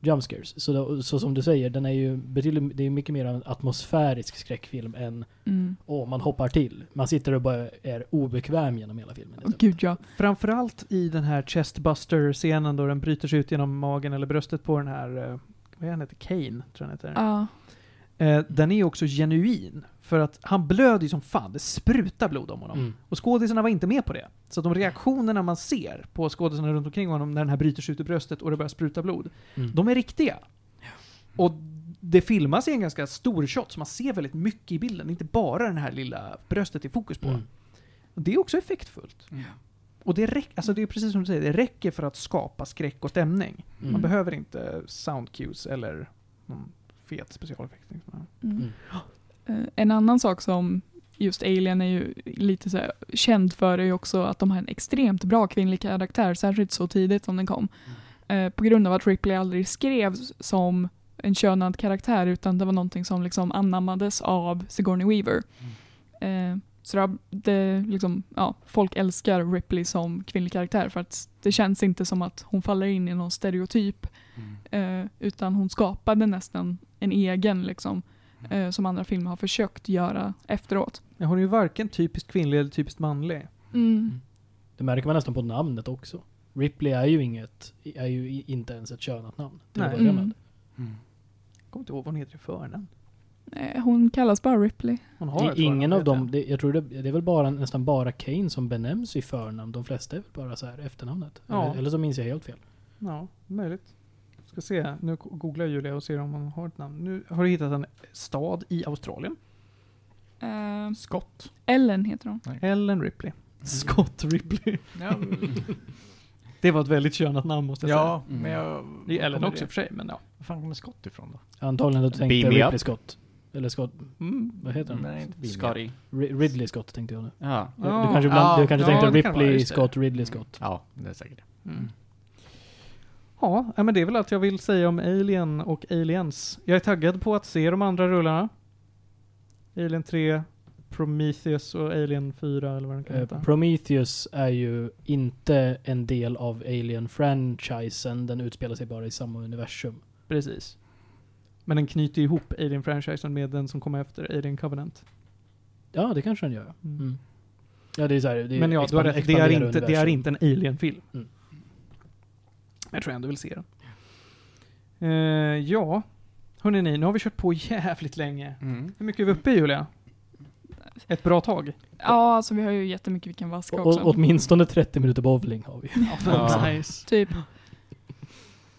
jump scares. Så, då, så som du säger, den är ju betydligt, det är mycket mer en atmosfärisk skräckfilm än Mm. åh, man hoppar till. Man sitter och bara är obekväm genom hela filmen. Liksom. gud ja. Framförallt i den här chestbuster-scenen då den bryter sig ut genom magen eller bröstet på den här, eh, vad han heter? Kane, tror jag han heter. Ja. Eh, den är också genuin. För att han blöder ju som fan, det sprutar blod om honom. Mm. Och skådisarna var inte med på det. Så de reaktionerna man ser på skådisarna runt omkring honom när den här bryter sig ut ur bröstet och det börjar spruta blod, Mm. de är riktiga. Och det filmas i en ganska stor shot, så man ser väldigt mycket i bilden. Det är inte bara den här lilla bröstet i fokus på. Mm. Det är också effektfullt. Mm. Och det, räck, alltså det är precis som du säger, det räcker för att skapa skräck och stämning. Man Mm. behöver inte sound cues eller någon fet specialeffekt. liksom. Mm. Mm. Eh, En annan sak som just Alien är ju lite så här, känd för är ju också att de har en extremt bra kvinnlig karaktär, särskilt så tidigt som den kom. Eh, på grund av att Ripley aldrig skrevs som en könad karaktär utan det var någonting som liksom anammades av Sigourney Weaver. Eh, så det, liksom, ja, folk älskar Ripley som kvinnlig karaktär för att det känns inte som att hon faller in i någon stereotyp eh, utan hon skapade nästan en egen liksom, eh, som andra filmer har försökt göra efteråt. Ja, hon är ju varken typiskt kvinnlig eller typiskt manlig. Mm. Det märker man nästan på namnet också. Ripley är ju inget, är ju inte ens ett könat namn. Till att Nej. börja Mm. med. Jag kommer inte ihåg vad hon heter i förnamn. Eh, hon kallas bara Ripley. Hon har ett I, ingen av dem, jag. det, jag tror det, det är väl bara, nästan bara Kane som benämns i förnamn. De flesta är väl bara så här efternamnet. Ja. Eller, eller så minns jag helt fel. Ja, möjligt. Ska se, nu googlar Julia och ser om hon har ett namn. Nu har du hittat en stad i Australien. Eh, Skott. Ellen heter hon. Ellen Ripley. Scott Ripley. Ja, Det var ett väldigt könat namn måste jag ja Mm. men jag... säga. Det är Ellen också i och för sig, men ja. Var fan kommer skott ifrån då? Antagligen att du tänkte Ripley up. Scott. Eller Scott, Mm. vad heter han? Nej, inte. Scotty. Ri- Ridley Scott tänkte jag nu. Ja. Du- du kanske, ibland, Ja, du kanske ja, tänkte det kan vara, Ripley just det. Scott, Ridley Scott. Ja, det är säkert det. Mm. Ja, ja, men det är väl allt jag vill säga om Alien och Aliens. Jag är taggad på att se de andra rullarna. Alien 3, Prometheus och Alien 4 eller vad den kan Eh, heta. Prometheus är ju inte en del av Alien-franchisen. Den utspelar sig bara i samma universum. Precis. Men den knyter ihop Alien-franchisen med den som kommer efter, Alien Covenant. Ja, det kanske den gör. Mm. Mm. Ja, det är så här, det är Men ja, du har rätt. Det är, inte, det är inte en Alien-film. Mm. Men jag tror jag ändå vill se den. Eh, ja, hörni ni, nu har vi kört på jävligt länge. Mm. Hur mycket är vi uppe i Julia? Ett bra tag? Ja, alltså vi har ju jättemycket vi kan vaska Och, också. och, åtminstone 30 minuter bowling har vi. Ja. Nice. Typ.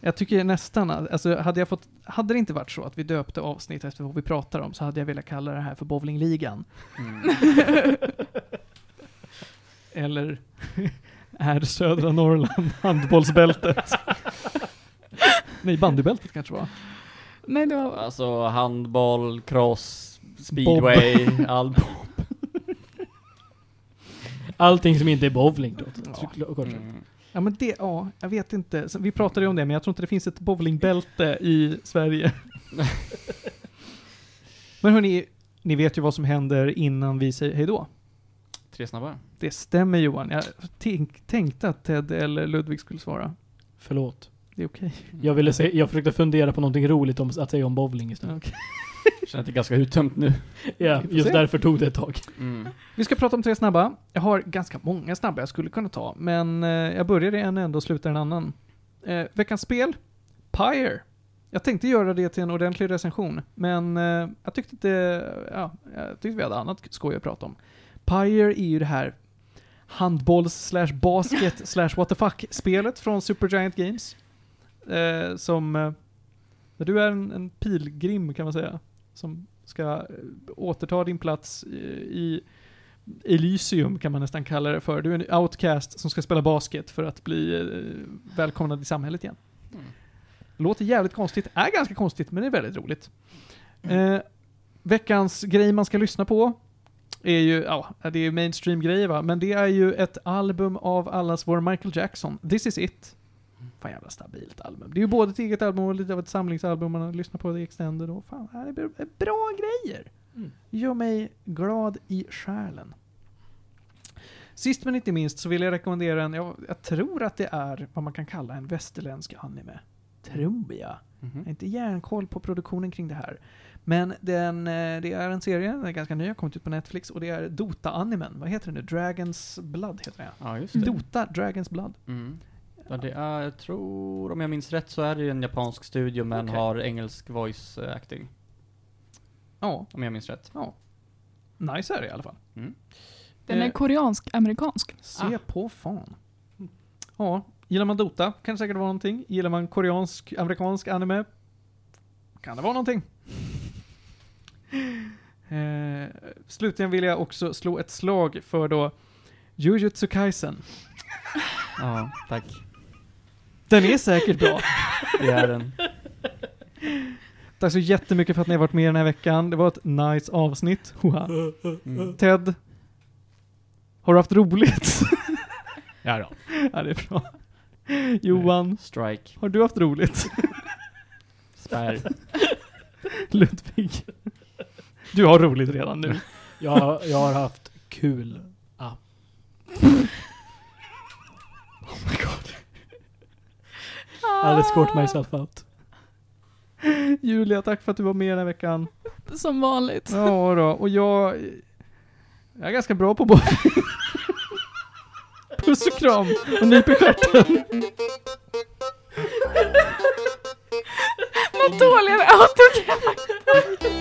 Jag tycker nästan, att- alltså hade jag fått, hade det inte varit så att vi döpte avsnitt efter vad vi pratar om så hade jag velat kalla det här för bowlingligan. Mm. Eller är södra Norrland handbollsbältet? Nej, bandybältet kanske var. Nej, det var... Alltså handboll, cross, speedway, all Allting som inte är bowling då. Ja. Mm. Ja men det, ja, jag vet inte. Vi pratade ju om det, men jag tror inte det finns ett bowlingbälte i Sverige. men hörni, ni vet ju vad som händer innan vi säger hejdå. Tre snabba. Det stämmer Johan. Jag tänk, tänkte att Ted eller Ludvig skulle svara. Förlåt. Det är okej. Jag, ville se, jag försökte fundera på någonting roligt om, att säga om bowling istället. Okej. Känner att det är ganska uttömt nu. Ja, just se. därför tog det ett tag. Mm. Vi ska prata om tre snabba. Jag har ganska många snabba jag skulle kunna ta, men eh, jag börjar i en ände och slutar i en annan. Eh, veckans spel? Pyre. Jag tänkte göra det till en ordentlig recension, men eh, jag tyckte inte, ja, jag tyckte vi hade annat skoj att prata om. Pyre är ju det här handbolls slash basket slash what the fuck-spelet från Supergiant Games. Eh, som, eh, du är en, en pilgrim kan man säga, som ska eh, återta din plats i, Elysium kan man nästan kalla det för. Du är en outcast som ska spela basket för att bli eh, välkomnad i samhället igen. Mm. Låter jävligt konstigt, är ganska konstigt, men det är väldigt roligt. Eh, veckans grej man ska lyssna på är ju, ja, det är ju mainstream grejer va, men det är ju ett album av allas vår Michael Jackson, This is it. Fan jävla stabilt album. Det är ju både ett eget album och lite av ett samlingsalbum man har lyssnat på det i extended och fan, det är bra- grejer. Mm. Gör mig glad i själen. Sist men inte minst så vill jag rekommendera en, jag, jag tror att det är vad man kan kalla en västerländsk anime. Tror jag. Jag Mhm. har inte järnkoll på produktionen kring det här. Men den, eh, det är en serie, den är ganska ny, har kommit ut på Netflix och det är Dota-animen. Vad heter den nu? Dragons Blood heter den. Ja. Dota, Dragons Blood. Mm. Ja, det är, jag tror, om jag minns rätt så är det en japansk studio men Okej. har engelsk voice eh, acting. Ja, Om jag minns rätt. nice är det i alla fall. Den är Eh, koreansk-amerikansk. Se på fan. Ja, gillar man Dota kan det säkert vara någonting. Gillar man koreansk, amerikansk anime kan det vara någonting. Eh, slutligen vill jag också slå ett slag för då Jujutsu Kaisen. Ja, tack. Den är säkert bra. Det är den. Tack så jättemycket för att ni har varit med den här veckan. Det var ett nice avsnitt. Mm. Ted, har du haft roligt? Ja då. ja, det är bra. Johan, Strike. har du haft roligt? Spärr. Ludvig, du har roligt redan nu. Jag, har- jag har haft kul. Ah. I'll escort myself out. Julia, tack för att du var med den här veckan. Som vanligt. Ja då, och jag... Jag är ganska bra på både... Puss och kram och nyp i stjärten. Vad dåliga autogram. Thank you.